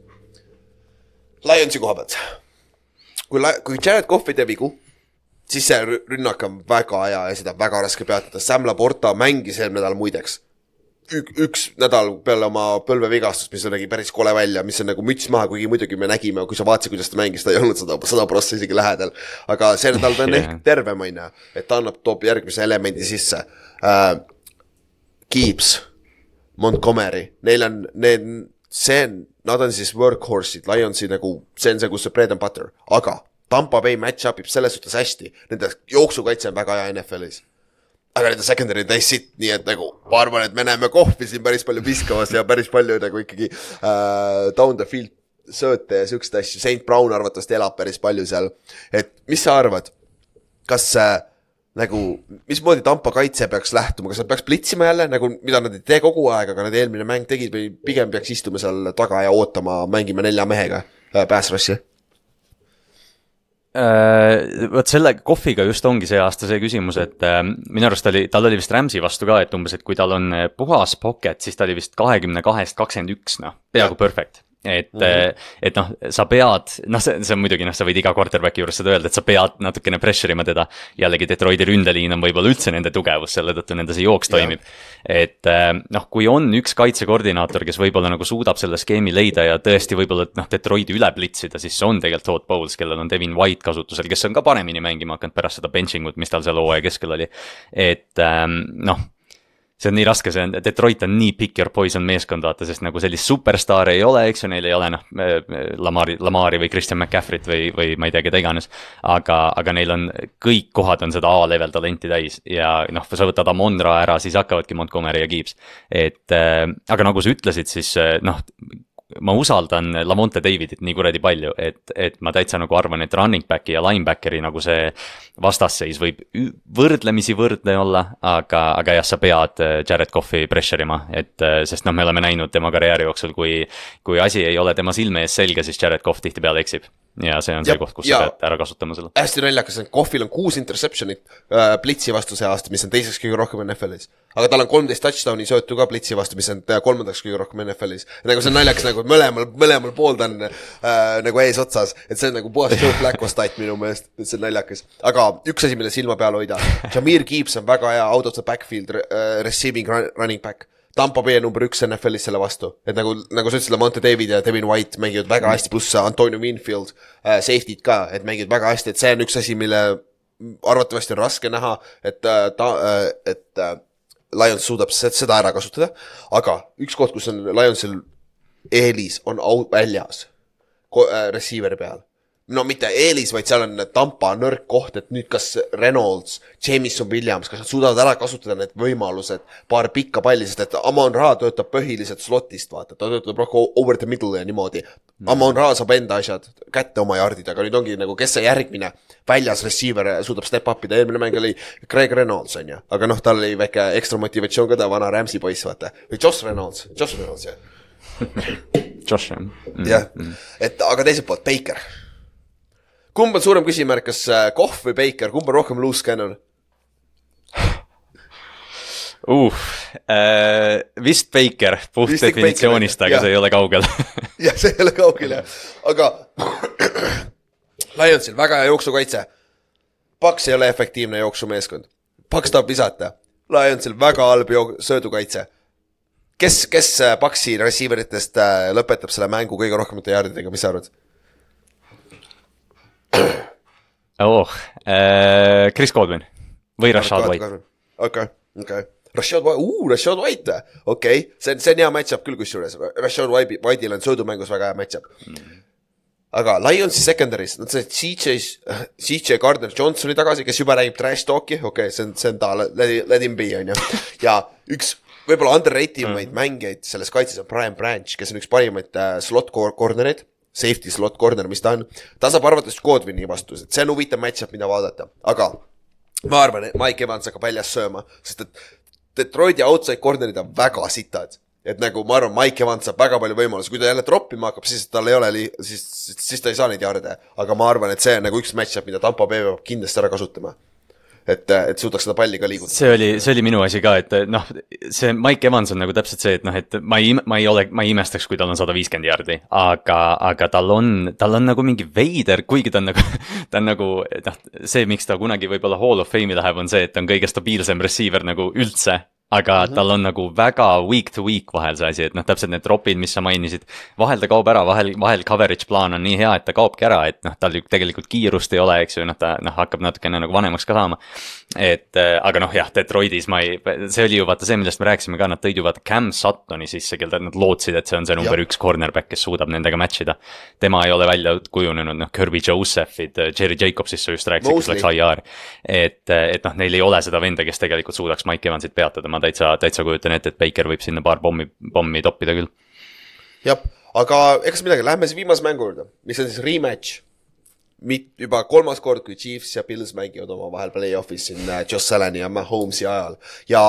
B: Lionsi koha pealt. kui, kui Jared Cough ei tee vigu, siis see rü- rünnak on väga hea ja seda on väga raske peatada, Sam Laporta mängis eelmine nädal muideks ük, üks nädal peale oma põlvevigastust, mis nägi päris kole välja, mis on nagu müts maha, kuigi muidugi me nägime, kui sa vaatasid, kuidas ta mängis, ta ei olnud sada, sada prossa isegi lähedal. aga see nädal ta on ehk tervem, on ju, et ta annab, toob järgmise elemendi sisse äh,. Gibbs, Montgomery, neil on need, see on, nad on siis workhorse'id, Lionsi nagu, see on see, kus see bread and butter, aga Tampa Bay match-up ib selles suhtes hästi, nende jooksukaitse on väga hea NFL-is aga nende secondary on täis sitt, nii et nagu ma arvan, et me näeme kohvi siin päris palju viskamas ja päris palju nagu ikkagi äh, down the field sööte ja siukseid asju, St Brown arvatavasti elab päris palju seal. et mis sa arvad, kas äh, nagu, mismoodi Tampa kaitse peaks lähtuma, kas nad peaks plitsima jälle nagu, mida nad ei tee kogu aeg, aga nad eelmine mäng tegid või pigem peaks istuma seal taga ja ootama, mängima nelja mehega äh?
D: Äh, vot selle kohviga just ongi see aasta see küsimus, et äh, minu arust oli, tal oli vist Rams'i vastu ka, et umbes, et kui tal on äh, puhas pocket, siis ta oli vist kahekümne kahest kakskümmend üks, noh, peaaegu perfect. Et mm, -hmm. et noh, sa pead, noh, see, see on muidugi noh, sa võid iga quarterback'i juures seda öelda, et sa pead natukene pressure ima teda. jällegi Detroiti ründeliin on võib-olla üldse nende tugevus, selle tõttu nende see jooks toimib. et äh, noh, kui on üks kaitsekoordinaator, kes võib-olla nagu suudab selle skeemi leida ja tõesti võib-olla, et noh, Detroiti üle plitsida, siis see on tegelikult Todd Bowles, kellel on Devin White kasutusel, kes on ka paremini mängima hakanud pärast seda benching ut, mis tal seal hooaja keskel oli. et ähm, noh see on nii raske, see on, Detroit on nii pick your poison meeskond, vaata, sest nagu sellist superstaari ei ole, eks ju, neil ei ole noh, Lamari, Lamari või Christian McCaffrey't või, või ma ei tea, keda iganes. aga, aga neil on, kõik kohad on seda A-level talenti täis ja noh, sa võtad Amonra ära, siis hakkavadki Montgomery ja Gibbs. et äh, aga nagu sa ütlesid, siis äh, noh, ma usaldan Lamonte Davidit nii kuradi palju, et, et ma täitsa nagu arvan, et running back'i ja linebackeri nagu see vastasseis võib võrdlemisi võrdne olla, aga, aga jah, sa pead äh, Jared Cough'i pressure ima, et äh, sest noh, me oleme näinud tema karjääri jooksul, kui, kui asi ei ole tema silme ees selge, siis Jared Cough tihtipeale eksib ja see on see
B: Jep,
D: koht, kus
B: ja-
D: sa pead ära kasutama selle.
B: hästi naljakas, et Kohvil on kuus interception'it äh, Blitzi vastu see aasta, mis on teiseks kõige rohkem NFL-is. aga tal on kolmteist touchdown'i söötu ka Blitzi vastu, mis on äh, kolmandaks kõige rohkem NFL-is. nagu see on naljakas nagu mõlemal, mõlemal pool ta on äh, nagu eesotsas, et see on nagu puhas Joe Flacco stat minu meelest, et see on naljakas. aga üks asi, mille silma peal hoida, Jameer Gibbs on väga hea out of the backfield äh, receiving run, running back. Tampa Bay on number üks NFL-is selle vastu, et nagu, nagu sa ütlesid, Lamonte David ja Devin White mängivad väga hästi, pluss Antonio Winfield äh,, safety'd ka, et mängivad väga hästi, et see on üks asi, mille arvatavasti on raske näha, et äh, ta äh,, et äh, Lions suudab se- seda ära kasutada, aga üks koht, kus on Lionsil eelis, on au- väljas äh, receiver'i peal. No mitte eelis, vaid seal on Tampa nõrk koht, et nüüd kas Reynolds, Jameson Williams, kas nad suudavad ära kasutada need võimalused, paar pikka palli, sest et Amon Ra töötab põhiliselt slotist, vaata, ta töötab rohkem over the middle ja niimoodi. Amon Ra saab enda asjad kätte oma jardid, aga nüüd ongi nagu, kes see järgmine väljas receiver suudab step up ida, eelmine mäng oli Craig Reynolds on ju, aga noh, tal oli väike ekstra motivatsioon ka, ta vana Rams'i poiss, vaata. või Josh Reynolds, Josh Reynolds jah
D: Josh jah mm..
B: jah, et aga teiselt poolt Baker. Kumb on suurem küsimärk, kas äh, Kohv või Baker, kumb on rohkem loose cannon?
D: uh,. Äh, vist Baker puht
B: Vist
D: definitsioonist, aga
B: jah.
D: see ei ole kaugel
B: jah, see ei ole kaugel jah, aga Lionsil väga hea jooksukaitse. Paks ei ole efektiivne jooksumeeskond. Paks tahab visata. Lionsil väga halb söödukaitse. kes, kes äh, Paksi receiver itest äh, lõpetab selle mängu kõige rohkemate jaardidega, mis sa arvad?
D: oh,. Chris Godwin või Rashad White.
B: okei, okei. Rashad White, uu, Rashad White, okei okay., see on, see on hea match-up küll kusjuures, Rashad White'i, White'il on söödumängus väga hea match-up mm.. aga Lionsi secondary's, no see CJ, CJ Gardner Johnsoni tagasi, kes juba räägib trash talk'i, okei okay,, see on, see on ta, let, him be, on ju. ja üks võib-olla underrated maid mängijaid selles kaitses on Brian Branch, kes on üks parimaid äh, slot cor- corner'id, safety slot corner, mis ta on. ta saab arvatavasti Godwini vastu, et see on huvitav match-up, mida vaadata, aga ma arvan, et Mike Evans hakkab väljas sööma, sest et Detroiti outside corner'id on väga sitad. et nagu ma arvan, Mike Evans saab väga palju võimalusi, kui ta jälle troppima hakkab, siis tal ei ole li-, siis, siis ta ei saa neid jarde. aga ma arvan, et see on nagu üks match-up, mida Tampo Bay peab kindlasti ära kasutama. et, et suudaks seda palli ka liigutada.
D: see oli, see oli minu asi ka, et noh, see Mike Evans on nagu täpselt see, et noh, et ma ei, ma ei ole, ma ei imestaks, kui tal on sada viiskümmend jardi, aga, aga tal on, tal on nagu mingi veider, kuigi ta on nagu, ta on nagu noh, see, miks ta kunagi võib-olla Hall of Fame'i läheb, on see, et ta on kõige stabiilsem receiver nagu üldse aga tal on nagu väga week to week vahel see asi, et noh, täpselt need drop'id, mis sa mainisid, vahel ta kaob ära, vahel, vahel coverage plaan on nii hea, et ta kaobki ära, et noh, tal tegelikult kiirust ei ole, eks ju, noh, ta noh, hakkab natukene nagu vanemaks ka saama. Et äh, aga noh, jah, Detroitis ma ei, see oli ju vaata see, millest me rääkisime ka, nad tõid ju vaata Cam Suttoni sisse, keda nad lootsid, et see on see number üks cornerback, kes suudab nendega match ida. tema ei ole välja kujunenud, noh, Kirby Josephid, Jerry Jacobsist sa just rääkisid, kes läks IR. et, et noh, neil ei ole seda venda, kes tegelikult suudaks Mike Evansit peatada, ma täitsa, täitsa kujutan ette, et Baker võib sinna paar pommi, pommi toppida küll.
B: jah, aga ega siis midagi, lähme siis viimase mängu juurde, mis on siis rematch. mit-, juba kolmas kord, kui Chiefs ja Pils mängivad omavahel play-off'is siin äh, Josh Allan'i ja Mahomes'i ajal ja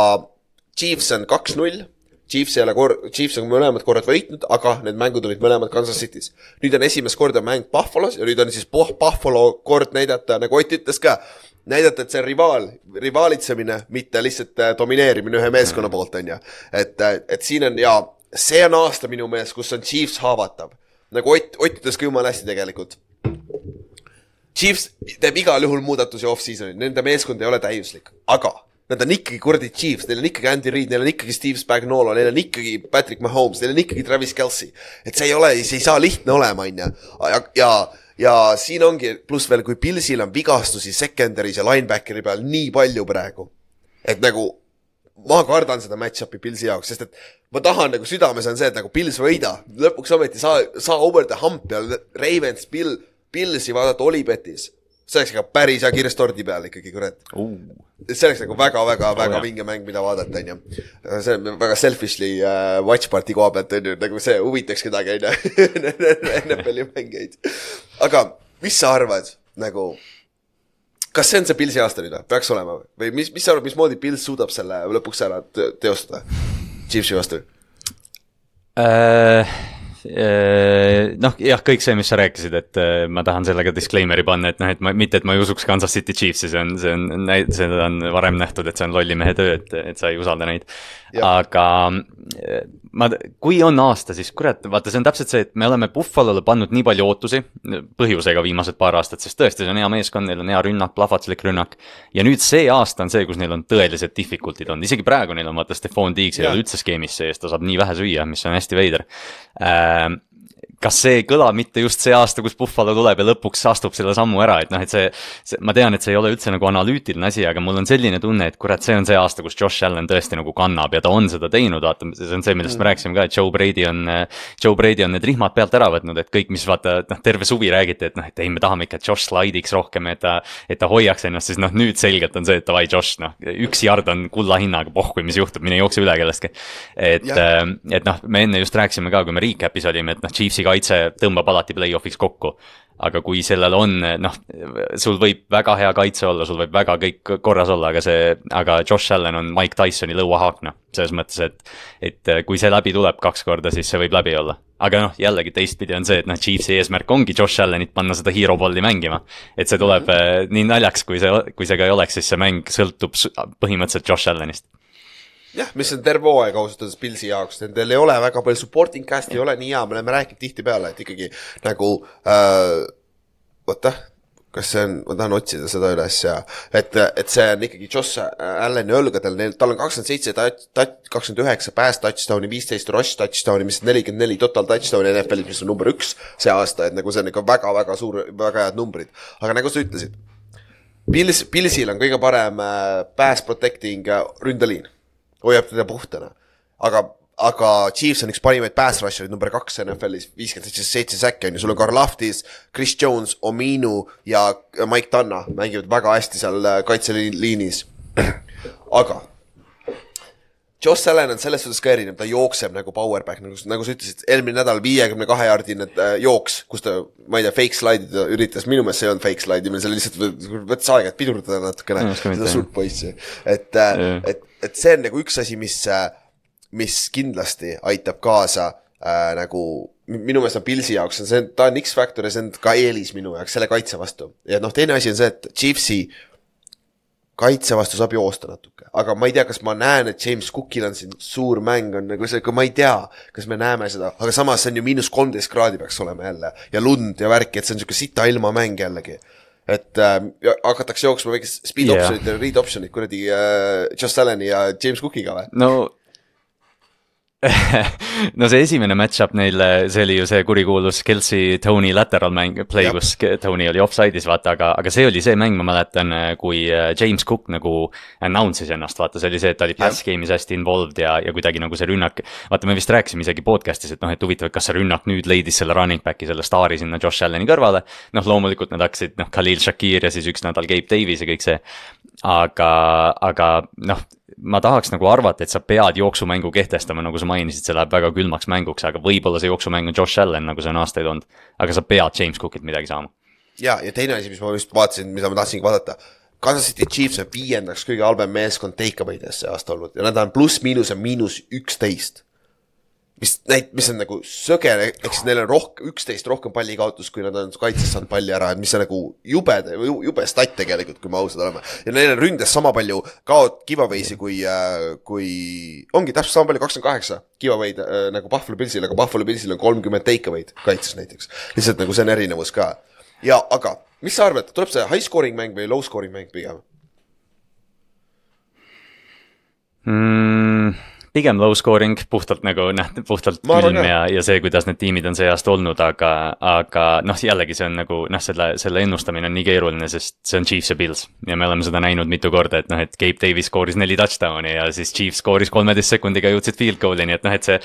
B: Chiefs on kaks-null. Chiefs ei ole kor-, Chiefs on mõlemad korrad võitnud, aga need mängud olid mõlemad Kansas City's. nüüd on esimest korda mäng Buffalo's ja nüüd on siis Puh- Buffalo kord näidata, nagu Ott ütles ka, näidata, et see on rivaal, rivaalitsemine, mitte lihtsalt äh, domineerimine ühe meeskonna poolt, on ju. et, et siin on ja see on aasta minu meelest, kus on Chiefs haavatav. nagu Ott, Ott ütles ka jumala hästi tegelikult. Chiefs teeb igal juhul muudatusi off-season'il, nende meeskond ei ole täiuslik, aga nad on ikkagi kuradi Chiefs, neil on ikkagi Andy Reid, neil on ikkagi Steve Spagnuolo, neil on ikkagi Patrick Mahomes, neil on ikkagi Travis Kelci. et see ei ole, see ei saa lihtne olema, on ju. ja, ja, ja siin ongi, pluss veel, kui Pilsil on vigastusi secondary's ja linebackeri peal nii palju praegu, et nagu ma kardan seda match-up'i Pilsi jaoks, sest et ma tahan nagu südames on see, et nagu Pils võida, lõpuks ometi saa, saa over the hump ja Ravens, Pill, Pilsi vaadata Olipetis. see oleks ikka päris hea kirst tordi peal ikkagi, kurat. see oleks nagu väga-väga-väga
D: jah.
B: vinge mäng, mida vaadata, onju. see on väga selfishly uh, watch party koha pealt onju, nagu see huvitaks kedagi onju, NFL-i mängijaid. aga mis sa arvad nagu, kas see on see Pilsi aasta nüüd või, peaks olema või, või mis, mis sa arvad, mismoodi Pils suudab selle lõpuks ära te- teostada Chiefsi vastu?
D: Äh, noh, jah, kõik see, mis sa rääkisid, et äh, ma tahan sellega disclaimer'i panna, et noh, et ma, mitte, et ma ei usuks Kansas City Chiefsi, see on, see on, seda on varem nähtud, et see on lolli mehe töö, et, et sa ei usalda neid. aga äh, ma, kui on aasta, siis kurat, vaata, see on täpselt see, et me oleme Buffalo'le pannud nii palju ootusi, põhjusega viimased paar aastat, sest tõesti, see on hea meeskond, neil on hea rünnak, plahvatuslik rünnak. ja nüüd see aasta on see, kus neil on tõelised difficult'id olnud, isegi praegu neil on vaata Stefan Diggs ei ole üldse skeemis sees, ta saab nii vähe süüa, mis on hästi veider äh, Um, kas see ei kõla mitte just see aasta, kus Buffalo tuleb ja lõpuks astub selle sammu ära, et noh, et see, see, ma tean, et see ei ole üldse nagu analüütiline asi, aga mul on selline tunne, et kurat, see on see aasta, kus Josh Allan tõesti nagu kannab ja ta on seda teinud, vaata, see on see, millest me rääkisime ka, et Joe Brady on, Joe Brady on need rihmad pealt ära võtnud, et kõik, mis vaata, noh, terve suvi räägiti, et noh, et ei, me tahame ikka, et Josh slaidiks rohkem, et ta, et ta hoiaks ennast, siis noh, nüüd selgelt on see, et davai, Josh, noh, üks yard on kulla hinnaga, pohhui, mis juhtub, mine jookse üle kellestki. et, et noh, me enne just rääkisime ka, kui me recap'is olime, et noh, Chiefsi kaitse tõmbab alati play-off'iks kokku. aga kui sellel on, noh, sul võib väga hea kaitse olla, sul võib väga kõik korras olla, aga see, aga Josh Allan on Mike Tysoni lõuahaak, noh. selles mõttes, et, et kui see läbi tuleb kaks korda, siis see võib läbi olla. aga noh, jällegi teistpidi on see, et noh, Chiefsi eesmärk ongi Josh Allanit panna seda hero ball'i mängima. et see tuleb äh, nii naljaks, kui see, kui see ka ei oleks, siis see mäng sõltub põhimõtteliselt Josh Allanist
B: jah, mis on terve hooaeg ausalt öeldes Pilsi jaoks, nendel ei ole väga palju supporting cast'i ei ole nii hea, me oleme rääkinud tihtipeale, et ikkagi nagu äh, oota, kas see on, ma tahan otsida seda üles ja et, et see on ikkagi Josh Allan'i õlgadel, neil, tal on kakskümmend seitse kakskümmend üheksa pass touchdown'i, viisteist rush touchdown'i, mis on nelikümmend neli total touchdown'i NFL-is, mis on number üks see aasta, et nagu see on ikka väga-väga suur, väga head numbrid. aga nagu sa ütlesid, Pils, Pilsil on kõige parem äh, pass protecting äh, ründeliin hoiab teda puhtana. aga, aga Chiefs on üks parimaid pass rusher'id, number kaks NFL-is, viiskümmend seitse, seitse säkki on ju, sul on Karlaftis, Chris Jones, Ominu ja Mike Tanna mängivad väga hästi seal äh, kaitseliinis. aga Joss Allan on selles suhtes ka erinev, ta jookseb nagu powerback, nagu, nagu sa ütlesid, eelmine nädal viiekümne kahe jaardine äh, jooks, kus ta, ma ei tea, fake slide ida üritas, minu meelest see ei olnud fake slide imine, see oli lihtsalt, võttis aega, et pidurdada natukene seda suurt poissi. et äh,, et, et see on nagu üks asi, mis äh,, mis kindlasti aitab kaasa äh, nagu minu meelest on Pilsi jaoks on see, ta on X-faktor ja see on ka eelis minu jaoks selle kaitse vastu. ja noh, teine asi on see, et Chiefsi kaitse vastu saab joosta natuke, aga ma ei tea, kas ma näen, et James Cookil on siin suur mäng on nagu see, ma ei tea, kas me näeme seda, aga samas see on ju miinus kolmteist kraadi peaks olema jälle ja lund ja värki, et see on sihuke sita ilma mäng jällegi. Et äh, hakatakse jooksma väikest speed yeah. option'it ja read option'it kuradi äh, Josh Allan'i ja James Cookiga või?
D: no no see esimene match-up neil, see oli ju see kurikuulus Kelsey Tony lateral mäng, play, kus Tony oli offside'is, vaata, aga, aga see oli see mäng, ma mäletan, kui äh, James Cook nagu announce'is ennast, vaata, see oli see, et ta oli pass game'is hästi involved ja, ja kuidagi nagu see rünnak. vaata, me vist rääkisime isegi podcast'is, et noh, et huvitav, et kas see rünnak nüüd leidis selle running back'i, selle staari sinna Josh Allan'i kõrvale. noh, loomulikult nad hakkasid, noh, Khalil Shakir ja siis üks nädal Gabe Davis ja kõik see. Aga, aga noh ma tahaks nagu arvata, et sa pead jooksumängu kehtestama, nagu sa mainisid, see läheb väga külmaks mänguks, aga võib-olla see jooksumäng on Josh Allan, nagu see on aastaid olnud. aga sa pead James Cookilt midagi saama.
B: ja, ja teine asi, mis ma just vaatasin, mida ma tahtsingi vaadata. Kansas City Chiefs on viiendaks kõige halvem meeskond take away des see aasta olnud ja nad on pluss-miinus on miinus üksteist mis näit-, mis on nagu söge, ehk siis neil on rohkem, üksteist rohkem pallikaotust, kui nad on kaitses saanud palli ära, et mis on nagu jube, jube stat tegelikult, kui me ausad oleme. ja neil on ründes sama palju kaot-, giveaway'si kui äh,, kui, ongi täpselt sama palju, kakskümmend kaheksa giveaway'd äh, nagu Buffalo Pillsil, aga Buffalo Pillsil on kolmkümmend take away'd kaitses näiteks. lihtsalt nagu see on erinevus ka. ja aga, mis sa arvad, tuleb see high scoring mäng või low scoring mäng pigem
D: mm.? Pigem low scoring, puhtalt nagu noh, puhtalt Ma külm ja, ja see, kuidas need tiimid on see aasta olnud, aga, aga noh, jällegi see on nagu noh, selle, selle ennustamine on nii keeruline, sest see on Chiefs ja Pils. ja me oleme seda näinud mitu korda, et noh, et Gabe Davis skooris neli touchdown'i ja siis Chiefs skooris kolmeteist sekundiga jõudsid field goal'i, nii et noh, et see.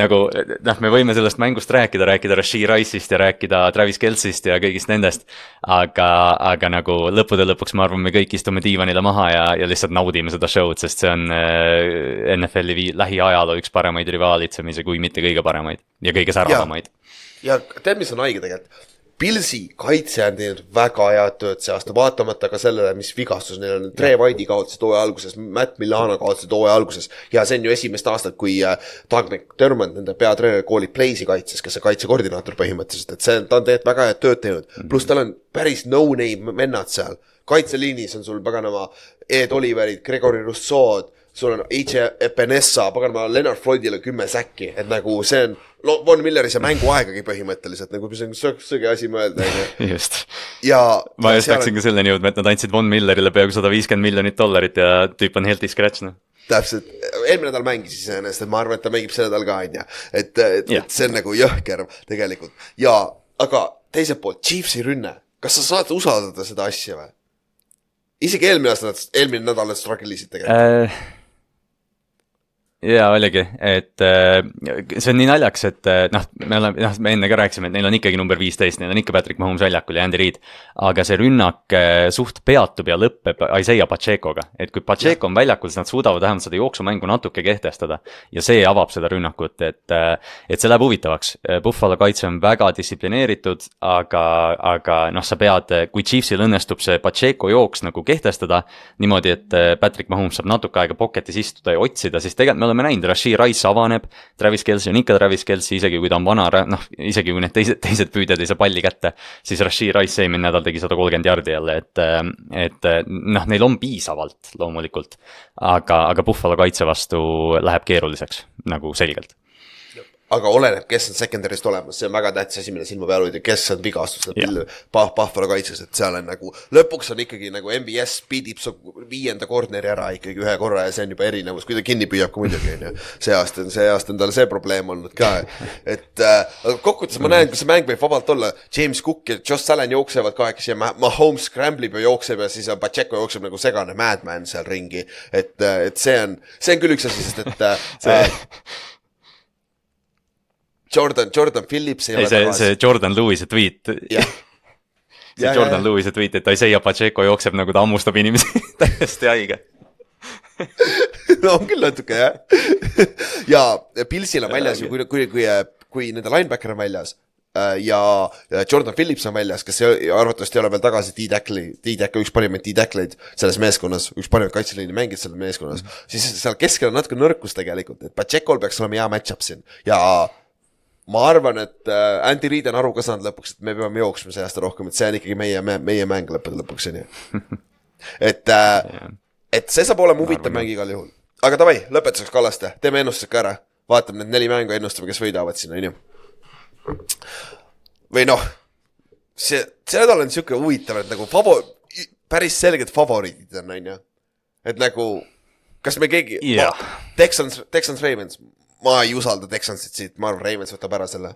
D: nagu noh, me võime sellest mängust rääkida, rääkida Rashid Rice'ist ja rääkida Travis Kelsist ja kõigist nendest. aga, aga nagu lõppude lõpuks ma arvan, me kõik istume diivanile maha ja, ja lihtsalt naudime seda show'd, sest see on äh, NFL-i vii-, lähiajaloo üks paremaid rivaalitsemisi, kui mitte kõige paremaid ja kõige säravamaid.
B: ja tead, mis on haige tegelikult? Pilsi kaitse on teinud väga head tööd see aasta, vaatamata ka sellele, mis vigastus neil on. Tre White'i kaotasid hooaja alguses, Matt Milano kaotasid hooaja alguses ja see on ju esimest aastat, kui äh, Doug McDermott, nende peatreener, koolib Blaze'i kaitses, kes on kaitsekoordinaator põhimõtteliselt, et see, ta on tegelikult väga head tööd teinud. pluss tal on päris no-name vennad seal. kaitseliinis on sul paganama Ed Oliverid, Gregory Rousseau'd, sul on H. Epinesa, paganama Leonard Floydile kümme säkki, et nagu see on Lo- Von Milleri see mänguaegagi põhimõtteliselt nagu, mis on sõ- sõge asi mõelda, onju.
D: just.
B: ja.
D: ma just läksin ka selleni jõudma, et nad andsid Von Millerile peaaegu sada viiskümmend miljonit dollarit ja tüüp on healthy scratch, noh.
B: täpselt, eelmine nädal mängis iseenesest, et ma arvan, et ta mängib see nädal ka, onju. et, et,
D: Jah.
B: et see on nagu jõhker tegelikult ja, aga teiselt poolt Chiefsi rünne, kas sa saad usaldada seda asja või? isegi eelmine aasta eelmine nädal nad struggle isid tegelikult.
D: Äh, jaa, oligi, et äh, see on nii naljakas, et äh, noh, me oleme, noh, me enne ka rääkisime, et neil on ikkagi number viisteist, neil on ikka Patrick Mahomes väljakul ja Andy Reid. aga see rünnak äh, suht peatub ja lõpeb Isaiah Pacheco'ga, et kui Pacheco on väljakul, siis nad suudavad vähemalt seda jooksumängu natuke kehtestada. ja see avab seda rünnakut, et, et see läheb huvitavaks. Buffalo kaitse on väga distsiplineeritud, aga, aga noh, sa pead, kui Chiefsil õnnestub see Pacheco jooks nagu kehtestada niimoodi, et Patrick Mahomes saab natuke aega pocket'is istuda ja otsida, siis tegelikult me oleme näinud, Rashid Rice avaneb, Travis Kelce on ikka Travis Kelce, isegi kui ta on vana, noh, isegi kui need teised, teised püüdjad ei saa palli kätte, siis Rashid Rice eelmine nädal tegi sada kolmkümmend jardi jälle, et, et noh, neil on piisavalt loomulikult, aga, aga Buffalo kaitse vastu läheb keeruliseks nagu selgelt.
B: Aga oleneb, kes on secondary'st olemas, see on väga tähtis asi, mille silma peal hoida, kes on vigastused
D: Jah.
B: yeah. Pah-, Pahvara kaitses, et seal on nagu, lõpuks on ikkagi nagu MBS piidib su viienda corner'i ära ikkagi ühe korra ja see on juba erinevus, kui ta kinni püüab ka muidugi, on ju. see aasta on, see aasta on tal see probleem olnud ka, et äh, aga kokkuvõttes ma näen, kus see mäng võib vabalt olla, James Cook ja Josh Allan jooksevad kahekesi ja Ma- Mahomes scrambleb ja jookseb ja siis on Pacheco jookseb nagu segane madman seal ringi, et, et see on, see on küll üks asi, sest et äh,
D: see,
B: Jordan, Jordan Phillips ei
D: ei
B: ole
D: see,
B: tagasi
D: see. Jordan Lewis'e tweet,
B: jah,
D: see
B: Ja,
D: Jordan
B: ja.
D: Lewis'e tweet, et Isaiah Pacheco jookseb nagu ta hammustab inimesi, täiesti haige.
B: no on küll natuke jah. ja Pilsil on väljas ju, kui, kui, kui, kui nende linebacker on väljas äh, ja Jordan Phillips on väljas, kes arvatavasti ei ole veel tagasi D-tackli, D-tackle üks parimaid D-tackleid selles meeskonnas, üks parimaid kaitseliini mängijaid selles meeskonnas, siis seal keskel on natuke nõrkus tegelikult, et Pachecol peaks olema hea match-up siin ja ma arvan, et äh, Andy Reid on aru ka saanud lõpuks, et me peame jooksma see aasta rohkem, et see on ikkagi meie, meie mäng lõppude lõpuks, on ju. et äh, et see saab olema huvitav mäng igal juhul. aga davai, lõpetuseks Kallaste, teeme ennustused ka ära. vaatame need neli mängu, ennustame, kes võidavad siin, onju. või noh, see, see nädal on siuke huvitav, et nagu favo-, päris selged favoriidid on, onju. et nagu, kas me keegi
D: Jah.
B: Texans, Texans Ravens, ma ei usalda Texansit siit, ma arvan, Ravens võtab ära selle.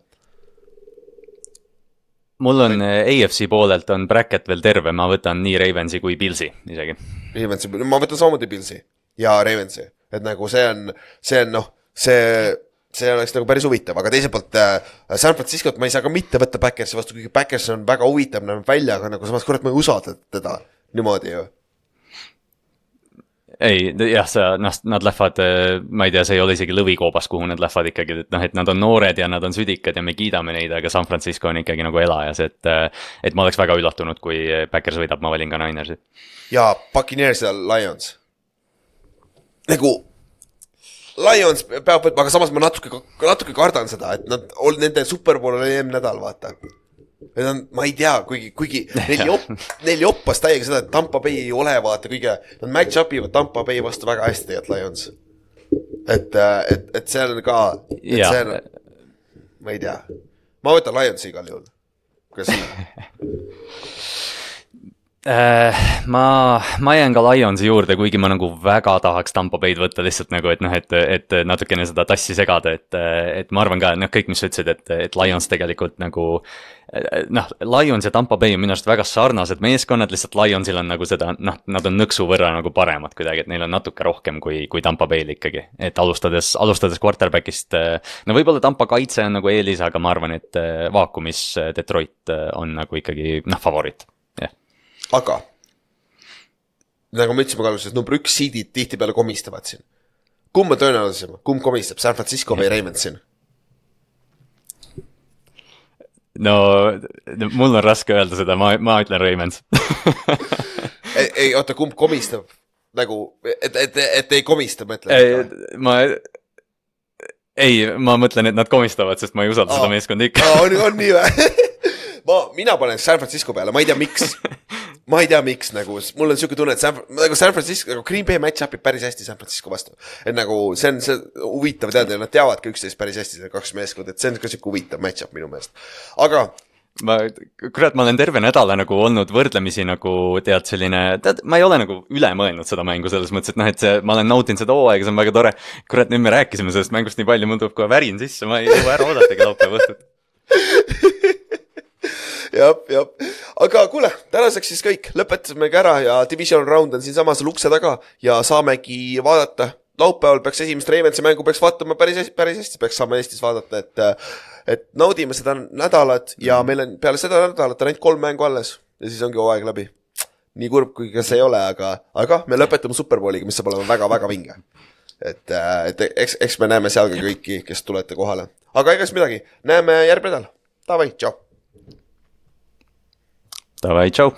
D: mul on äh, AFC poolelt on bracket veel terve, ma võtan nii Ravensi kui Pilsi isegi.
B: Ravensi, ma võtan samamoodi Pilsi ja Ravensi, et nagu see on, see on noh, see, see oleks nagu päris huvitav, aga teiselt poolt äh, San Franciscot ma ei saa ka mitte võtta Backersi vastu, kuigi Backers on väga huvitav, näeb välja, aga nagu samas kurat ma ei usalda teda niimoodi ju.
D: ei, jah, sa, noh, nad lähevad, ma ei tea, see ei ole isegi lõvikoobas, kuhu nad lähevad ikkagi, et noh, et nad on noored ja nad on südikad ja me kiidame neid, aga San Francisco on ikkagi nagu elajas, et. et ma oleks väga üllatunud, kui Backers võidab, ma valin ka Ninersi.
B: ja Puccaneers ja Lions. nagu Lions peab võtma, aga samas ma natuke, natuke kardan seda, et nad, nende superpool oli eelmine nädal, vaata. Need on, ma ei tea, kuigi, kuigi neil jop-, neil joppas täiega seda, et Tampa Bay ei ole vaata kõige, nad match-up ivad Tampa Bay vastu väga hästi tegelikult Lions. et, et, et see on ka, et
D: Jaa.
B: see on, ma ei tea, ma võtan Lionsi igal juhul. kas,
D: Äh, ma, ma jään ka Lionsi juurde, kuigi ma nagu väga tahaks Tampo Bay'd võtta lihtsalt nagu, et noh, et, et natukene seda tassi segada, et, et ma arvan ka, noh, kõik, mis sa ütlesid, et, et Lions tegelikult nagu noh, Lions ja Tampo Bay on minu arust väga sarnased meeskonnad, lihtsalt Lionsil on nagu seda, noh, nad on nõksu võrra nagu paremad kuidagi, et neil on natuke rohkem kui, kui Tampo Bay'l ikkagi. et alustades, alustades quarterback'ist, no võib-olla Tampo kaitse on nagu eelis, aga ma arvan, et vaakumis Detroit on nagu ikkagi noh, favoriit, jah
B: aga nagu me ütlesime ka alguses, number üks seedid tihtipeale komistavad siin. kumb on tõenäolisem, kumb komistab, San Francisco või Ravens siin?
D: No mul on raske öelda seda, ma, ma ütlen Ravens.
B: ei, ei oota, kumb komistab? nagu, et, et, et ei komista,
D: ei
B: mõtled?,
D: ma, ei, ma mõtlen, et nad komistavad, sest ma ei usalda
B: Aa.
D: seda meeskonda ikka.
B: on, on nii või? ma, mina panen San Francisco peale, ma ei tea, miks. ma ei tea, miks nagu, mul on siuke tunne, et San, nagu San Francisco, nagu Green Bay match up'ib päris hästi San Francisco vastu. et nagu see on, see huvitav teada ja nad teavad ka üksteist päris hästi, need kaks meeskonda, et see on ka siuke huvitav match up minu meelest. aga
D: ma, kurat, ma olen terve nädala nagu olnud võrdlemisi nagu tead, selline, tead, ma ei ole nagu üle mõelnud seda mängu selles mõttes, et noh, et see, ma olen nautinud seda hooaega, see on väga tore. kurat, nüüd me rääkisime sellest mängust nii palju, mul tuleb kohe värin sisse, ma ei jõua ära oodatagi laupäeva õhtut.
B: jah, jah, aga kuule, tänaseks siis kõik, lõpetasimegi ära ja division round on siinsamas ukse taga ja saamegi vaadata. laupäeval peaks esimest Ravensi mängu peaks vaatama päris, päris hästi peaks saama Eestis vaadata, et, et naudime seda nädalat ja meil on peale seda nädalat on ainult kolm mängu alles ja siis ongi hooaeg läbi. nii kurb, kui ka see ei ole, aga, aga me lõpetame Superbowliga, mis saab olema väga-väga vinge. et, et eks, eks me näeme seal ka kõiki, kes tulete kohale, aga ega siis midagi, näeme järgmine nädal, davai, tšau.
D: Davai, tšau.